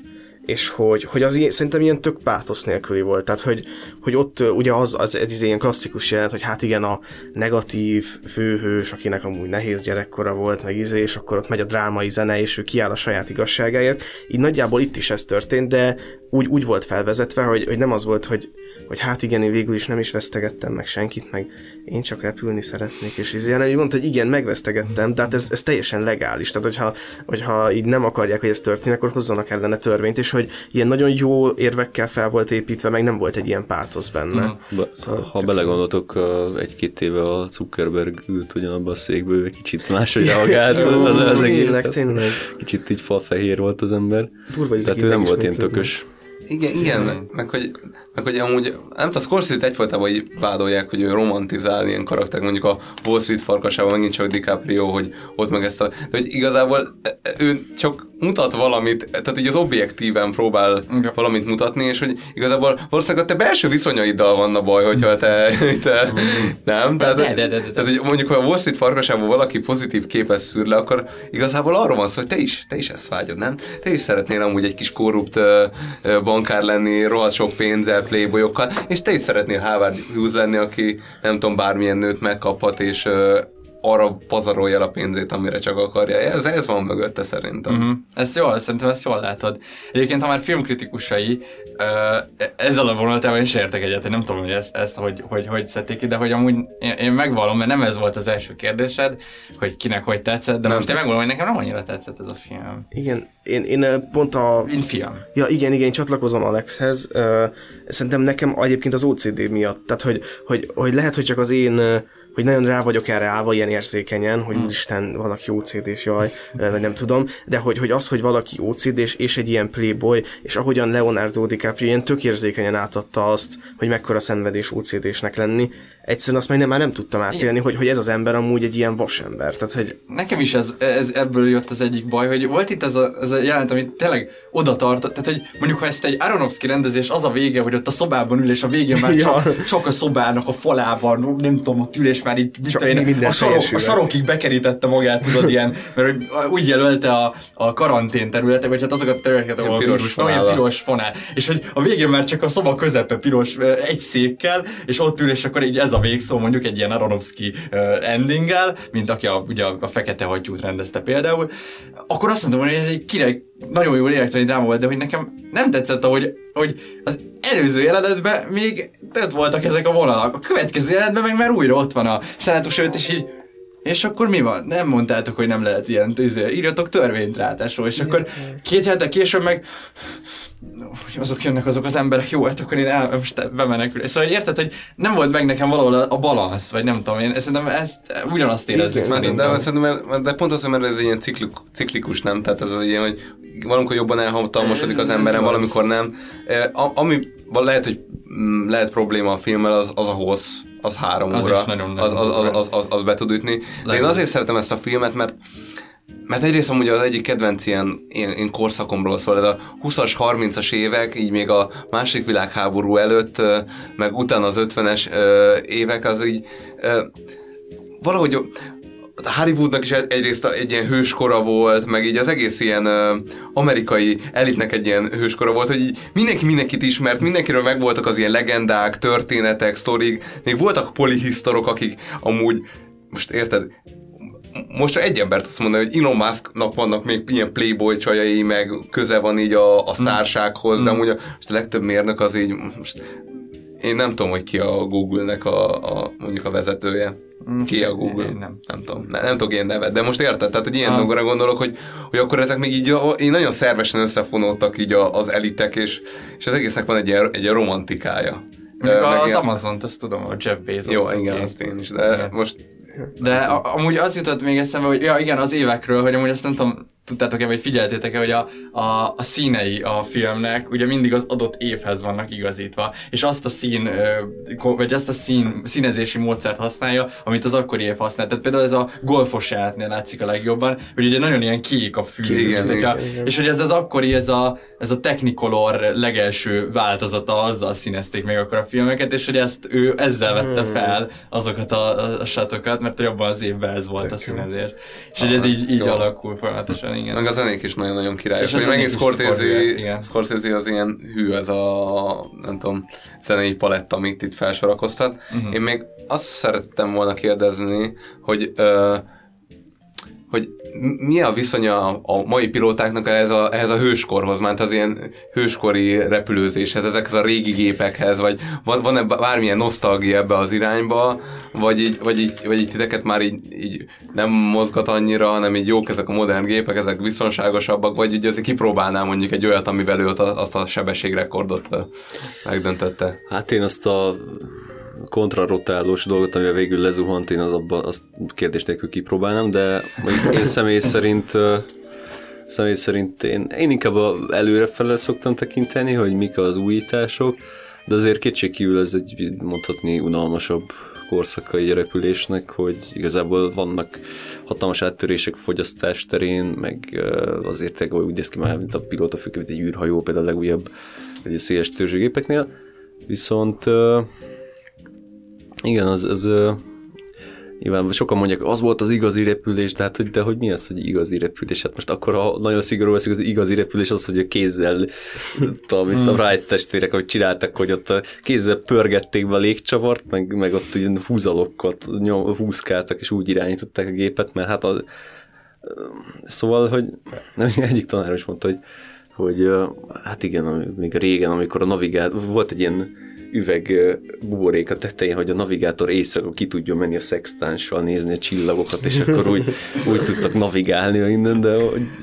és hogy, hogy az ilyen, szerintem ilyen tök pátosz nélküli volt. Tehát, hogy, hogy ott ugye az, az egy ilyen klasszikus jelent, hogy hát igen, a negatív főhős, akinek amúgy nehéz gyerekkora volt, meg izé, és akkor ott megy a drámai zene, és ő kiáll a saját igazságáért. Így nagyjából itt is ez történt, de úgy, úgy volt felvezetve, hogy, hogy nem az volt, hogy, hogy hát igen, én végül is nem is vesztegettem meg senkit, meg én csak repülni szeretnék, és izé, hanem így mondta, hogy igen, megvesztegettem, tehát ez, ez teljesen legális, tehát hogyha, hogyha így nem akarják, hogy ez történik, akkor hozzanak ellene törvényt, és hogy ilyen nagyon jó érvekkel fel volt építve, meg nem volt egy ilyen pátosz benne. Be, Szóval ha belegondoltok, a- egy-két éve a Zuckerberg ült ugyanabban a székből, egy kicsit máshogy [laughs] reagált az, az egész. tényleg, tényleg. Kicsit így falfehér volt az ember. Durva Tehát ő nem volt ilyen tökös. Igen, igen, meg hogy, meg hogy amúgy, nem tudom, Scorsese-t egyfolytában így vádolják, hogy ő romantizál ilyen karakter, mondjuk a Wall Street farkasában megint csak DiCaprio, hogy ott meg ezt a, de hogy igazából e, e, ő csak mutat valamit, tehát így az objektíven próbál Igen. valamit mutatni, és hogy igazából valószínűleg a te belső viszonyaiddal van a baj, hogyha te, te nem? Tehát, de, de, de, de. tehát, hogy mondjuk, ha a Wall Street farkasában valaki pozitív képet szűr le, akkor igazából arról van szó, hogy te is, te is ezt vágyod, nem? Te is szeretnél amúgy egy kis korrupt bankár lenni, rohadt sok pénzzel, playboyokkal, és te is szeretnél Howard Hughes lenni, aki nem tudom, bármilyen nőt megkaphat, és arra pazarolja a pénzét, amire csak akarja. Ez, ez van mögötte szerintem. Uh-huh. Ezt jól, szerintem ezt jól látod. Egyébként, ha már filmkritikusai, ezzel a vonatával is értek egyet, hogy nem tudom, hogy ezt, ezt hogy, hogy, hogy szedték ki, de hogy amúgy én, én megvallom, mert nem ez volt az első kérdésed, hogy kinek hogy tetszett, de Nem most én tetszett. megvallom, hogy nekem nem annyira tetszett ez a film. Igen, én, én pont a... Mint film. Ja, igen, igen, én csatlakozom Alexhez. Szerintem nekem egyébként az OCD miatt, tehát hogy, hogy, hogy lehet, hogy csak az én hogy nagyon rá vagyok erre állva ilyen érzékenyen, hogy úristen, valaki OCD-s, jaj, vagy nem tudom, de hogy, hogy az, hogy valaki OCD-s és egy ilyen playboy, és ahogyan Leonardo DiCaprio ilyen tök érzékenyen átadta azt, hogy mekkora szenvedés OCD-snek lenni, egyszerűen azt meg nem, már nem tudtam átélni, hogy, hogy ez az ember amúgy egy ilyen vasember. Tehát, hogy Nekem is ez, ez ebből jött az egyik baj, hogy volt itt ez a, ez a jelent, ami tényleg oda tartott, tehát hogy mondjuk ha ezt egy Aronofsky rendezés az a vége, hogy ott a szobában ül, és a végén már [laughs] Ja. csak, csak a szobának a falában, nem tudom, ott ül, és már így mit Csak tudom én, minden a, sarok, a sarokig bekerítette magát, tudod, ilyen, mert hogy úgy jelölte a, a karantén területe, vagy hát azokat a területeket, ahol piros fonállal. piros fonál, és hogy a végén már csak a szoba közepe piros egy székkel, és ott ül, és akkor így ez a végszó mondjuk egy ilyen Aronofsky endinggel, mint aki a, ugye a, fekete hattyút rendezte például, akkor azt mondom, hogy ez egy király, nagyon jó lélektani dráma volt, de hogy nekem nem tetszett, ahogy, hogy az előző jelenetben még ott voltak ezek a vonalak. A következő jelenetben meg már újra ott van a szenátus előtt, és így és akkor mi van? Nem mondtátok, hogy nem lehet ilyen, izé, írjatok törvényt ráadásul, és akkor két héttel később meg hogy azok jönnek azok az emberek, jó, hát akkor én el, most bemenekül. Szóval hogy érted, hogy nem volt meg nekem valahol a, a balansz, vagy nem tudom, én szerintem ezt ugyanazt érezzük Igen, szerintem. de, szerintem, de pont az, mert ez ilyen ciklik, ciklikus, nem? Tehát ez az ilyen, hogy valamikor jobban elhatalmasodik az emberen, valamikor nem. A- Ami lehet, hogy mm, lehet probléma a filmmel, az, az a hossz, az három Az óra. az, az, az, az, az, az, be tud ütni. De én azért szeretem ezt a filmet, mert mert egyrészt amúgy az egyik kedvenc ilyen, ilyen, ilyen korszakomról szól, ez a 20-as, 30-as évek, így még a második világháború előtt, meg utána az 50-es ö, évek, az így valahogy a Hollywoodnak is egyrészt egy ilyen hőskora volt, meg így az egész ilyen ö, amerikai elitnek egy ilyen hőskora volt, hogy így mindenki mindenkit ismert, mindenkiről megvoltak az ilyen legendák, történetek, sztorik, még voltak polihisztorok, akik amúgy, most érted, most csak egy embert azt mondani, hogy Elon Musknak vannak még ilyen playboy csajai, meg köze van így a, a sztársághoz, de amúgy a, most a legtöbb mérnök az így, most én nem tudom, hogy ki a Google-nek a, a mondjuk a vezetője. Ki a Google? én nem. nem tudom. Ne, nem tudok én nevet, de most érted? Tehát, hogy ilyen Ah. dolgokra gondolok, hogy, hogy akkor ezek még így a- én nagyon szervesen összefonódtak így a, az elitek, és, és az egésznek van egy ilyen, egy ilyen romantikája. Meg az ilyen- Amazon-t, azt tudom, a Jeff Bezos. Jó, igen, azt én is, de Igen. most De a, amúgy az jutott még eszembe, hogy ja igen, az évekről, hogy amúgy azt nem tudom, tudtátok-e, vagy figyeltétek-e, hogy a, a, a színei a filmnek ugye mindig az adott évhez vannak igazítva, és azt a szín, vagy azt a szín, színezési módszert használja, amit az akkori év használt. Tehát például ez a golfos játnél látszik a legjobban, hogy ugye nagyon ilyen kék a fű. Igen, igen. és hogy ez az akkori, ez a, ez a Technicolor legelső változata, azzal színezték meg akkor a filmeket, és hogy ezt ő ezzel vette Hmm. fel azokat a, a, a sátokat, mert hogy abban az évben ez volt a színezés. És hogy ez Ah, így, így jó. alakul folyamatosan, igen. Meg a zenék is nagyon-nagyon királyos. És megint Scorsese, igen. Scorsese az ilyen hű, ez a nem tudom, zenei palett, amit itt felsorakoztat. Mhm. Én még azt szerettem volna kérdezni, hogy ö, hogy mi a viszonya a mai pilótáknak ehhez a, ehhez a hőskorhoz, mert az ilyen hőskori repülőzéshez, ezekhez a régi gépekhez, vagy van, van-e bármilyen nosztalgia ebbe az irányba, vagy így, vagy így, vagy így titeket már így, így nem mozgat annyira, hanem így jók ezek a modern gépek, ezek biztonságosabbak, vagy így azért kipróbálnál mondjuk egy olyat, amivel ő azt a sebességrekordot megdöntötte. Hát én azt a kontrarotálós dolgot, amivel végül lezuhant, én az abba, azt kérdés nélkül kipróbálnám, de én személy szerint személy szerint én, én inkább előrefele szoktam tekinteni, hogy mik az újítások, de azért kétségkívül ez egy mondhatni unalmasabb korszaka egy repülésnek, hogy igazából vannak hatalmas áttörések fogyasztás terén, meg azért úgy néz ki már, mint a pilóta fő, mint egy űrhajó, például a legújabb egy széles törzsőgépeknél. Viszont igen, az, az nyilván sokan mondják, az volt az igazi repülés, de hát hogy, de hogy mi az, hogy igazi repülés? Hát most akkor, ha nagyon szigorú veszik, az igazi repülés az, hogy a kézzel, [laughs] tudom, mint a Wright testvérek, hogy csináltak, hogy ott a kézzel pörgették be a légcsavart, meg, meg ott ilyen húzalokat nyom, húzkáltak, és úgy irányították a gépet, mert hát a, Szóval, hogy nem, [laughs] egyik tanár is mondta, hogy, hogy hát igen, még régen, amikor a navigátor, volt egy ilyen üveg buborék a tetején, hogy a navigátor éjszaka ki tudjon menni a szextánssal nézni a csillagokat, és akkor úgy, úgy tudtak navigálni minden, de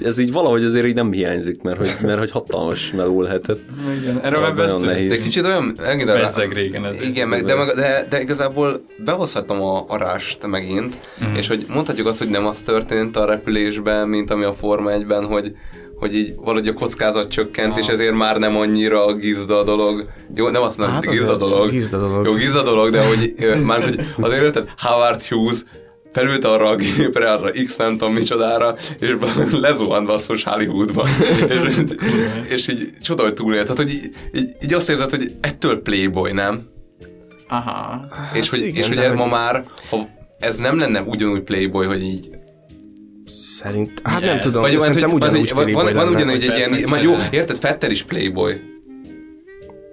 ez így valahogy azért így nem hiányzik, mert hogy, mert hogy hatalmas meló lehetett. Igen, erről már beszéltünk. De kicsit olyan... arra- Bezzeg régen ez. Igen, meg, de, meg- de, de igazából behozhatom a, a rást megint, Mhm. és hogy mondhatjuk azt, hogy nem az történt a repülésben, mint ami a Forma 1-ben, hogy, hogy így valahogy a kockázat csökkent, és ezért már nem annyira gizda a dolog. Jó, nem azt mondom, Hát gizda azért dolog. gizda dolog. Jó, gizda dolog, de hogy már hogy azért érted, Howard Hughes felült arra a gépre, arra X nem tudom micsodára, és lezuhant basszus Hollywoodba. [laughs] és, és így csoda, hogy túlélt. Tehát, hogy így, így, így azt érzed, hogy ettől Playboy, nem? Aha. és hogy, igen, és hogy ez hogy- ma már, ha ez nem lenne ugyanúgy Playboy, hogy így Szerint, hát nem Yes. tudom, vagy, vagy, vagy, szerintem hogy, vagy, ugyanúgy van, van, Playboy van lenne. ugyanúgy egy ilyen, jó, érted, Fetter is Playboy.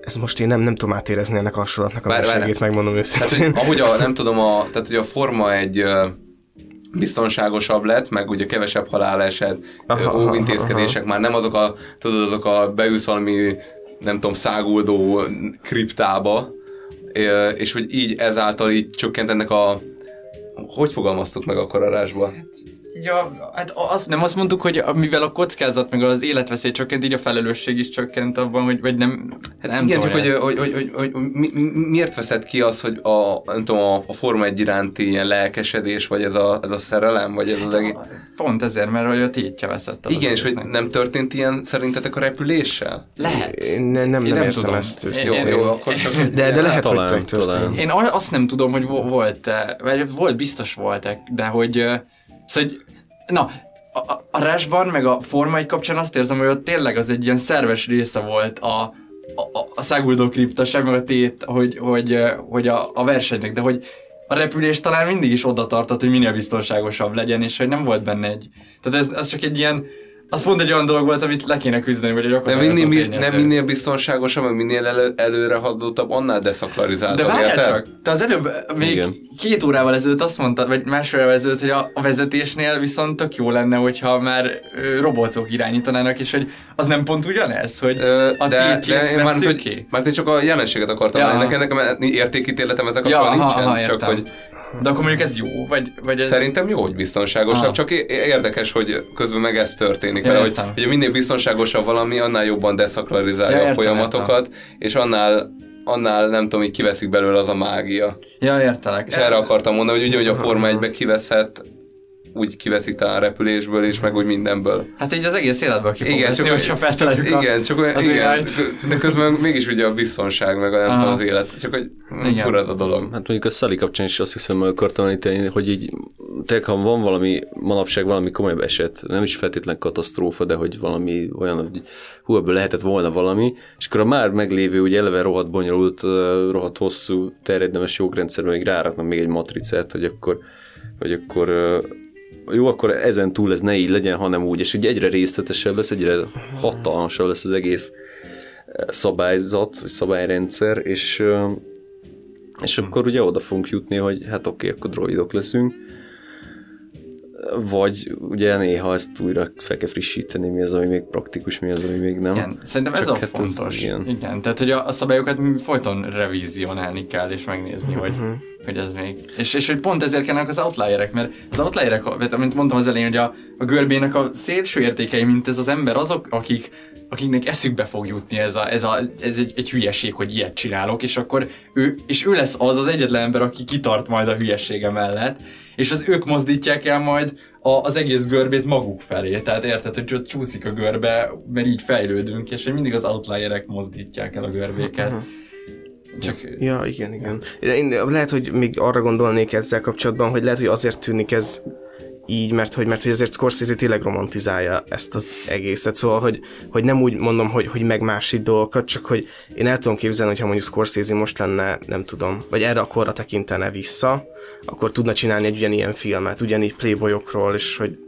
Ez most én nem, nem tudom átérezni ennek a hasonlatnak a mességét, megmondom Tehát, őszintén. hogy, ahogy a, nem tudom, a, tehát, hogy a forma egy biztonságosabb lett, meg ugye kevesebb haláleset, óvintézkedések, már nem azok a, tudod, azok a beülsz valami, nem tudom, száguldó kriptába, és hogy így ezáltal így csökkent ennek a hogy fogalmaztuk meg akkor a rásba? Ja, hát azt, nem azt mondtuk, hogy mivel a kockázat meg az életveszély csökkent, így a felelősség is csökkent abban, hogy vagy nem, Hát nem igen, tudom, csak hogy, hogy, hogy, hogy, hogy, hogy mi, mi- miért veszed ki az, hogy a, nem tudom, a, a Forma 1 iránti ilyen lelkesedés, vagy ez a, ez a szerelem, vagy ez az egész... pont ezért, mert hogy a tétje veszett. Igen, és hogy nem történt ilyen szerintetek a repüléssel? Lehet. Én ne, nem, Én nem, nem érzem tudom. ezt Én- őszintén. én- Jó, akkor csak... De, de lehet, talán, hogy történt. talán. Én azt nem tudom, hogy vo- volt-e, vagy volt, biztos voltak, de hogy, szóval, hogy na, a, a, a Rushban, meg a Forma 1 kapcsán azt érzem, hogy ott tényleg az egy ilyen szerves része volt a, a, a, száguldó kriptaság, meg a tét, hogy, hogy, hogy a, a versenynek, de hogy a repülés talán mindig is oda tartott, hogy minél biztonságosabb legyen, és hogy nem volt benne egy... Tehát ez, ez csak egy ilyen... Az pont egy olyan dolog volt, amit le kéne küzdeni, vagy Nem akadályozó minél, mi- nem minél biztonságosabb, meg minél elő, előre haladótabb, annál deszaklarizáltabb, De várjál csak, te az előbb még Igen. két órával ezelőtt azt mondtad, vagy másfél órával ezelőtt, hogy a, a vezetésnél viszont tök jó lenne, hogyha már ö, robotok irányítanának, és hogy az nem pont ugyanez, hogy Ö, a de, de én már, hogy, ki. már én csak a jelenséget akartam Ja. nekem, nekem értékítéletem ezek Ja, kapcsolatban aha, nincsen, aha, csak értem. hogy De akkor mondjuk ez jó, vagy, vagy ez... Szerintem jó, hogy biztonságosabb, Aha. csak érdekes, hogy közben meg ez történik, Ja, mert hogy értem. ugye minél biztonságosabb valami, annál jobban deszaklarizálja Ja, a értem, folyamatokat, és annál annál nem tudom, így kiveszik belőle az a mágia. Ja, értelek. És erre akartam mondani, hogy ugyanúgy a Forma 1-be kiveszhet, úgy kiveszik talán a repülésből is, meg úgy mindenből. Hát így az egész életből ki Igen, csak, hogyha feltaláljuk a- igen, csak olyan, az igen, AI-t. de közben mégis ugye a biztonság, meg a nem tudom, az élet. Csak hogy Igen. fura ez a dolog. Hát mondjuk a Szali kapcsán is azt hiszem, hogy akartam említeni, hogy így tényleg, ha van valami manapság valami komolyabb eset, nem is feltétlen katasztrófa, de hogy valami olyan, hogy hú, ebből lehetett volna valami, és akkor a már meglévő, ugye eleve rohadt bonyolult, rohadt hosszú terjednemes jogrendszerben még ráraknak még egy matricát, hogy akkor, hogy akkor jó, akkor ezen túl ez ne így legyen, hanem úgy, és így egyre részletesebb lesz, egyre hatalmasabb lesz az egész ö, szabályzat, vagy szabályrendszer, és ö, és akkor ugye oda fogunk jutni, hogy hát oké, akkor droidok leszünk, vagy ugye néha ezt újra fel kell frissíteni, mi az, ami még praktikus, mi az, ami még nem. Igen, szerintem ez Csak a hát ez fontos. ilyen. Igen, tehát hogy a, a szabályokat folyton revizionálni kell, és megnézni, hogy, hogy ez még... És, és hogy pont ezért kellene az outlierek, mert az outlierek, amint mondtam az elején, hogy a, a görbének a szélső értékei, mint ez az ember, azok, akik, akiknek eszükbe fog jutni ez, a, ez, a, ez egy, egy hülyeség, hogy ilyet csinálok, és akkor ő, és ő lesz az az egyetlen ember, aki kitart majd a hülyesége mellett, és az ők mozdítják el majd a, az egész görbét maguk felé. Tehát érted, hogy csak csúszik a görbe, mert így fejlődünk, és mindig az outlierek mozdítják el a görbéket. Csak Ja, igen, igen. Én, lehet, hogy még arra gondolnék ezzel kapcsolatban, hogy lehet, hogy azért tűnik ez így, mert hogy, mert hogy azért Scorsese tényleg romantizálja ezt az egészet, szóval, hogy, hogy nem úgy mondom, hogy, hogy megmásít dolgokat, csak hogy én el tudom képzelni, hogyha mondjuk Scorsese most lenne, nem tudom, vagy erre a korra tekintene vissza, akkor tudna csinálni egy ugyanilyen filmet, ugyanígy playboyokról, és hogy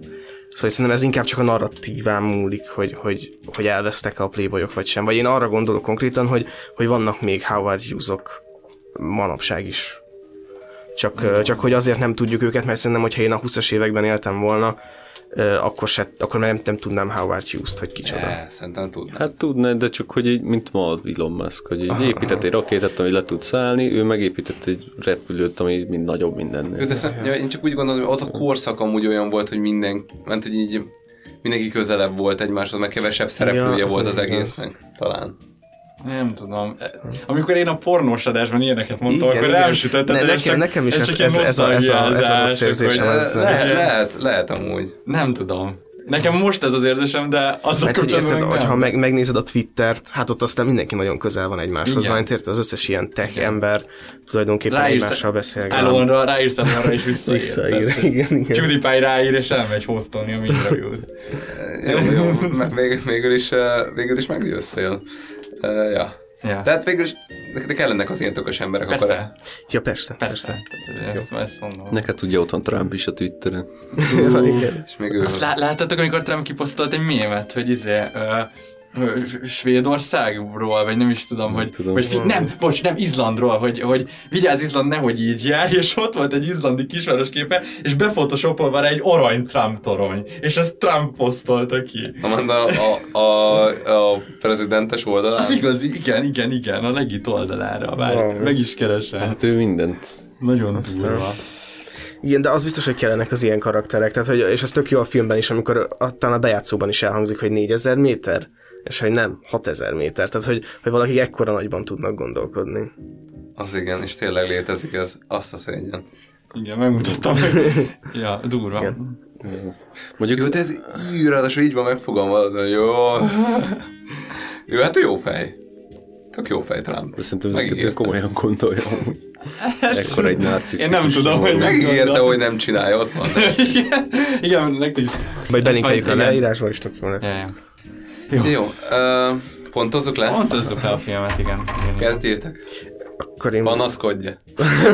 Szóval szerintem ez inkább csak a narratíván múlik, hogy, hogy, hogy elvesztek a playboyok vagy sem. Vagy én arra gondolok konkrétan, hogy, hogy vannak még Howard Hughes-ok manapság is. Csak, mm. csak hogy azért nem tudjuk őket, mert szerintem, hogyha én a 20-as években éltem volna, akkor, se, akkor már nem, nem tudnám Howard Hughes-t, hogy kicsoda. Ne, szerintem tudná. Hát tudna, de csak hogy így, mint ma Elon Musk, hogy így Aha, épített aha. egy rakétát, ami le tud szállni, ő megépített egy repülőt, ami mind nagyobb mindennél. Jó, de szerint- ja, én csak úgy gondolom, hogy az a korszak amúgy olyan volt, hogy minden, mert hogy így mindenki közelebb volt egymáshoz, meg kevesebb szereplője Ja, az volt az igaz. egésznek, talán. Nem tudom. Amikor én a pornós adásban ilyeneket mondtam, Igen, akkor igen. rám sütötted, Ne- ez nekem- csak- nekem is ez- csak ilyen ez- ez a- ez a- ez a rossz érzésem, ez- Le, lehet, lehet amúgy. Nem tudom. Nekem most ez az érzésem, de az Mert hogy érted, meg hogy ha meg, megnézed a Twittert, hát ott aztán mindenki nagyon közel van egymáshoz. Igen. Mert érted, az összes ilyen tech ember tulajdonképpen Ráírsz- egymással beszélget. Elonra, ráírsz arra is visszaír. Visszaír, Tehát, igen, igen. PewDiePie ráír, és elmegy hoztolni a interjút. Jó, jó, végül, végül, is, eh, végül is meggyőztél. Uh, ja. Ja. Tehát végül is de, de kellenek az ilyen tökös emberek. Persze. Akkor Ja, persze. Persze. persze. Ezt, ezt mondom. Neked tudja, ott van Trump is a Twitteren. [laughs] És még ő Azt lá- láttatok, amikor Trump kiposztolt egy mémet, hogy izé, ö, Svédországról, vagy nem is tudom, hogy, tudom. vagy fi- nem, bocs, nem Izlandról, hogy, hogy vigyázz Izland, nehogy így jár, és ott volt egy izlandi kisváros képe, és befotoshopolva rá egy arany Trump torony, és ezt Trump posztolta ki. Amanda a, a, a prezidentes oldalán. Az igazi, igen, igen, igen, a legit oldalára, bár Wow. meg is keresem. Hát ő mindent. Nagyon durva. Igen, de az biztos, hogy kellenek az ilyen karakterek. Tehát, hogy, és ez tök jó a filmben is, amikor a, talán a bejátszóban is elhangzik, hogy 4000 méter, és hogy nem 6000 méter. Tehát, hogy, hogy valaki ekkora nagyban tudnak gondolkodni. Az igen, és tényleg létezik ez, azt a szégyen. Igen, megmutattam. hogy- [laughs] ja, durva. Igen. Mondjuk Jó, de ez így, ráadásul így van megfogalmazva, de jó. Jó, hát jó fej. Tök jó fej Trump. de szerintem ezeket komolyan gondolja. amúgy. [laughs] Ekkor egy narcisztikus. Én nem tudom, hogy Megígérte, hogy nem csinálja, ott van. [laughs] igen, igen, nektek is. Vagy belinkeljük a leírásba, és tök jó lesz. Jó, uh, pontozzuk le. Pontozzuk le a filmet, igen. Kezdjétek. Akkor én... Panaszkodja.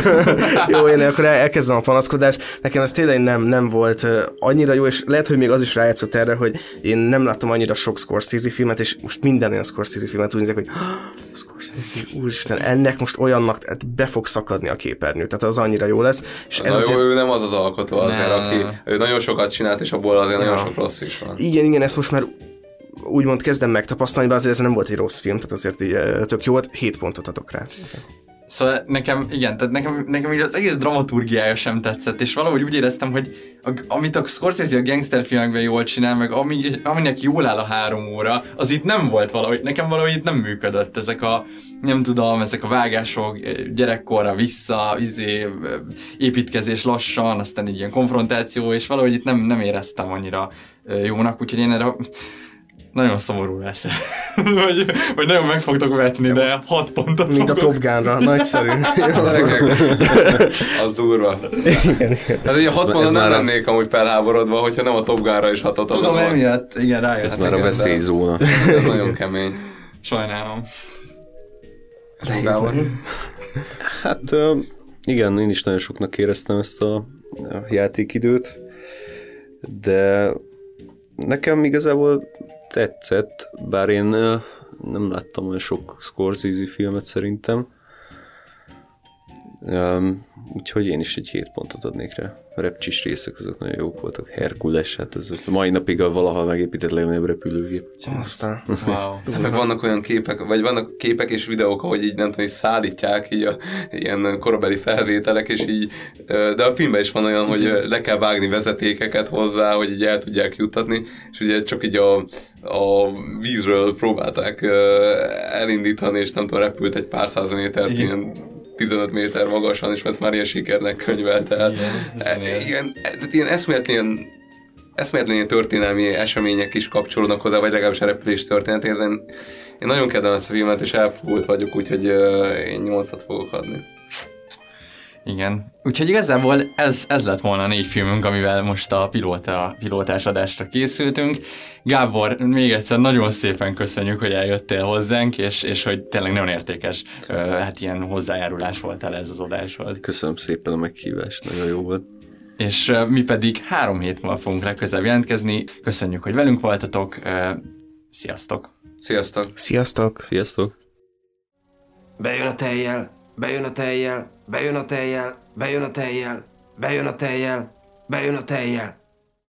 [laughs] jó, én akkor el- elkezdem a panaszkodást. Nekem ez tényleg nem, nem volt annyira jó, és lehet, hogy még az is rájátszott erre, hogy én nem láttam annyira sok Scorsese filmet, és most minden olyan Scorsese filmet úgy nézek, hogy "Ah, Scorsese, úristen, ennek most olyannak hát be fog szakadni a képernyő, tehát az annyira jó lesz. És ez Na azért... jó, ő nem az az alkotó azért, Nem. aki ő nagyon sokat csinált, és abból azért nagyon Ja. sok rossz is van. Igen, igen, ezt most már úgymond kezdem megtapasztalni, de azért ez nem volt egy rossz film, tehát azért így, ö, tök jó volt, 7 pontot adok rá. Szóval nekem, igen, tehát nekem, nekem így az egész dramaturgiája sem tetszett, és valahogy úgy éreztem, hogy a, amit a Scorsese a gangster filmekben jól csinál, meg ami, aminek jól áll a három óra, az itt nem volt valahogy, nekem valahogy itt nem működött ezek a, nem tudom, ezek a vágások eh, gyerekkorra vissza, izé, eh, építkezés lassan, aztán egy ilyen konfrontáció, és valahogy itt nem, nem éreztem annyira eh, jónak, úgyhogy én erre nagyon szomorú lesz. [laughs] vagy, vagy nagyon meg fogtok vetni, de hat pontot Mint a fogok. Top Gunra, nagyszerű. [laughs] [laughs] Az durva. Hát ugye a hat Ez ponton nem már a- lennék amúgy felháborodva, hogyha nem a Top Gunra is hatott. Tudom, emiatt, igen, rájött. Ez már a igen, de- veszélyzóna. Ez nagyon kemény. Sajnálom. És? Hát igen, én is nagyon soknak éreztem ezt a, a játékidőt, de nekem igazából tetszett, bár én nem láttam olyan sok Scorsese filmet szerintem. Úgyhogy én is egy 7 pontot adnék rá. A repcsis részek azok nagyon jók voltak. Herkules, hát ez a mai napig a valaha megépített legnagyobb repülőgép. Aztán. [laughs] Wow. Hát meg vannak olyan képek, vagy vannak képek és videók, ahogy így nem tudom, hogy szállítják így a ilyen korabeli felvételek, és így, de a filmben is van olyan, hogy le kell vágni vezetékeket hozzá, hogy így el tudják juttatni, és ugye csak így a, a vízről próbálták elindítani, és nem tudom, repült egy pár száz métert, Igen. ilyen 15 méter magasan, és ezt már ilyen sikernek könyvelt el. Igen, E, igen, e, tehát ilyen eszméletlen eszméletlen ilyen történelmi események is kapcsolódnak hozzá, vagy legalábbis a repülés történetéhez. Én, én nagyon kedvelem ezt a filmet, és elfogult vagyok, úgyhogy uh, én 8-at fogok adni. Igen. Úgyhogy igazából ez, ez lett volna a négy filmünk, amivel most a pilóta, pilótás adásra készültünk. Gábor, még egyszer nagyon szépen köszönjük, hogy eljöttél hozzánk, és, és hogy tényleg nagyon értékes, hát ilyen hozzájárulás voltál ez az adáshoz. Köszönöm szépen a meghívást, nagyon jó volt. És mi pedig három hét múlva fogunk legközelebb jelentkezni. Köszönjük, hogy velünk voltatok. Sziasztok! Sziasztok! Sziasztok! Sziasztok! Bejön a tejjel, bejön a tejjel, bejön a tejjel, bejön a tejjel, bejön a tejjel, bejön a tejjel.